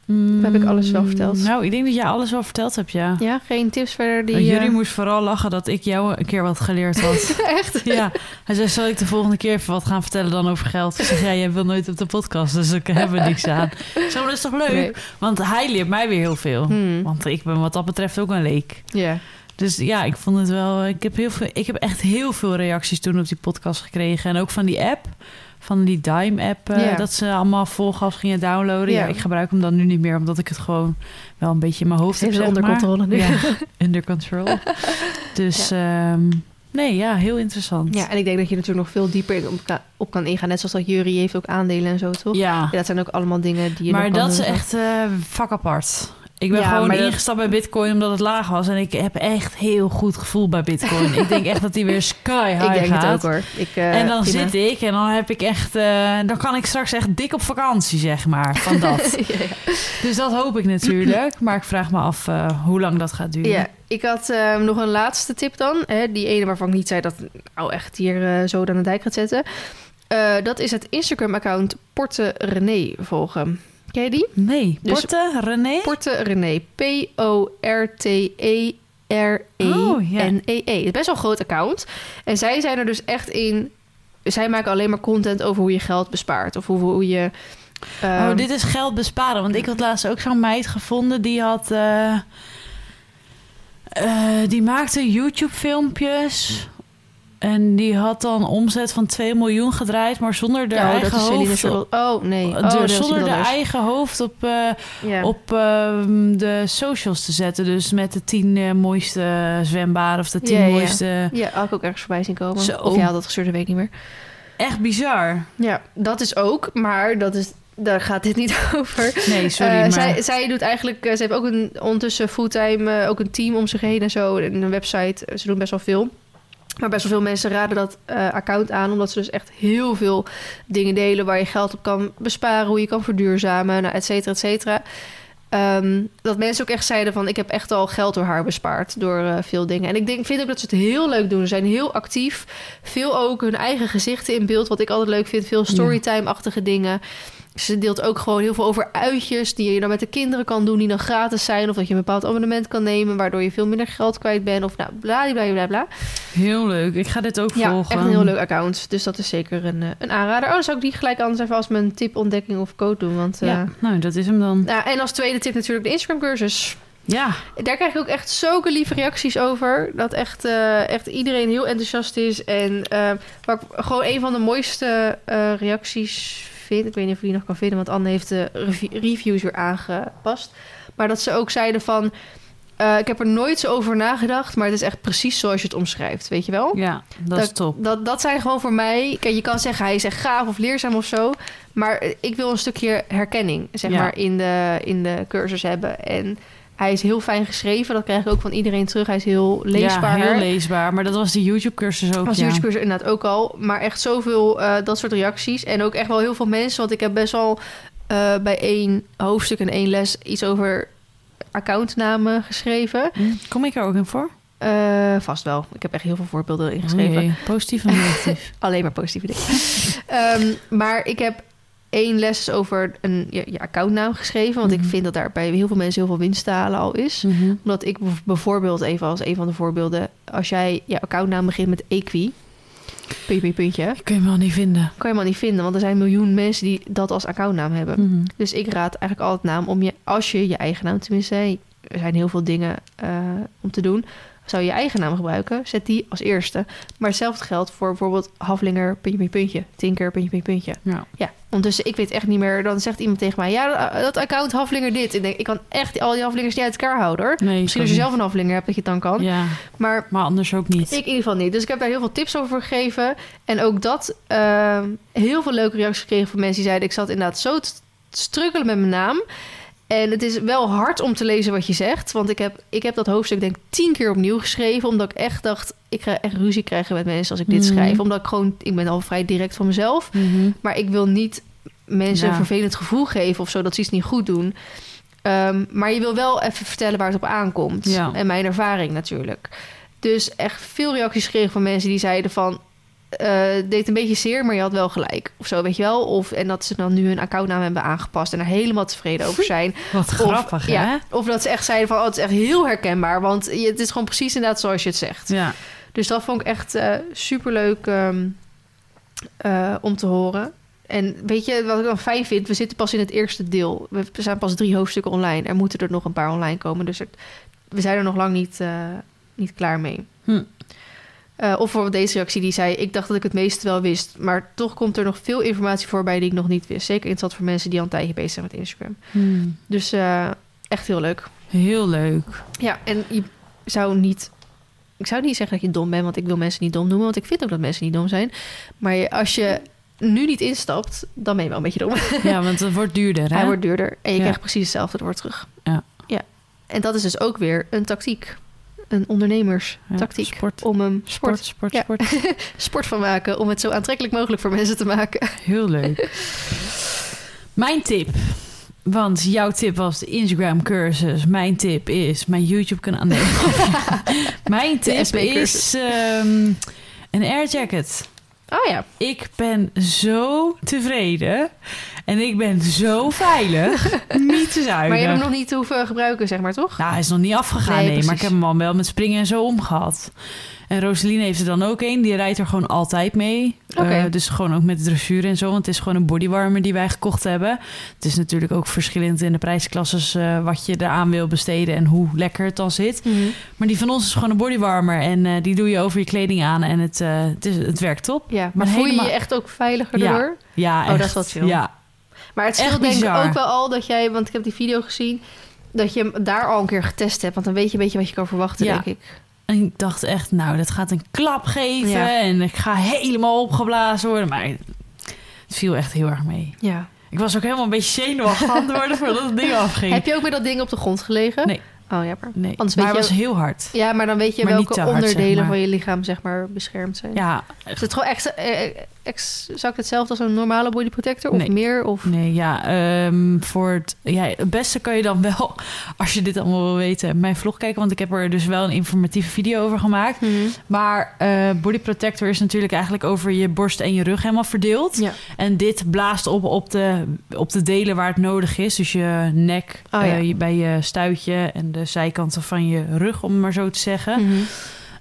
[SPEAKER 2] Mm,
[SPEAKER 1] heb ik alles wel verteld?
[SPEAKER 2] Nou, ik denk dat jij alles wel verteld hebt, ja.
[SPEAKER 1] Ja, geen tips verder die...
[SPEAKER 2] Uh,
[SPEAKER 1] eh,
[SPEAKER 2] Jullie moest vooral lachen dat ik jou een keer wat geleerd had.
[SPEAKER 1] Echt?
[SPEAKER 2] ja, hij zei, zal ik de volgende keer even wat gaan vertellen dan over geld? Ik zeg, ja, jij wil nooit op de podcast, dus ik heb er niks aan. Ik zeg, maar dat is toch leuk?
[SPEAKER 1] Nee.
[SPEAKER 2] Want hij leert mij weer heel veel.
[SPEAKER 1] Hmm,
[SPEAKER 2] Want ik ben wat dat betreft ook een leek.
[SPEAKER 1] Ja.
[SPEAKER 2] Dus ja, ik vond het wel. Ik heb, heel veel, ik heb echt heel veel reacties toen op die podcast gekregen. En ook van die app. Van die Dime-app. eh. Dat ze allemaal volgas gingen downloaden. Ja.
[SPEAKER 1] Ja.
[SPEAKER 2] ik gebruik hem dan nu niet meer. Omdat ik het gewoon wel een beetje in mijn hoofd heb. Zeg
[SPEAKER 1] onder
[SPEAKER 2] maar.
[SPEAKER 1] controle nu.
[SPEAKER 2] Ja, under control. Dus ehm, nee, ja, heel interessant.
[SPEAKER 1] Ja, en ik denk dat je natuurlijk nog veel dieper op kan, op kan ingaan. Net zoals dat Jury heeft ook aandelen en zo, toch?
[SPEAKER 2] Ja.
[SPEAKER 1] Ja, dat zijn ook allemaal dingen die je
[SPEAKER 2] maar dat is echt eh vak apart. Ik ben
[SPEAKER 1] Ja,
[SPEAKER 2] gewoon
[SPEAKER 1] dat-
[SPEAKER 2] ingestapt bij Bitcoin omdat het laag was. En ik heb echt heel goed gevoel bij Bitcoin. ik denk echt dat die weer sky high
[SPEAKER 1] Ik denk
[SPEAKER 2] gaat.
[SPEAKER 1] het ook hoor. Ik, eh,
[SPEAKER 2] En dan
[SPEAKER 1] prima.
[SPEAKER 2] zit ik en dan heb ik echt, eh, dan kan ik straks echt dik op vakantie, zeg maar, van dat.
[SPEAKER 1] ja, ja.
[SPEAKER 2] dus dat hoop ik natuurlijk. Maar ik vraag me af eh, hoe lang dat gaat duren.
[SPEAKER 1] Ja, ik had eh, nog een laatste tip dan. Hè, die ene waarvan ik niet zei dat nou echt hier zo aan de dijk gaat zetten. Dat is het Instagram-account Porte René volgen. Ken je die?
[SPEAKER 2] Nee,
[SPEAKER 1] Dus-
[SPEAKER 2] Porte, René?
[SPEAKER 1] Porte René. P-O-R-T-E-R-E-N-E-E. Het is best wel een groot account. En zij zijn er dus echt in... Zij maken alleen maar content over hoe je geld bespaart. Of hoe, hoe je... ehm,
[SPEAKER 2] oh, dit is geld besparen. Want ik had laatst ook zo'n meid gevonden die had... eh, eh, die maakte YouTube-filmpjes... En die had dan omzet van 2 miljoen gedraaid, maar zonder de
[SPEAKER 1] ja, oh,
[SPEAKER 2] eigen
[SPEAKER 1] dat is Celine
[SPEAKER 2] hoofd.
[SPEAKER 1] Sherlock. Oh, nee. Oh,
[SPEAKER 2] de-
[SPEAKER 1] is
[SPEAKER 2] zonder de eigen hoofd op, eh,
[SPEAKER 1] Ja.
[SPEAKER 2] op ehm, de socials te zetten. Dus met de tien eh, mooiste zwembaden of de tien
[SPEAKER 1] Ja, ja.
[SPEAKER 2] mooiste...
[SPEAKER 1] Ja, had ik ook ergens voorbij zien komen.
[SPEAKER 2] Zo.
[SPEAKER 1] Of jij had dat gestuurd, dat weet ik niet meer.
[SPEAKER 2] Echt bizar.
[SPEAKER 1] Ja, dat is ook, maar dat is, daar gaat dit niet over.
[SPEAKER 2] Nee, sorry,
[SPEAKER 1] Eh,
[SPEAKER 2] maar...
[SPEAKER 1] zij, zij doet eigenlijk, ze heeft ook een, ondertussen fulltime ook een team om zich heen en zo. En een website. Ze doen best wel veel. Maar best wel veel mensen raden dat eh, account aan, omdat ze dus echt heel veel dingen delen waar je geld op kan besparen, hoe je kan verduurzamen, nou, et cetera, et cetera. Ehm, dat mensen ook echt zeiden van, ik heb echt al geld door haar bespaard door eh, veel dingen. En ik denk, vind ook dat ze het heel leuk doen. Ze zijn heel actief. Veel ook hun eigen gezichten in beeld, wat ik altijd leuk vind. Veel storytime-achtige dingen. Ze deelt ook gewoon heel veel over uitjes die je dan met de kinderen kan doen, die dan gratis zijn. Of dat je een bepaald abonnement kan nemen, waardoor je veel minder geld kwijt bent. Of nou, bla bla bla bla.
[SPEAKER 2] Heel leuk. Ik ga dit ook
[SPEAKER 1] Ja,
[SPEAKER 2] volgen.
[SPEAKER 1] echt een heel leuk account. Dus dat is zeker een, eh, een aanrader. Oh, dan zou ik die gelijk anders even als mijn tip, ontdekking of code doen. Want, eh,
[SPEAKER 2] Ja, nou, dat is hem dan.
[SPEAKER 1] nou, en als tweede tip natuurlijk de Instagram cursus.
[SPEAKER 2] Ja,
[SPEAKER 1] Daar krijg ik ook echt zulke lieve reacties over. Dat echt, eh, echt iedereen heel enthousiast is. En eh waar ik gewoon een van de mooiste eh, reacties Ik weet niet of je die nog kan vinden, want Anne heeft de revi- reviews weer aangepast. Maar dat ze ook zeiden van. eh, ik heb er nooit zo over nagedacht, maar het is echt precies zoals je het omschrijft, weet je wel?
[SPEAKER 2] ja dat, is top.
[SPEAKER 1] Dat, dat zijn gewoon voor mij. Kijk, je kan zeggen hij is echt gaaf of leerzaam of zo. Maar ik wil een stukje herkenning, zeg
[SPEAKER 2] Ja.
[SPEAKER 1] maar, in de, in de cursus hebben. En hij is heel fijn geschreven. Dat krijg ik ook van iedereen terug. Hij is heel leesbaar.
[SPEAKER 2] Ja, heel leesbaar. Maar dat was de YouTube-cursus ook,
[SPEAKER 1] Als
[SPEAKER 2] ja.
[SPEAKER 1] YouTube-cursus inderdaad ook al. Maar echt zoveel eh, dat soort reacties. En ook echt wel heel veel mensen. Want ik heb best wel eh, bij één hoofdstuk en één les iets over accountnamen geschreven.
[SPEAKER 2] Hm, Kom ik er ook in voor?
[SPEAKER 1] Eh, vast wel. Ik heb echt heel veel voorbeelden
[SPEAKER 2] Oh
[SPEAKER 1] ingeschreven.
[SPEAKER 2] jee, positief en negatief.
[SPEAKER 1] Alleen maar positieve dingen. Ehm, maar ik heb één les over een je, je accountnaam geschreven. Want
[SPEAKER 2] Mhm.
[SPEAKER 1] ik vind dat daar bij heel veel mensen heel veel winst te halen al is.
[SPEAKER 2] Mhm.
[SPEAKER 1] Omdat ik bijvoorbeeld, even als een van de voorbeelden... als jij je accountnaam begint met equi... puntje, puntje,
[SPEAKER 2] Ik kun je hem wel niet vinden.
[SPEAKER 1] kan je helemaal niet vinden. Want er zijn miljoen mensen die dat als accountnaam hebben.
[SPEAKER 2] Mhm.
[SPEAKER 1] Dus ik raad eigenlijk altijd naam om je... als je je eigen naam tenminste... er zijn heel veel dingen eh, om te doen... zou je je eigen naam gebruiken, zet die als eerste. Maar hetzelfde geldt voor bijvoorbeeld Haflinger, puntje, puntje, puntje. Tinker, puntje, puntje, puntje.
[SPEAKER 2] Ja.
[SPEAKER 1] Ja, ondertussen, ik weet echt niet meer... dan zegt iemand tegen mij... ja, dat, dat account Haflinger dit. Ik denk, ik kan echt al die Haflingers niet uit elkaar houden, hoor.
[SPEAKER 2] Nee,
[SPEAKER 1] Misschien als je zelf een Haflinger hebt, dat je het dan kan.
[SPEAKER 2] Ja,
[SPEAKER 1] Maar
[SPEAKER 2] maar anders ook niet.
[SPEAKER 1] ik in ieder geval niet. Dus ik heb daar heel veel tips over gegeven. En ook dat, ehm, heel veel leuke reacties gekregen van mensen die zeiden... ik zat inderdaad zo te struggelen met mijn naam. En het is wel hard om te lezen wat je zegt. Want ik heb, ik heb dat hoofdstuk denk ik tien keer opnieuw geschreven. Omdat ik echt dacht, ik ga echt ruzie krijgen met mensen als ik dit
[SPEAKER 2] Mhm.
[SPEAKER 1] schrijf. Omdat ik gewoon, ik ben al vrij direct van mezelf.
[SPEAKER 2] Mhm.
[SPEAKER 1] Maar ik wil niet mensen
[SPEAKER 2] Ja.
[SPEAKER 1] een vervelend gevoel geven of zo, dat ze iets niet goed doen. Ehm, maar je wil wel even vertellen waar het op aankomt.
[SPEAKER 2] Ja.
[SPEAKER 1] En mijn ervaring natuurlijk. Dus echt veel reacties gekregen van mensen die zeiden van... eh, deed een beetje zeer, maar je had wel gelijk. Of zo, weet je wel. Of, en dat ze dan nu hun accountnaam hebben aangepast... en er helemaal tevreden over zijn.
[SPEAKER 2] Wat grappig,
[SPEAKER 1] of,
[SPEAKER 2] hè?
[SPEAKER 1] ja, of dat ze echt zeiden van... oh, het is echt heel herkenbaar. Want je- het is gewoon precies inderdaad zoals je het zegt.
[SPEAKER 2] Ja.
[SPEAKER 1] Dus dat vond ik echt eh superleuk ehm, eh, om te horen. En weet je wat ik dan fijn vind? We zitten pas in het eerste deel. We zijn pas drie hoofdstukken online. Er moeten er nog een paar online komen. Dus we zijn er nog lang niet, niet klaar mee.
[SPEAKER 2] Hm.
[SPEAKER 1] Eh, of bijvoorbeeld deze reactie die zei... ik dacht dat ik het meeste wel wist... maar toch komt er nog veel informatie voorbij die ik nog niet wist. Zeker interessant voor mensen die al een tijdje bezig zijn met Instagram.
[SPEAKER 2] Hmm.
[SPEAKER 1] Dus eh, echt heel leuk.
[SPEAKER 2] Heel leuk.
[SPEAKER 1] Ja, en je zou niet... Ik zou niet zeggen dat je dom bent, want ik wil mensen niet dom noemen. Want ik vind ook dat mensen niet dom zijn. Maar als je nu niet instapt, dan ben je wel een beetje dom.
[SPEAKER 2] Ja, want het wordt duurder, hè?
[SPEAKER 1] Hij wordt duurder en je
[SPEAKER 2] Ja.
[SPEAKER 1] krijgt precies hetzelfde ervoor terug.
[SPEAKER 2] Ja.
[SPEAKER 1] ja. En dat is dus ook weer een tactiek. Een ondernemerstactiek.
[SPEAKER 2] Ja, sport.
[SPEAKER 1] Om hem sport,
[SPEAKER 2] Sport, sport,
[SPEAKER 1] Ja.
[SPEAKER 2] sport.
[SPEAKER 1] sport van maken. Om het zo aantrekkelijk mogelijk voor mensen te maken.
[SPEAKER 2] Heel leuk. Mijn tip. Want jouw tip was de Instagram cursus. Mijn tip is mijn YouTube kanaal. Nee. mijn tip is ehm, een air jacket.
[SPEAKER 1] Oh ja.
[SPEAKER 2] Ik ben zo tevreden. En ik ben zo veilig. niet te zuinig.
[SPEAKER 1] Maar je hebt hem nog niet hoeven gebruiken, zeg maar, toch?
[SPEAKER 2] Nou, hij is nog niet afgegaan,
[SPEAKER 1] Nee,
[SPEAKER 2] nee. Maar ik heb hem al wel met springen en zo omgehad. En Roseline heeft er dan ook een. Die rijdt er gewoon altijd mee. Eh, dus gewoon ook met dressuur en zo. Want het is gewoon een bodywarmer die wij gekocht hebben. Het is natuurlijk ook verschillend in de prijsklasses... eh, wat je eraan wil besteden en hoe lekker het dan zit.
[SPEAKER 1] Mhm.
[SPEAKER 2] Maar die van ons is gewoon een bodywarmer. En eh, die doe je over je kleding aan. En het, het, is, het werkt top.
[SPEAKER 1] Ja, maar,
[SPEAKER 2] Maar
[SPEAKER 1] voel je
[SPEAKER 2] helemaal-
[SPEAKER 1] je echt ook veiliger
[SPEAKER 2] Ja.
[SPEAKER 1] door?
[SPEAKER 2] Ja,
[SPEAKER 1] Oh, dat is wat chill.
[SPEAKER 2] Ja,
[SPEAKER 1] Maar het scheelt denk ik ook wel al dat jij... Want ik heb die video gezien... Dat je hem daar al een keer getest hebt. Want dan weet je een beetje wat je kan verwachten,
[SPEAKER 2] Ja.
[SPEAKER 1] denk ik.
[SPEAKER 2] En ik dacht echt, nou, dat gaat een klap geven.
[SPEAKER 1] Ja.
[SPEAKER 2] En ik ga helemaal opgeblazen worden. Maar het viel echt heel erg mee.
[SPEAKER 1] Ja.
[SPEAKER 2] Ik was ook helemaal een beetje zenuwachtig aan het worden voordat het ding afging.
[SPEAKER 1] Heb je ook met dat ding op de grond gelegen?
[SPEAKER 2] Nee.
[SPEAKER 1] Oh, jammer.
[SPEAKER 2] Nee,
[SPEAKER 1] Anders
[SPEAKER 2] maar
[SPEAKER 1] weet
[SPEAKER 2] het
[SPEAKER 1] je-
[SPEAKER 2] was heel hard.
[SPEAKER 1] Ja, maar dan weet je
[SPEAKER 2] Maar
[SPEAKER 1] welke
[SPEAKER 2] zeg
[SPEAKER 1] onderdelen
[SPEAKER 2] maar.
[SPEAKER 1] van je lichaam zeg maar beschermd zijn.
[SPEAKER 2] Ja,
[SPEAKER 1] Is het gewoon echt eh, exact hetzelfde als een normale body protector? Of
[SPEAKER 2] Nee.
[SPEAKER 1] meer? Of...
[SPEAKER 2] nee, ja. ehm, voor het, ja, het beste kan je dan wel, als je dit allemaal wil weten, mijn vlog kijken. Want ik heb er dus wel een informatieve video over gemaakt.
[SPEAKER 1] Mhm.
[SPEAKER 2] Maar eh body protector is natuurlijk eigenlijk over je borst en je rug helemaal verdeeld.
[SPEAKER 1] Ja.
[SPEAKER 2] En dit blaast op, op, de, op de delen waar het nodig is. Dus je nek,
[SPEAKER 1] Oh,
[SPEAKER 2] eh,
[SPEAKER 1] ja.
[SPEAKER 2] bij je stuitje en de zijkanten van je rug, om het maar zo te zeggen.
[SPEAKER 1] Mhm.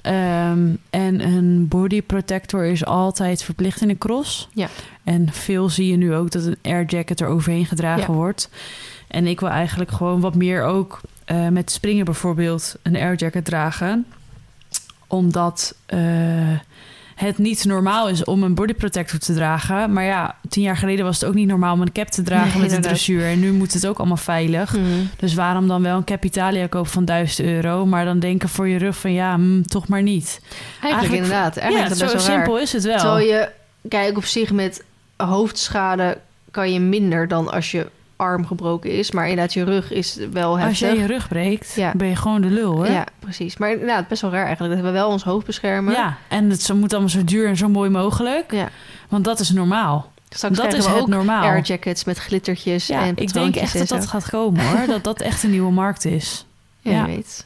[SPEAKER 2] Ehm, en een body protector is altijd verplicht in een cross.
[SPEAKER 1] Ja.
[SPEAKER 2] En veel zie je nu ook dat een air jacket er overheen gedragen
[SPEAKER 1] Ja.
[SPEAKER 2] wordt. En ik wil eigenlijk gewoon wat meer ook eh, met springen bijvoorbeeld een airjacket dragen. Omdat eh, het niet normaal is om een body protector te dragen. Maar ja, tien jaar geleden was het ook niet normaal om een cap te dragen
[SPEAKER 1] Nee,
[SPEAKER 2] met een dressuur. En nu moet het ook allemaal veilig.
[SPEAKER 1] Mhm.
[SPEAKER 2] Dus waarom dan wel een Capitalia kopen van 1000 euro, maar dan denken voor je rug van ja, hmm, toch maar niet.
[SPEAKER 1] Eigenlijk,
[SPEAKER 2] Eigenlijk-
[SPEAKER 1] inderdaad. Eigenlijk
[SPEAKER 2] ja,
[SPEAKER 1] dat
[SPEAKER 2] zo
[SPEAKER 1] raar.
[SPEAKER 2] simpel is het wel.
[SPEAKER 1] Terwijl je, kijk, op zich met hoofdschade kan je minder dan als je arm gebroken is. Maar inderdaad, je rug is wel
[SPEAKER 2] Als
[SPEAKER 1] heftig.
[SPEAKER 2] jij je rug breekt,
[SPEAKER 1] Ja.
[SPEAKER 2] ben je gewoon de lul, hè?
[SPEAKER 1] Ja, precies. Maar inderdaad, best wel raar eigenlijk. Dat we wel ons hoofd beschermen.
[SPEAKER 2] Ja, en het moet allemaal zo duur en zo mooi mogelijk.
[SPEAKER 1] Ja.
[SPEAKER 2] Want dat is normaal.
[SPEAKER 1] Straks
[SPEAKER 2] dat is het
[SPEAKER 1] ook
[SPEAKER 2] normaal.
[SPEAKER 1] air jackets met glittertjes
[SPEAKER 2] Ja,
[SPEAKER 1] en
[SPEAKER 2] ik denk echt dat dat gaat komen hoor. dat dat echt een nieuwe markt is.
[SPEAKER 1] Ja,
[SPEAKER 2] ja.
[SPEAKER 1] je weet.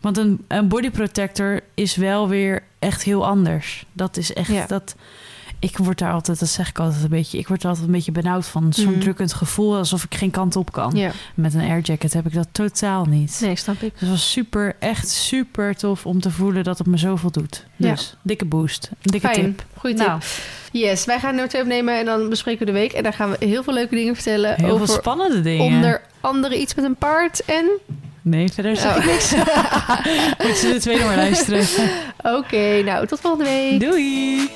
[SPEAKER 2] Want een, een body protector is wel weer echt heel anders. Dat is echt
[SPEAKER 1] Ja.
[SPEAKER 2] dat. Ik word daar altijd, dat zeg ik altijd een beetje. Ik word er altijd een beetje benauwd van. Zo'n
[SPEAKER 1] Mhm.
[SPEAKER 2] drukkend gevoel alsof ik geen kant op kan.
[SPEAKER 1] Ja,
[SPEAKER 2] Met een airjacket heb ik dat totaal niet.
[SPEAKER 1] nee, snap ik.
[SPEAKER 2] Dus het was super, echt super tof om te voelen dat het me zoveel doet.
[SPEAKER 1] Ja.
[SPEAKER 2] Dus dikke boost. Dikke
[SPEAKER 1] Fijn.
[SPEAKER 2] tip.
[SPEAKER 1] Goeie tip.
[SPEAKER 2] Nou,
[SPEAKER 1] Yes, wij gaan twee opnemen en dan bespreken we de week. En daar gaan we heel veel leuke dingen vertellen
[SPEAKER 2] heel
[SPEAKER 1] over
[SPEAKER 2] veel spannende dingen.
[SPEAKER 1] onder andere iets met een paard en...
[SPEAKER 2] Nee, verder zeg
[SPEAKER 1] Oh.
[SPEAKER 2] ik niks. Moet je de tweede maar luisteren.
[SPEAKER 1] Oké, nou, tot volgende week.
[SPEAKER 2] Doei!